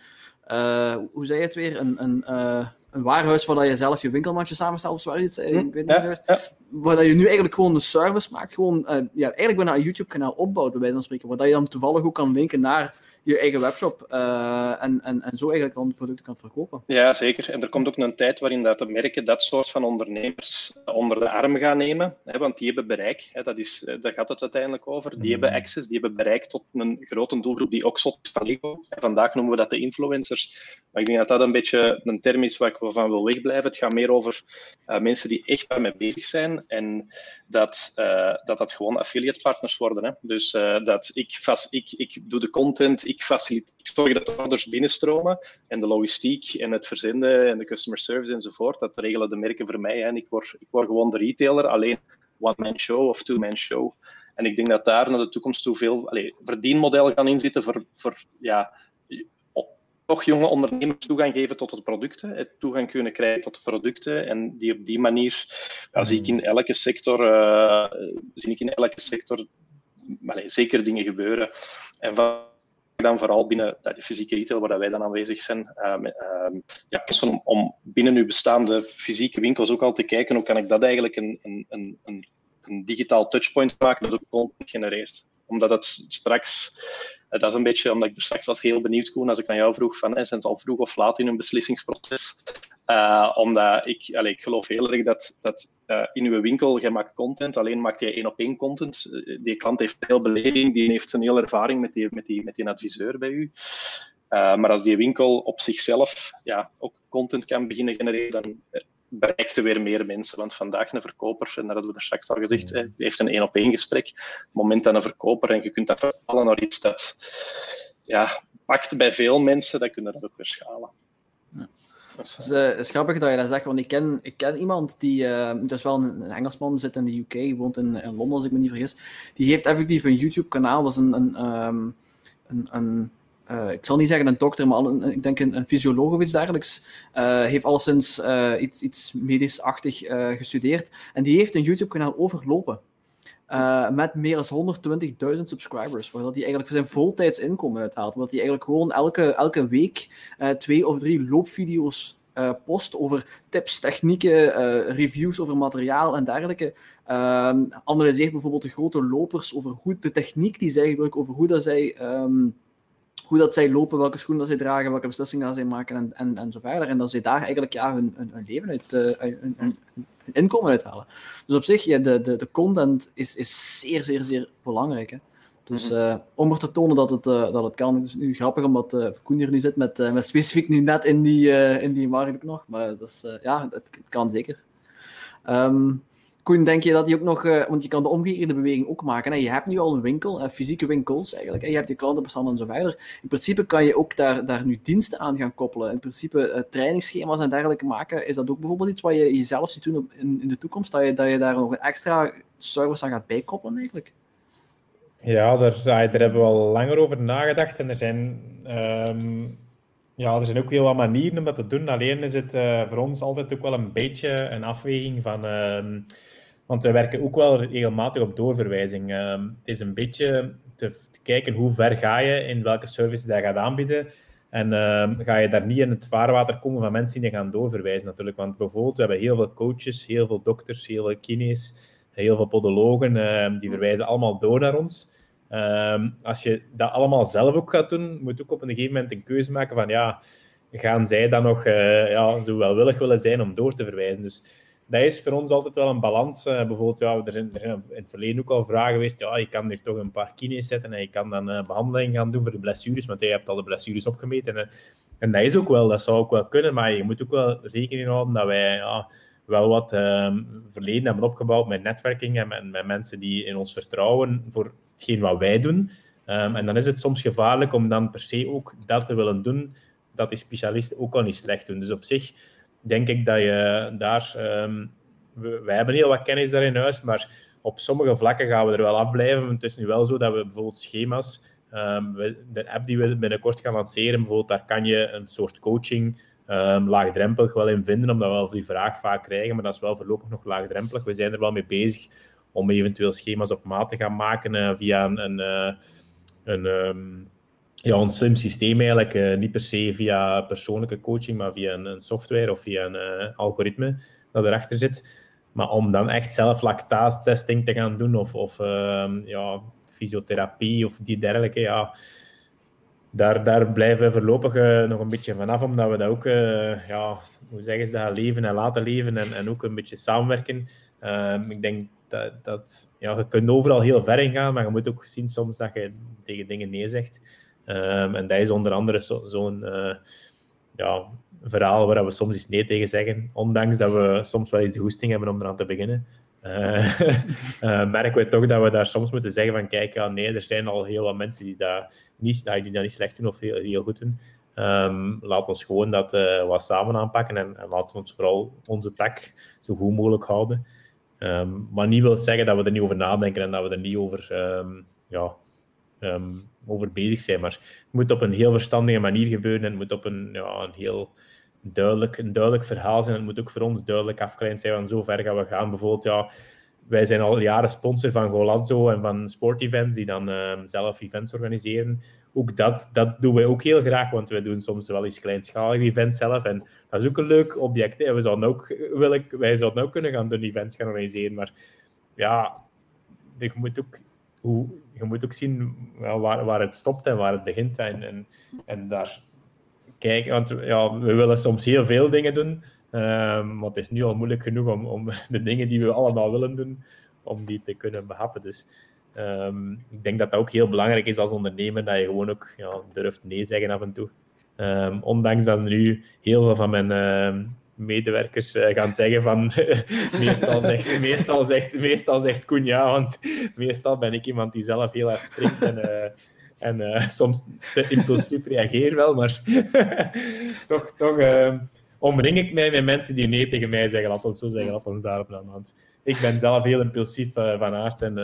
S3: uh, hoe zei je het weer? Een... een uh, een waar je zelf je winkelmandje samenstelt of zoiets. Ik weet niet ja. Waar je nu eigenlijk gewoon de service maakt. Gewoon, uh, ja, eigenlijk bijna een YouTube-kanaal opbouwt, bij wijze van spreken. Waar je dan toevallig ook kan linken naar je eigen webshop uh, en, en, en zo eigenlijk dan de producten kan verkopen.
S4: Ja, zeker. En er komt ook een tijd waarin dat de merken dat soort van ondernemers onder de arm gaan nemen, hè, want die hebben bereik, hè, dat is, eh, daar gaat het uiteindelijk over. Die hebben access, die hebben bereik tot een grote doelgroep die ook zot van Lego. Vandaag noemen we dat de influencers. Maar ik denk dat dat een beetje een term is waar ik van wil wegblijven. Het gaat meer over uh, mensen die echt daarmee bezig zijn en dat uh, dat, dat gewoon affiliate partners worden. Hè. Dus uh, dat ik, vast, ik, ik doe de content, ik, faciliteer, ik zorg dat de orders binnenstromen en de logistiek en het verzenden en de customer service enzovoort, dat regelen de merken voor mij. En ik word, ik word gewoon de retailer, alleen one-man show of two-man show. En ik denk dat daar naar de toekomst toe veel verdienmodel gaan inzitten voor, voor ja, toch jonge ondernemers toegang geven tot de producten, toegang kunnen krijgen tot de producten en die op die manier ja, zie ik in elke sector, uh, zie ik in elke sector maar, zeker dingen gebeuren. En van, dan vooral binnen de fysieke retail, waar wij dan aanwezig zijn, uh, ja, om, om binnen uw bestaande fysieke winkels ook al te kijken hoe kan ik dat eigenlijk een, een, een, een digitaal touchpoint maken dat ook content genereert. Omdat het straks eh, dat is een beetje omdat ik er straks was heel benieuwd, Koen, als ik aan jou vroeg van zijn ze al vroeg of laat in hun beslissingsproces? Uh, omdat ik, allez, ik geloof heel erg dat, dat uh, in uw winkel, je maakt content, alleen maakt je één op één content. die klant heeft veel beleving, die heeft een hele ervaring met die, met die, met die adviseur bij u. Maar als die winkel op zichzelf ja, ook content kan beginnen genereren, dan bereikt er weer meer mensen. Want vandaag een verkoper, en dat hadden we er straks al gezegd, die heeft een één op één gesprek. het moment dat een verkoper, en je kunt dat vertalen naar iets dat ja, pakt bij veel mensen, dan kunnen dat ook weer schalen.
S3: Ja. Dus, het, is, uh, is, grappig dat je dat zegt, want ik ken, ik ken iemand die, uh, dus wel een, een, Engelsman, zit in de UK, woont in, in, Londen als ik me niet vergis. Die heeft effectief een YouTube-kanaal, dat is een, een, um, een, een uh, ik zal niet zeggen een dokter, maar ik denk een, een fysioloog of iets dergelijks, uh, heeft alleszins uh, iets, iets medisch-achtig gestudeerd. En die heeft een YouTube-kanaal overlopen. met meer dan 120.000 subscribers, waar hij eigenlijk zijn voltijds inkomen uithaalt. Omdat hij eigenlijk gewoon elke, elke week twee of drie loopvideo's post over tips, technieken, reviews over materiaal en dergelijke. Uh, analyseert bijvoorbeeld de grote lopers over hoe de techniek die zij gebruiken, over hoe dat zij um, hoe dat zij lopen, welke schoenen dat zij dragen, welke beslissingen dat zij maken en, en, en zo verder. En dat zij daar eigenlijk ja, hun, hun, hun leven uit, uh, hun, hun, inkomen uithalen. Dus op zich, ja, de, de, de content is, is zeer, zeer, zeer belangrijk. Hè. Dus uh, om er te tonen dat het, uh, dat het kan. Het is nu grappig omdat uh, Koen hier nu zit met, met specifiek nu net in die, in die markt nog. Maar dat is, ja, het, het, kan zeker. Um, Koen, denk je dat die ook nog, uh, want je kan de omgekeerde beweging ook maken. Hè? Je hebt nu al een winkel, uh, fysieke winkels eigenlijk, en je hebt je klantenbestanden en zo verder. In principe kan je ook daar, daar nu diensten aan gaan koppelen. In principe uh, trainingsschema's en dergelijke maken. Is dat ook bijvoorbeeld iets wat je jezelf ziet doen in, in de toekomst? Dat je, dat je daar nog een extra service aan gaat bijkoppelen eigenlijk?
S2: Ja, daar, daar hebben we al langer over nagedacht. En er zijn, um, ja, er zijn ook heel wat manieren om dat te doen. Alleen is het voor ons altijd ook wel een beetje een afweging van... Uh, want we werken ook wel regelmatig op doorverwijzing. Ehm, het is een beetje te, kijken hoe ver ga je in welke service je gaat aanbieden. En uh, ga je daar niet in het vaarwater komen van mensen die je gaan doorverwijzen natuurlijk. Want bijvoorbeeld, we hebben heel veel coaches, heel veel dokters, heel veel kines, heel veel podologen. Uh, die verwijzen allemaal door naar ons. als je dat allemaal zelf ook gaat doen, moet je ook op een gegeven moment een keuze maken van ja, gaan zij dan nog uh, ja, zo welwillig willen zijn om door te verwijzen. Dus dat is voor ons altijd wel een balans. Uh, bijvoorbeeld, ja, er, zijn, er in het verleden ook al vragen geweest. Ja, je kan er toch een paar kines zetten en je kan dan uh, behandeling gaan doen voor de blessures, want je hebt al de blessures opgemeten. En, en dat is ook wel, dat zou ook wel kunnen, maar je moet ook wel rekening houden dat wij ja, wel wat um, verleden hebben opgebouwd met netwerking en met, mensen die in ons vertrouwen voor hetgeen wat wij doen. Um, en dan is het soms gevaarlijk om dan per se ook dat te willen doen, dat die specialisten ook al niet slecht doen. Dus op zich denk ik dat je daar. Um, we, wij hebben heel wat kennis daar in huis, maar op sommige vlakken gaan we er wel afblijven. Het is nu wel zo dat we bijvoorbeeld schema's. Um, de app die we binnenkort gaan lanceren, bijvoorbeeld, daar kan je een soort coaching um, laagdrempelig wel in vinden, omdat we wel die vraag vaak krijgen, maar dat is wel voorlopig nog laagdrempelig. We zijn er wel mee bezig om eventueel schema's op maat te gaan maken uh, via een, een, uh, een ja, een slim systeem eigenlijk. Uh, niet per se via persoonlijke coaching, maar via een, software of via een uh, algoritme dat erachter zit. Maar om dan echt zelf lactase-testing te gaan doen of, of uh, ja, fysiotherapie of die dergelijke, ja, daar, daar blijven we voorlopig uh, nog een beetje vanaf, omdat we dat ook, ja, hoe zeggen ze dat, leven en laten leven en, en ook een beetje samenwerken. Ehm, ik denk dat, dat ja, je kunt overal heel ver in gaan, maar je moet ook zien soms dat je tegen dingen nee zegt. Um, en dat is onder andere zo'n zo uh, ja, verhaal waar we soms eens nee tegen zeggen, ondanks dat we soms wel eens de goesting hebben om eraan te beginnen. Uh, uh, merken we toch dat we daar soms moeten zeggen van kijk, nee, er zijn al heel wat mensen die dat niet, die dat niet slecht doen of heel, heel goed doen. Um, laat ons gewoon dat wat samen aanpakken en, en laten we ons vooral onze tak zo goed mogelijk houden. Um, maar niet wil zeggen dat we er niet over nadenken en dat we er niet over ja, ehm, over bezig zijn. Maar het moet op een heel verstandige manier gebeuren en het moet op een, ja, een heel duidelijk, een duidelijk verhaal zijn. Het moet ook voor ons duidelijk afgeleid zijn van zo ver gaan we gaan. Bijvoorbeeld, ja, wij zijn al jaren sponsor van Golanzo en van sportevents die dan ehm, zelf events organiseren. Ook dat, dat doen wij ook heel graag, want wij doen soms wel eens kleinschalige events zelf. En dat is ook een leuk object. Hè. We zouden ook, wil ik, wij zouden ook kunnen gaan doen events gaan organiseren. Maar ja, je moet ook, hoe, je moet ook zien waar, waar het stopt en waar het begint. En, en, daar kijken, want ja, we willen soms heel veel dingen doen. Um, maar het is nu al moeilijk genoeg om, om de dingen die we allemaal willen doen, om die te kunnen behappen. Dus um, ik denk dat dat ook heel belangrijk is als ondernemer, dat je gewoon ook ja, durft nee zeggen af en toe. Um, ondanks dat nu heel veel van mijn medewerkers uh, gaan zeggen van meestal, zegt, meestal, zegt, meestal zegt Koen ja, want meestal ben ik iemand die zelf heel hard springt en, uh, en uh, soms te impulsief reageer wel, maar toch, toch omring ik mij met mensen die nee tegen mij zeggen, laat zo zeggen, laat ons daarop dan. Want ik ben zelf heel impulsief van aard en,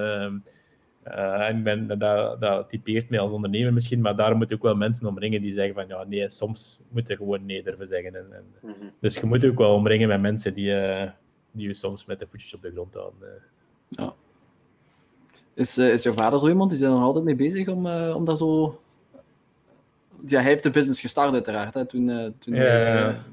S2: uh, uh, en ben, dat, dat typeert mij als ondernemer misschien, maar daar moet ik ook wel mensen omringen die zeggen van ja, nee, soms moet je gewoon nee durven zeggen. En, en mm -hmm. Dus je moet ook wel omringen met mensen die, die je soms met de voetjes op de grond houden.
S3: Ja. Is, is jouw vader zo iemand? Die zijn er altijd mee bezig om, om daar zo... Ja, hij heeft de business gestart uiteraard, hè, toen... toen
S2: ja,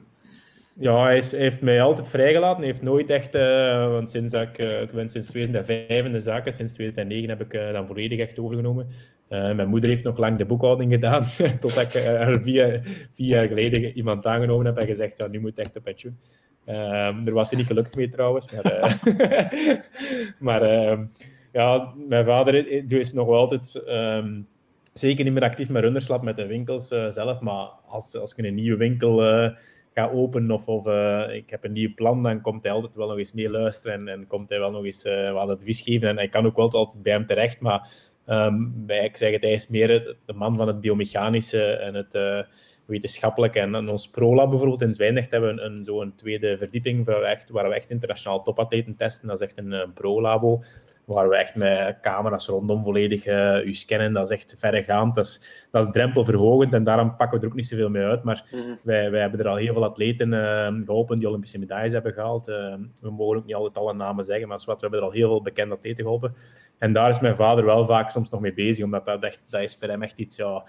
S2: ja, hij, heeft mij altijd vrijgelaten. Hij heeft nooit echt, uh, want sinds dat ik, uh, ik ben sinds 2005 in de zaken, sinds 2009 heb ik uh, dan volledig echt overgenomen. mijn moeder heeft nog lang de boekhouding gedaan, totdat ik er vier, vier, jaar geleden iemand aangenomen heb en gezegd, ja, nu moet echt een pensioen. daar was hij niet gelukkig mee trouwens, maar, maar ehm, ja, mijn vader is nog altijd... Um, zeker niet meer actief met runnerslap met de winkels zelf, maar als, als je een nieuwe winkel ga openen of, uh, ik heb een nieuw plan, dan komt hij altijd wel nog eens mee luisteren en, komt hij wel nog eens uh, wat advies geven. En hij kan ook wel altijd bij hem terecht, maar um, bij, ik zeg het, hij is meer de man van het biomechanische en het uh, wetenschappelijke. En, en ons ProLab bijvoorbeeld in Zwijndrecht hebben we een, een, zo'n tweede verdieping waar we, echt, waar we echt internationaal topatleten testen. Dat is echt een, een pro-labo waar we echt met camera's rondom volledig uh, u scannen. Dat is echt verregaand. Dat is, dat is drempelverhogend en daarom pakken we er ook niet zoveel mee uit. Maar mm wij, wij hebben er al heel veel atleten uh, geholpen die Olympische medailles hebben gehaald. Uh, we mogen ook niet altijd alle namen zeggen, maar wat, we hebben er al heel veel bekende atleten geholpen. En daar is mijn vader wel vaak soms nog mee bezig, omdat dat, echt, dat is voor hem echt iets... Ja,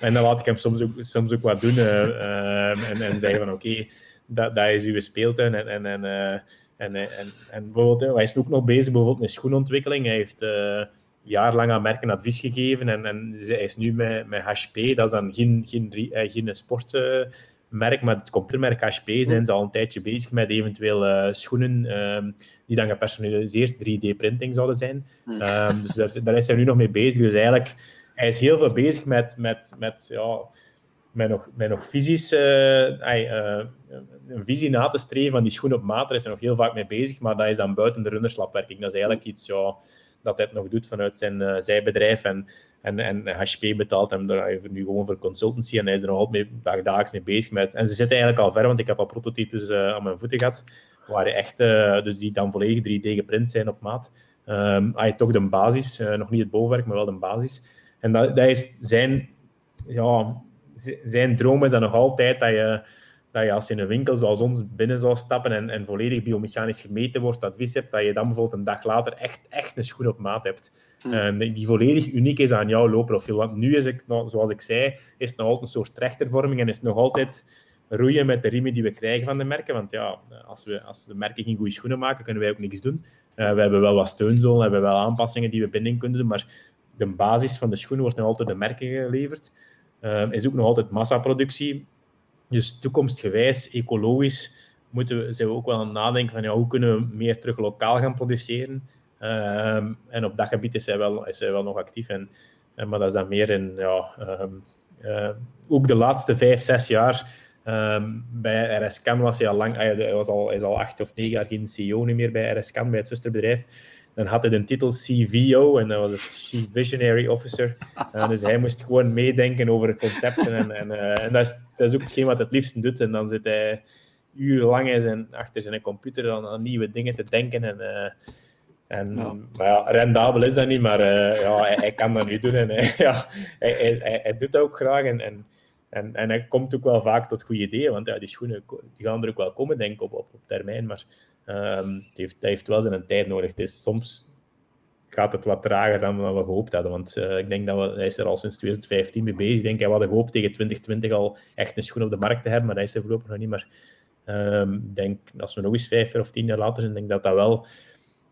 S2: en dan laat ik hem soms ook, soms ook wat doen en, en zeggen van oké, dat, dat is uw speeltuin en... en, en en, en, en bijvoorbeeld, hij is ook nog bezig bijvoorbeeld met schoenontwikkeling. Hij heeft uh, jarenlang aan merken advies gegeven en, en hij is nu met, met HP, dat is dan geen, geen, eh, geen sportmerk, maar het computermerk HP zijn ze al een tijdje bezig met eventueel uh, schoenen um, die dan gepersonaliseerd 3D-printing zouden zijn. Um, dus daar, daar, is hij nu nog mee bezig. Dus eigenlijk, hij is heel veel bezig met, met, met ja, met nog, met nog fysisch uh, uh, een visie na te streven van die schoen op maat. Daar is hij nog heel vaak mee bezig, maar dat is dan buiten de runnerslapwerking. Dat is eigenlijk iets ja, dat hij het nog doet vanuit zijn uh, zijbedrijf. En, en, en HP betaalt hem daar nu gewoon voor consultancy en hij is er nog altijd mee, dagdagelijks mee bezig. Met, en ze zitten eigenlijk al ver, want ik heb al prototypes aan mijn voeten gehad, waar echt, dus die dan volledig 3D geprint zijn op maat. Um, hij toch de basis, nog niet het bovenwerk, maar wel de basis. En dat, dat is zijn ja, zijn droom is dan nog altijd dat je, dat je als je in een winkel zoals ons binnen zou stappen en, en volledig biomechanisch gemeten wordt, advies hebt, dat je dan bijvoorbeeld een dag later echt, echt een schoen op maat hebt. Hmm. die volledig uniek is aan jouw loopprofiel. Want nu is het, zoals ik zei, is het nog altijd een soort trechtervorming en is het nog altijd roeien met de riemen die we krijgen van de merken. Want ja, als, we, als de merken geen goede schoenen maken, kunnen wij ook niks doen. Uh, we hebben wel wat steunzolen, we hebben wel aanpassingen die we binnen kunnen doen, maar de basis van de schoen wordt nog altijd de merken geleverd. Uh, is ook nog altijd massaproductie. Dus toekomstgewijs, ecologisch, moeten we, zijn we ook wel aan het nadenken van ja, hoe kunnen we meer terug lokaal gaan produceren. Uh, en op dat gebied is hij wel, is wel nog actief. En, maar dat is dan meer in, ja, um, uh, ook de laatste vijf, zes jaar. Um, bij RSCAN was hij al lang, hij was al, hij is al acht of negen jaar geen CEO meer bij RSCAN, bij het zusterbedrijf. Dan had hij de titel CVO en dat was Chief Visionary Officer. Uh, dus hij moest gewoon meedenken over concepten. En, en, uh, en dat, is, dat is ook hetgeen wat hij het liefst doet. En dan zit hij urenlang zijn, achter zijn computer aan, aan, nieuwe dingen te denken. En, uh, En, Maar ja, rendabel is dat niet, maar ja, hij, kan dat nu doen. En ja, hij, hij, hij, doet dat ook graag. En, en, en, en hij komt ook wel vaak tot goede ideeën. Want ja, die schoenen die gaan er ook wel komen, denk ik, op, op, op termijn. Maar um, die heeft, wel zijn tijd nodig. Soms gaat het wat trager dan we gehoopt hadden. Want uh, ik denk dat we, hij is er al sinds 2015 mee bezig. Ik denk, hij hadden gehoopt tegen 2020 al echt een schoen op de markt te hebben, maar dat is er voorlopig nog niet. Maar um, ik denk, als we nog eens vijf of tien jaar later zijn, denk dat dat wel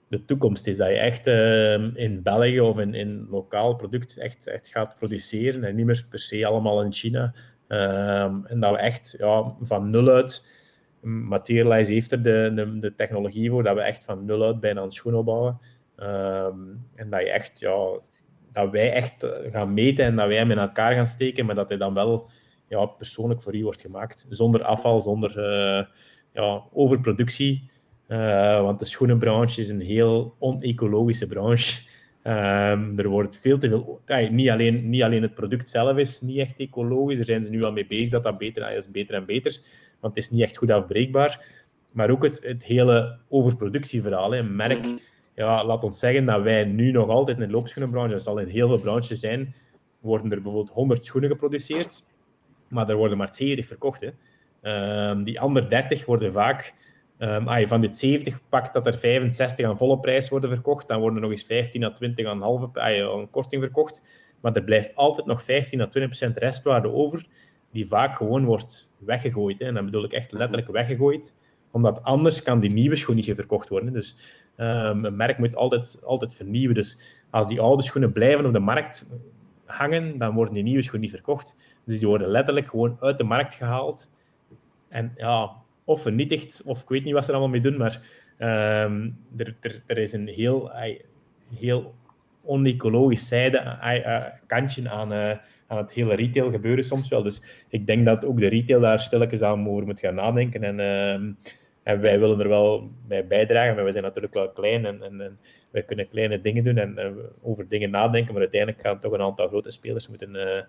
S2: de toekomst is. Dat je echt uh, in België of in, lokaal product echt, echt gaat produceren en niet meer per se allemaal in China. En dat we echt ja, van nul uit... Materialize heeft er de, de, de, technologie voor dat we echt van nul uit bijna een schoen opbouwen. Um, en dat, je echt, ja, dat wij echt eh, gaan meten en dat wij hem in elkaar gaan steken, maar dat hij dan wel ja, persoonlijk voor u wordt gemaakt. Zonder afval, zonder uh, ja, overproductie. Uh, want de schoenenbranche is een heel onecologische branche. Um, er wordt veel te veel. Niet, alleen, niet alleen het product zelf is niet echt ecologisch. Daar zijn ze nu al mee bezig dat dat beter is, beter en beter. Want het is niet echt goed afbreekbaar. Maar ook het, het hele overproductieverhaal. Een merk. Mhm ja, laat ons zeggen dat wij nu nog altijd in de loopschoenenbranche, dat zal in heel veel branches zijn, worden er bijvoorbeeld 100 schoenen geproduceerd, maar er worden maar 70 verkocht. Hè. Um, die andere 30 worden vaak, um, ah, van dit 70 pakt dat er 65 aan volle prijs worden verkocht, dan worden er nog eens 15 à 20 aan halve ah, aan korting verkocht, maar er blijft altijd nog 15 à 20 procent restwaarde over, die vaak gewoon wordt weggegooid. Hè. En dan bedoel ik echt letterlijk weggegooid, omdat anders kan die nieuwe schoen niet verkocht worden. Dus Um, een merk moet altijd, altijd vernieuwen. Dus als die oude schoenen blijven op de markt hangen, dan worden die nieuwe schoenen niet verkocht. Dus die worden letterlijk gewoon uit de markt gehaald. En ja, of vernietigd, of ik weet niet wat ze er allemaal mee doen, maar um, er, er, is een heel, heel onecologisch zijde, uh, kantje aan, uh, aan het hele retail gebeuren soms wel. Dus ik denk dat ook de retail daar stilletjes aan over moet gaan nadenken. En uh, en wij willen er wel bij bijdragen, maar we zijn natuurlijk wel klein en, en, wij kunnen kleine dingen doen en, over dingen nadenken, maar uiteindelijk gaan toch een aantal grote spelers moeten uh,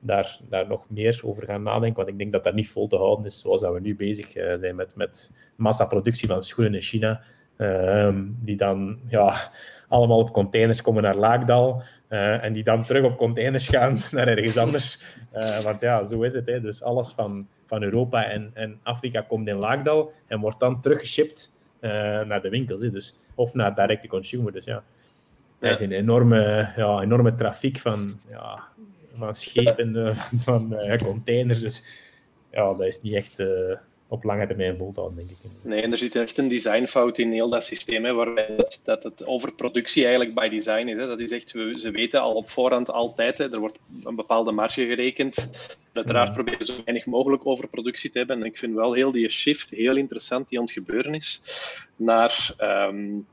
S2: daar, daar nog meer over gaan nadenken, want ik denk dat dat niet vol te houden is zoals dat we nu bezig uh, zijn met, met massaproductie van schoenen in China, uh, die dan ja, allemaal op containers komen naar Laagdal uh, en die dan terug op containers gaan naar ergens anders. want ja, zo is het. Hè. Dus alles van van Europa en, en Afrika komt in Laagdal en wordt dan teruggeshipped uh, naar de winkels. Hè. Dus, of naar direct to consumer. Dus ja, er is een enorme, ja, enorme trafiek van, ja, van schepen, uh, van uh, containers. Dus ja, dat is niet echt op lange termijn vol te houden, denk ik.
S4: Nee, en er zit echt een designfout in heel dat systeem, hè, waarbij dat, dat het overproductie eigenlijk by design is. Hè. Dat is echt, we, ze weten al op voorhand altijd, hè, er wordt een bepaalde marge gerekend. Uiteraard proberen zo weinig mogelijk overproductie te hebben. En ik vind wel heel die shift heel interessant die aan het gebeuren is naar um,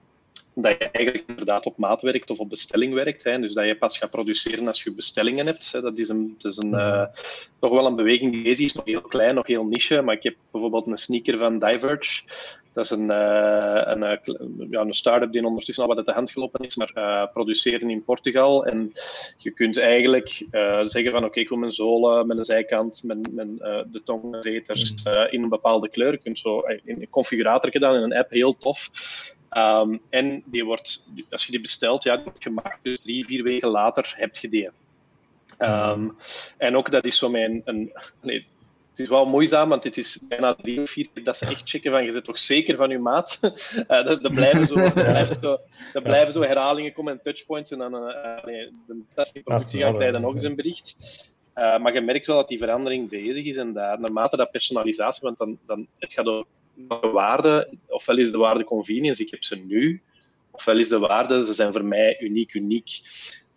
S4: dat je eigenlijk inderdaad op maat werkt of op bestelling werkt. Hè. Dus dat je pas gaat produceren als je bestellingen hebt. Hè. Dat is, een, dat is een, uh, toch wel een beweging die is, nog heel klein, nog heel niche. Maar ik heb bijvoorbeeld een sneaker van Diverge. Dat is een, uh, een, uh, ja, een start-up die ondertussen al wat uit de hand gelopen is, maar uh, produceren in Portugal. En je kunt eigenlijk zeggen van oké, ik wil mijn zolen met een zijkant, met, met de tongveters in een bepaalde kleur. Je kunt zo in een configurator gedaan in een app, heel tof. Um, en die wordt, als je die bestelt, ja, die wordt gemaakt. Dus drie, vier weken later heb je die. Um, en ook dat is zo mijn. Een, nee, het is wel moeizaam, want het is bijna drie of vier dat ze echt checken van je zit toch zeker van je maat. uh, er, blijven zo, zo, er blijven zo herhalingen komen en touchpoints en dan uh, nee, de testingproductie gaat krijgen nog eens een bericht. Uh, maar je merkt wel dat die verandering bezig is en dat naarmate dat personalisatie, want dan, dan het gaat over de waarde, ofwel is de waarde convenience, ik heb ze nu, ofwel is de waarde, ze zijn voor mij uniek, uniek.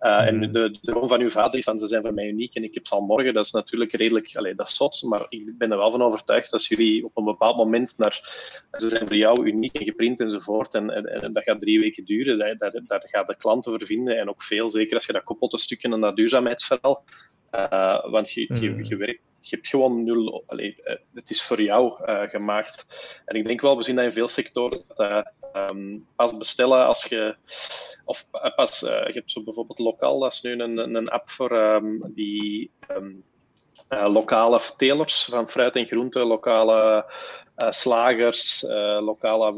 S4: Uh, En hmm. de, de droom van uw vader is van ze zijn voor mij uniek en ik heb ze al morgen. Dat is natuurlijk redelijk, allez, dat is zot, maar ik ben er wel van overtuigd dat jullie op een bepaald moment naar, ze zijn voor jou uniek en geprint enzovoort. En, en, en dat gaat drie weken duren. Daar, daar, daar gaat de klant over vinden en ook veel, zeker als je dat koppelt een stukje aan dat duurzaamheidsverhaal. Uh, want je, je, hmm. je, werkt je hebt gewoon nul. Allee, eh, het is voor jou uh, gemaakt. En ik denk wel, we zien dat in veel sectoren. Dat, um, pas bestellen als je. Of pas. je hebt zo bijvoorbeeld lokaal, dat is nu een, een app voor um, die. Um, lokale telers van fruit en groente, lokale slagers, lokale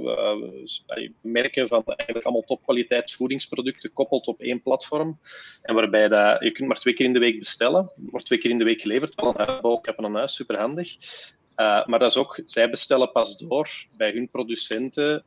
S4: merken van eigenlijk allemaal topkwaliteitsvoedingsproducten gekoppeld op één platform. En waarbij dat, je kunt maar twee keer in de week bestellen, wordt twee keer in de week geleverd, wel een huisbouw, een huis, superhandig. Uh, maar dat is ook, zij bestellen pas door bij hun producenten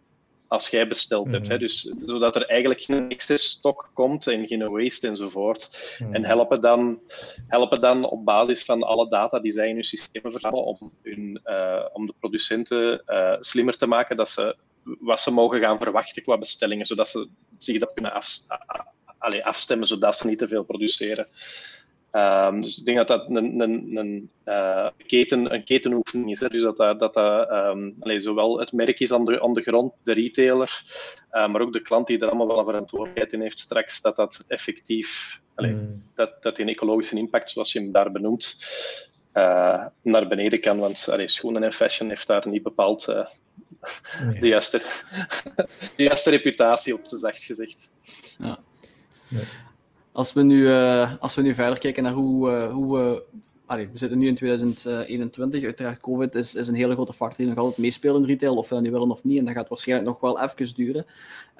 S4: als jij besteld hebt. Hè? Mhm. Dus, zodat er eigenlijk geen excess stok komt en geen waste enzovoort. Mm. En helpen dan, helpen dan op basis van alle data die zij in hun systemen verzamelen om, hun, uh, om de producenten uh, slimmer te maken dat ze wat ze mogen gaan verwachten qua bestellingen, zodat ze zich dat kunnen af, afstemmen, zodat ze niet te veel produceren. Um, dus ik denk dat dat een, een, een, uh, keten, een ketenoefening is. Hè. Dus dat dat, dat, dat um, allee, zowel het merk is aan de, aan de grond, de retailer, uh, maar ook de klant die er allemaal wel een verantwoordelijkheid in heeft straks, dat dat effectief, allee, mm. dat, dat een ecologische impact, zoals je hem daar benoemt, uh, naar beneden kan. Want allee, schoenen en fashion heeft daar niet bepaald nee. de, juiste, de juiste reputatie op, te zacht gezegd. Ja.
S3: Nee. Als we nu, uh, als we nu verder kijken naar hoe, uh, hoe we. We zitten nu in 2021. Uiteraard, COVID is, is een hele grote factor die nog altijd meespeelt in retail, of we dat nu willen of niet. En dat gaat waarschijnlijk nog wel even duren.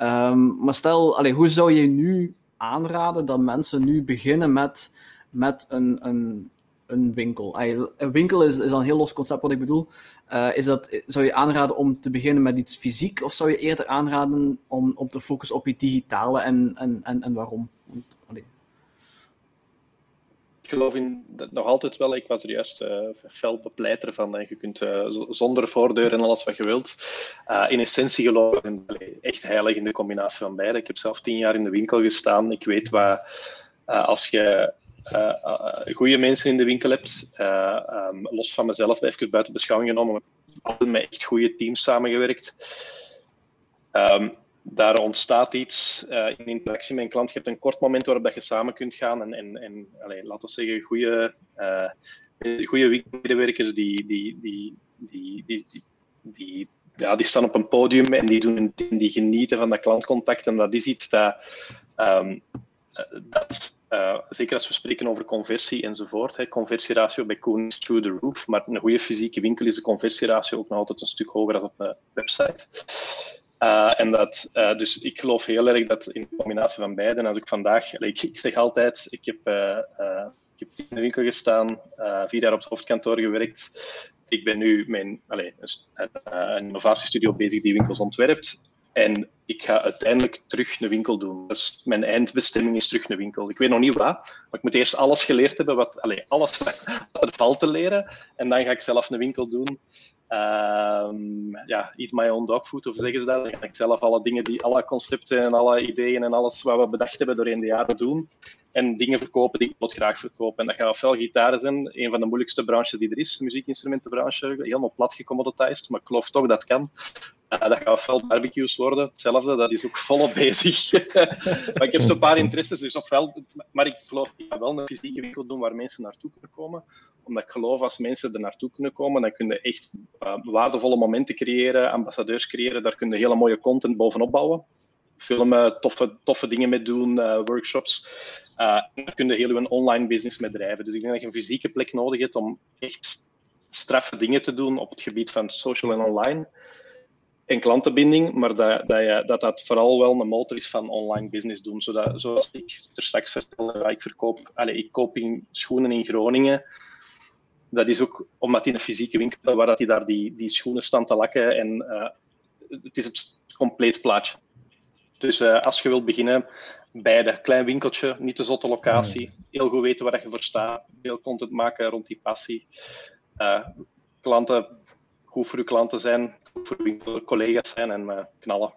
S3: Um, maar stel, allee, hoe zou je nu aanraden dat mensen nu beginnen met, met een, een, een winkel? een winkel is, is een heel los concept wat ik bedoel. Uh, is dat, zou je aanraden om te beginnen met iets fysiek, of zou je eerder aanraden om, om te focussen op je digitale en, en, en, en waarom?
S4: Ik geloof in dat nog altijd wel. Ik was er juist uh, fel bepleiter van. En je kunt uh, zonder voordeur en alles wat je wilt. In essentie geloof ik echt heilig in de combinatie van beide. Ik heb zelf tien jaar in de winkel gestaan. Ik weet wat als je goede mensen in de winkel hebt, um, los van mezelf, even buiten beschouwing genomen, altijd met echt goede teams samengewerkt. Um, daar ontstaat iets in interactie met een klant. Je hebt een kort moment waarop dat je samen kunt gaan en, en, allez, laten we zeggen, goede, uh, goede medewerkers die, die, die, die, die, die, die, ja, die staan op een podium en die, doen, die genieten van dat klantcontact. En dat is iets dat, um, dat uh, zeker als we spreken over conversie enzovoort, hè, conversieratio bij Koen is through the roof, maar een goede fysieke winkel is de conversieratio ook nog altijd een stuk hoger dan op een website. Uh, en dat, uh, dus ik geloof heel erg dat in combinatie van beide, als ik vandaag, ik, ik zeg altijd, ik heb, ik heb in de winkel gestaan, vier jaar op het hoofdkantoor gewerkt. Ik ben nu mijn, allez, een innovatiestudio bezig die winkels ontwerpt. En ik ga uiteindelijk terug een winkel doen. Dus mijn eindbestemming is terug een winkel. Ik weet nog niet wat, maar ik moet eerst alles geleerd hebben, wat, allez, alles wat valt te leren. En dan ga ik zelf een winkel doen. Um, ja, eat my own dog food, of zeggen ze dat? Dan ga ik zelf alle dingen, die, alle concepten en alle ideeën en alles wat we bedacht hebben doorheen de jaren doen. En dingen verkopen die ik wat graag verkoop. En dat gaat ofwel gitaren zijn, een van de moeilijkste branches die er is, de muziekinstrumentenbranche. Helemaal plat gecommoditized, maar ik geloof toch dat kan. Uh, dat gaat ofwel barbecues worden, hetzelfde, dat is ook volop bezig. maar ik heb zo'n paar interesses, dus ofwel, maar ik geloof, ik wel een fysieke winkel doen waar mensen naartoe kunnen komen. Omdat ik geloof, als mensen er naartoe kunnen komen, dan kunnen echt uh, waardevolle momenten creëren, ambassadeurs creëren, daar kunnen hele mooie content bovenop bouwen. Filmen, toffe, toffe dingen mee doen, uh, workshops. Daar kun je heel je online business mee drijven. Dus ik denk dat je een fysieke plek nodig hebt om echt straffe dingen te doen op het gebied van social en online en klantenbinding, maar dat dat, je, dat dat vooral wel een motor is van online business doen. Zodat, zoals ik er straks vertelde, ik verkoop, allez, ik koop in schoenen in Groningen. Dat is ook omdat in een fysieke winkel, waar dat die daar die, die schoenen staan te lakken. En uh, het is het compleet plaatje. Dus uh, als je wilt beginnen, bij de klein winkeltje, niet te zotte locatie, heel goed weten waar je voor staat, veel content maken rond die passie. Uh, klanten goed voor uw klanten zijn, goed voor uw collega's zijn en uh, knallen.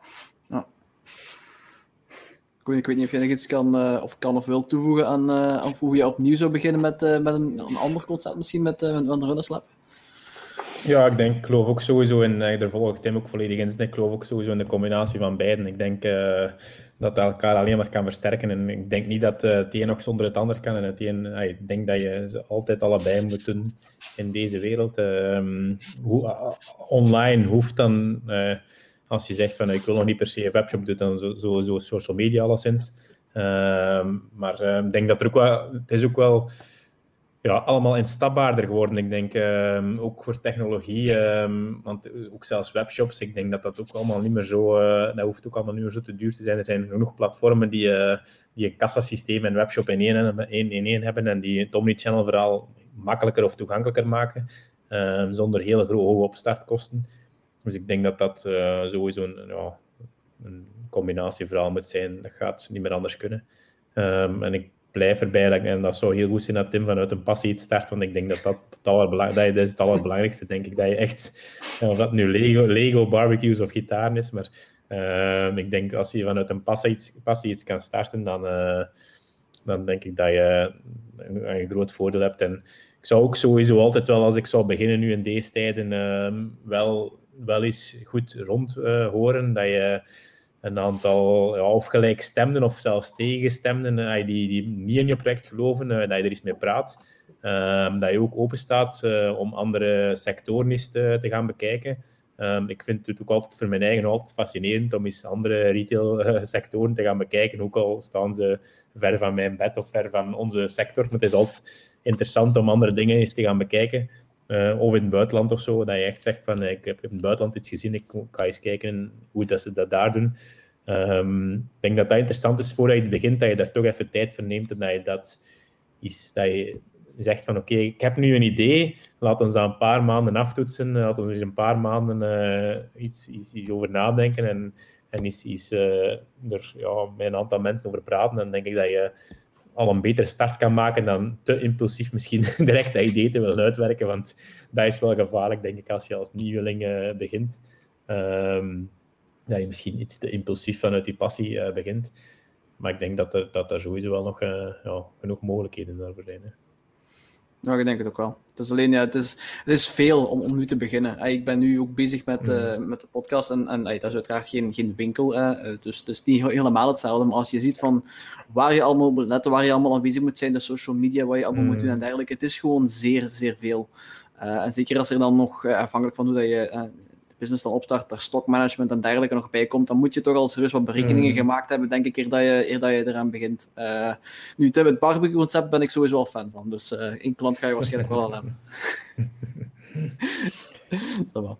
S4: Ja.
S3: Ik weet niet of jij nog iets kan, uh, of, kan of wil toevoegen aan, uh, of hoe je opnieuw zou beginnen met, met een, een ander concept misschien met, met, met Runners?
S2: Ja, ik denk, ik geloof ook sowieso in, daar volgt Tim ook volledig in, ik geloof ook sowieso in de combinatie van beiden. Ik denk dat dat elkaar alleen maar kan versterken. En ik denk niet dat uh, het een nog zonder het ander kan. En het een, uh, ik denk dat je ze altijd allebei moet doen in deze wereld. Uh, hoe, online hoeft dan, als je zegt van ik wil nog niet per se een webshop doen, dan sowieso social media alleszins. Ehm, maar ehm, ik denk dat er ook wel, het is ook wel ja, allemaal instapbaarder geworden. Ik denk ehm, ook voor technologie, ehm, want ook zelfs webshops, ik denk dat dat ook allemaal niet meer zo, uh, dat hoeft ook allemaal niet meer zo te duur te zijn. Er zijn genoeg platformen die, uh, die een kassasysteem en webshop in één, in, in één hebben en die het Omnichannel vooral makkelijker of toegankelijker maken, um, zonder hele hoge opstartkosten. Dus ik denk dat dat uh, sowieso een, ja, een combinatie vooral moet zijn. Dat gaat niet meer anders kunnen. en ik blijf erbij. En dat zou heel goed zijn dat Tim vanuit een passie iets start. Want ik denk dat dat het, allerbelang, dat is het allerbelangrijkste, denk ik. Dat je echt, of dat nu Lego, Lego barbecues of gitaar is, maar uh, ik denk als je vanuit een passie iets, passie kan starten, dan, uh, dan denk ik dat je een, groot voordeel hebt. En ik zou ook sowieso altijd wel, als ik zou beginnen nu in deze tijden, uh, wel, wel eens goed rond eh, horen dat je een aantal ja, of gelijkstemden of zelfs tegenstemden uh, die, die niet in je project geloven, uh, dat je er eens mee praat. Uh, dat je ook open staat uh, om andere sectoren eens te, te gaan bekijken. Um, ik vind het ook altijd voor mijn eigen altijd fascinerend om eens andere retail-sectoren te gaan bekijken, ook al staan ze ver van mijn bed of ver van onze sector. Maar het is altijd interessant om andere dingen eens te gaan bekijken. Uh, of in het buitenland of zo, dat je echt zegt van ik heb in het buitenland iets gezien, ik ga eens kijken hoe dat ze dat daar doen. Um, ik denk dat dat interessant is voordat je iets begint, dat je daar toch even tijd voor neemt en dat je dat is, dat je zegt van oké, ik heb nu een idee, laat ons dat een paar maanden aftoetsen, laat ons eens een paar maanden uh, iets, iets, iets, over nadenken en, en eens, eens uh, er ja, met een aantal mensen over praten. Dan denk ik dat je al een betere start kan maken dan te impulsief misschien direct dat idee te willen uitwerken. Want dat is wel gevaarlijk, denk ik, als je als nieuweling uh, begint. Um, dat je misschien iets te impulsief vanuit die passie uh, begint. Maar ik denk dat er, dat er sowieso wel nog uh, ja, genoeg mogelijkheden daarvoor zijn. Hè.
S3: Nou, ik denk het ook wel. Het is alleen, ja, het is, het is veel om, om nu te beginnen. Ik ben nu ook bezig met, uh, met de podcast en, en dat is uiteraard geen, geen winkel, uh, dus het is niet helemaal hetzelfde. Maar als je ziet van waar je allemaal moet letten, waar je allemaal aan bezig moet zijn, de social media, wat je allemaal mm. moet doen en dergelijke, het is gewoon zeer, zeer veel. Uh, en zeker als er dan nog, afhankelijk van hoe dat je business dan opstart, daar stockmanagement en dergelijke nog bij komt, dan moet je toch al serieus wat berekeningen mm. gemaakt hebben, denk ik, eer dat je, eer dat je eraan begint. Uh, nu, het barbecue-concept ben ik sowieso wel fan van, dus uh, één klant ga je waarschijnlijk wel al hebben. Dat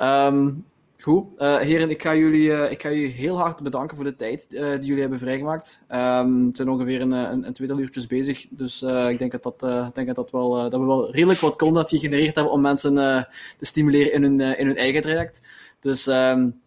S3: um, Goed, uh, heren, ik ga, jullie, uh, ik ga jullie heel hard bedanken voor de tijd uh, die jullie hebben vrijgemaakt. Um, het zijn ongeveer een, een, een tweetal uurtjes bezig, dus ik denk, dat, dat, denk dat, dat, wel, dat we wel redelijk wat content gegenereerd hebben om mensen te stimuleren in hun, in hun eigen traject. Dus um,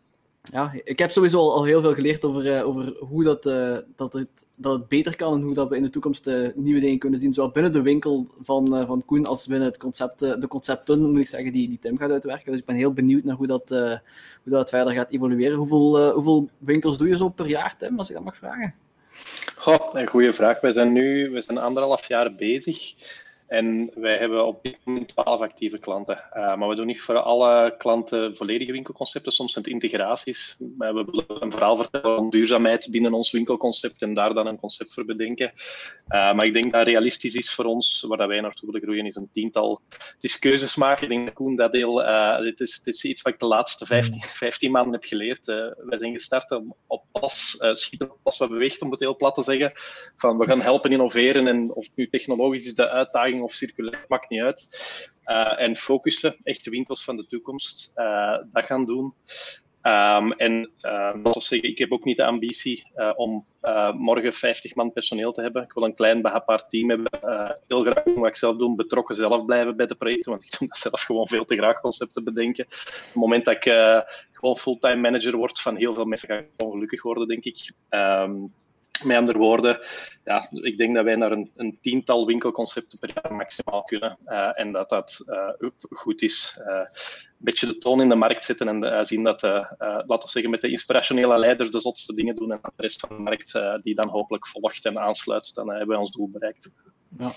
S3: ja, ik heb sowieso al, heel veel geleerd over, uh, over hoe dat, uh, dat, het, dat het beter kan en hoe dat we in de toekomst uh, nieuwe dingen kunnen zien. Zowel binnen de winkel van, van Koen als binnen het concept, de concepten, moet ik zeggen, die, die Tim gaat uitwerken. Dus ik ben heel benieuwd naar hoe dat, hoe dat verder gaat evolueren. Hoeveel, hoeveel winkels doe je zo per jaar, Tim, als ik dat mag vragen?
S4: Goh, een goede vraag. We zijn nu we zijn anderhalf jaar bezig. En wij hebben op dit moment 12 actieve klanten. Uh, maar we doen niet voor alle klanten volledige winkelconcepten. Soms zijn het integraties. We willen een verhaal vertellen van duurzaamheid binnen ons winkelconcept en daar dan een concept voor bedenken. Uh, maar ik denk dat realistisch is voor ons, waar wij naartoe willen groeien, is een tiental. Het is keuzes maken. Ik denk dat Koen dat deel. Uh, dit, is, dit is iets wat ik de laatste 15, 15 maanden heb geleerd. wij zijn gestart op, op pas, schieten op pas wat beweegt, om het heel plat te zeggen. Van we gaan helpen innoveren en of nu technologisch is de uitdaging of circulair, maakt niet uit. Uh, en focussen, echte winkels van de toekomst, uh, dat gaan doen. Um, en laten zeggen, ik heb ook niet de ambitie uh, om morgen 50 man personeel te hebben. Ik wil een klein behapbaar team hebben. heel graag doen wat ik zelf doe, betrokken zelf blijven bij de projecten, want ik doe dat zelf gewoon veel te graag concepten bedenken. Op het moment dat ik gewoon fulltime manager word van heel veel mensen, ga ik ongelukkig worden, denk ik. Um, met andere woorden, ja, ik denk dat wij naar een, een tiental winkelconcepten per jaar maximaal kunnen. Uh, en dat dat uh, goed is. Uh, een beetje de toon in de markt zetten en zien dat, laten we zeggen, met de inspirationele leiders de zotste dingen doen en de rest van de markt die dan hopelijk volgt en aansluit, dan hebben wij ons doel bereikt.
S3: Ja.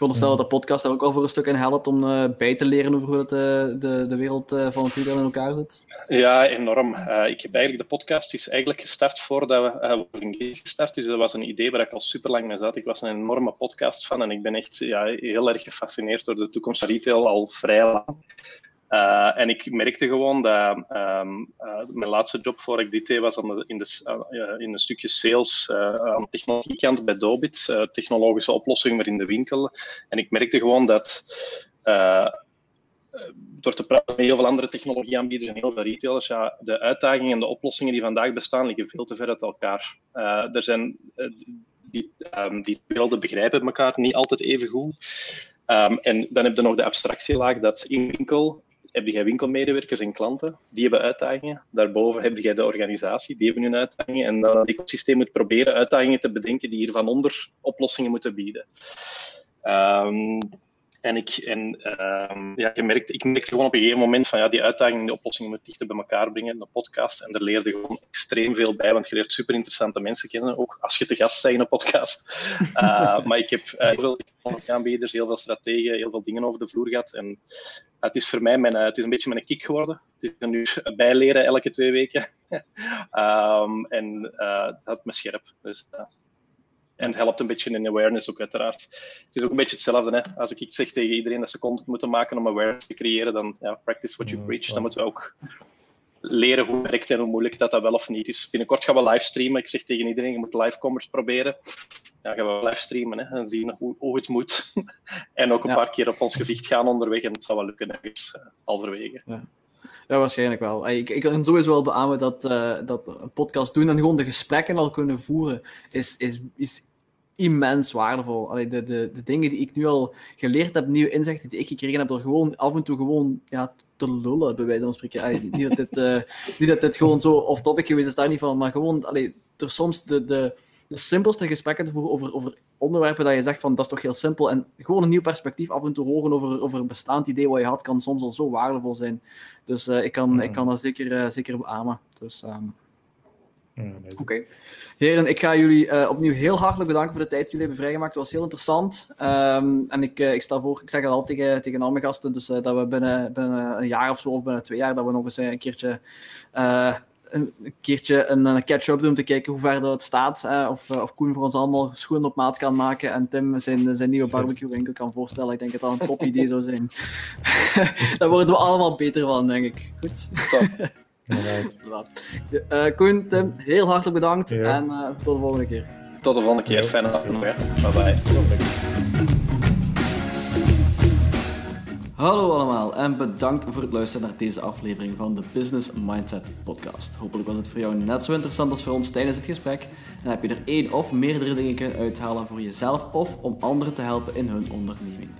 S3: Ik veronderstel dat de podcast daar ook al voor een stuk in helpt om uh, bij te leren over hoe het, uh, de, de wereld uh, van het retail in elkaar zit.
S4: Ja, enorm. ik heb eigenlijk de podcast is eigenlijk gestart voordat we uh, gestart. Dus dat was een idee waar ik al super lang mee zat. Ik was een enorme podcast van en ik ben echt ja, heel erg gefascineerd door de toekomst van retail al vrij lang. Uh, en ik merkte gewoon dat um, uh, mijn laatste job voor ik dit deed was de, in, de, uh, in een stukje sales aan de technologiekant bij Dobit, technologische oplossing, maar in de winkel. En ik merkte gewoon dat door te praten met heel veel andere technologieaanbieders en heel veel retailers, ja, de uitdagingen en de oplossingen die vandaag bestaan liggen veel te ver uit elkaar. er zijn, die, um, die begrijpen elkaar niet altijd even goed. Um, en dan heb je nog de abstractielaag dat in winkel heb je winkelmedewerkers en klanten, die hebben uitdagingen. Daarboven heb je de organisatie, die hebben hun uitdagingen. En dan het ecosysteem moet proberen uitdagingen te bedenken die hier van onder oplossingen moeten bieden. Um, en ik, en, uh, ja, ik, merkte, ik merkte gewoon op een gegeven moment van ja, die uitdagingen en die oplossingen moet dichter bij elkaar brengen, de podcast. En daar leerde gewoon extreem veel bij, want je leert super interessante mensen kennen, ook als je te gast bent in een podcast. Uh, maar ik heb uh, heel veel aanbieders, heel veel strategen, heel veel dingen over de vloer gehad. En het is voor mij mijn, het is een beetje mijn kick geworden. Het is nu bijleren elke twee weken. um, en het houdt me scherp. Dus, en het helpt een beetje in awareness ook uiteraard. Het is ook een beetje hetzelfde. Hè? Als ik zeg tegen iedereen dat ze content moeten maken om awareness te creëren, dan ja, practice what you preach. Dan moeten we ook leren hoe het werkt en hoe moeilijk dat, dat wel of niet is. Binnenkort gaan we livestreamen. Ik zeg tegen iedereen, je moet live commerce proberen. Ja, gaan we livestreamen hè, en zien hoe, hoe het moet. en ook een paar keer op ons gezicht gaan onderweg en het zal wel lukken ergens uh, halverwege.
S3: Ja. Ja, waarschijnlijk wel. Ik, ik kan sowieso wel beamen dat, uh, dat een podcast doen en gewoon de gesprekken al kunnen voeren, is, is, is immens waardevol. Allee, de, de, de dingen die ik nu al geleerd heb, nieuwe inzichten die ik gekregen heb, door gewoon af en toe gewoon ja, te lullen, bij wijze van spreken. Allee, niet, dat dit, uh, niet dat dit gewoon zo off-topic geweest is, daar niet van, maar gewoon allee, er soms de, de, de simpelste gesprekken te voeren over, over onderwerpen dat je zegt van dat is toch heel simpel en gewoon een nieuw perspectief af en toe horen over, over een bestaand idee wat je had, kan soms al zo waardevol zijn. Dus uh, ik, kan, ik kan dat zeker, uh, zeker beamen. Dus, um, Oké. Okay. Heren, ik ga jullie uh, opnieuw heel hartelijk bedanken voor de tijd die jullie hebben vrijgemaakt. Het was heel interessant. Um, en ik, uh, ik stel voor, ik zeg het al tegen, tegen al mijn gasten, dus uh, dat we binnen, binnen een jaar of zo, of binnen twee jaar, dat we nog eens een keertje, een, keertje een, een catch-up doen om te kijken hoe ver dat het staat. of, of Koen voor ons allemaal schoen op maat kan maken en Tim zijn, zijn nieuwe barbecue winkel kan voorstellen. Ik denk dat dat een top idee zou zijn. Daar worden we allemaal beter van, denk ik. Goed. Top. Uh, Koen, Tim, heel hartelijk bedankt ja. en uh, tot de volgende keer.
S4: Tot de volgende keer. Fijne dag nog. Bye bye.
S1: Hallo allemaal en bedankt voor het luisteren naar deze aflevering van de Business Mindset Podcast. Hopelijk was het voor jou net zo interessant als voor ons tijdens het gesprek en heb je er één of meerdere dingen kunnen uithalen voor jezelf of om anderen te helpen in hun onderneming.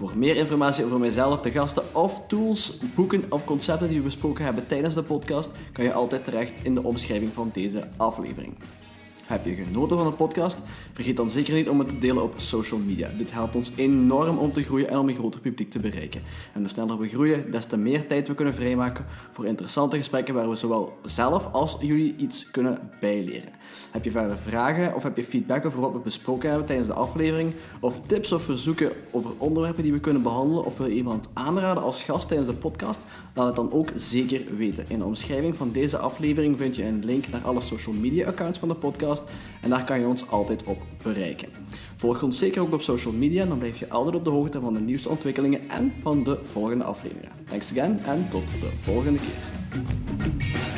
S1: Voor meer informatie over mijzelf, de gasten of tools, boeken of concepten die we besproken hebben tijdens de podcast, kan je altijd terecht in de omschrijving van deze aflevering. Heb je genoten van de podcast? Vergeet dan zeker niet om het te delen op social media. Dit helpt ons enorm om te groeien en om een groter publiek te bereiken. En hoe sneller we groeien, des te meer tijd we kunnen vrijmaken voor interessante gesprekken waar we zowel zelf als jullie iets kunnen bijleren. Heb je verder vragen of heb je feedback over wat we besproken hebben tijdens de aflevering? Of tips of verzoeken over onderwerpen die we kunnen behandelen? Of wil je iemand aanraden als gast tijdens de podcast? Laat het dan ook zeker weten. In de omschrijving van deze aflevering vind je een link naar alle social media accounts van de podcast en daar kan je ons altijd op bereiken. Volg ons zeker ook op social media, dan blijf je altijd op de hoogte van de nieuwste ontwikkelingen en van de volgende afleveringen. Thanks again en tot de volgende keer.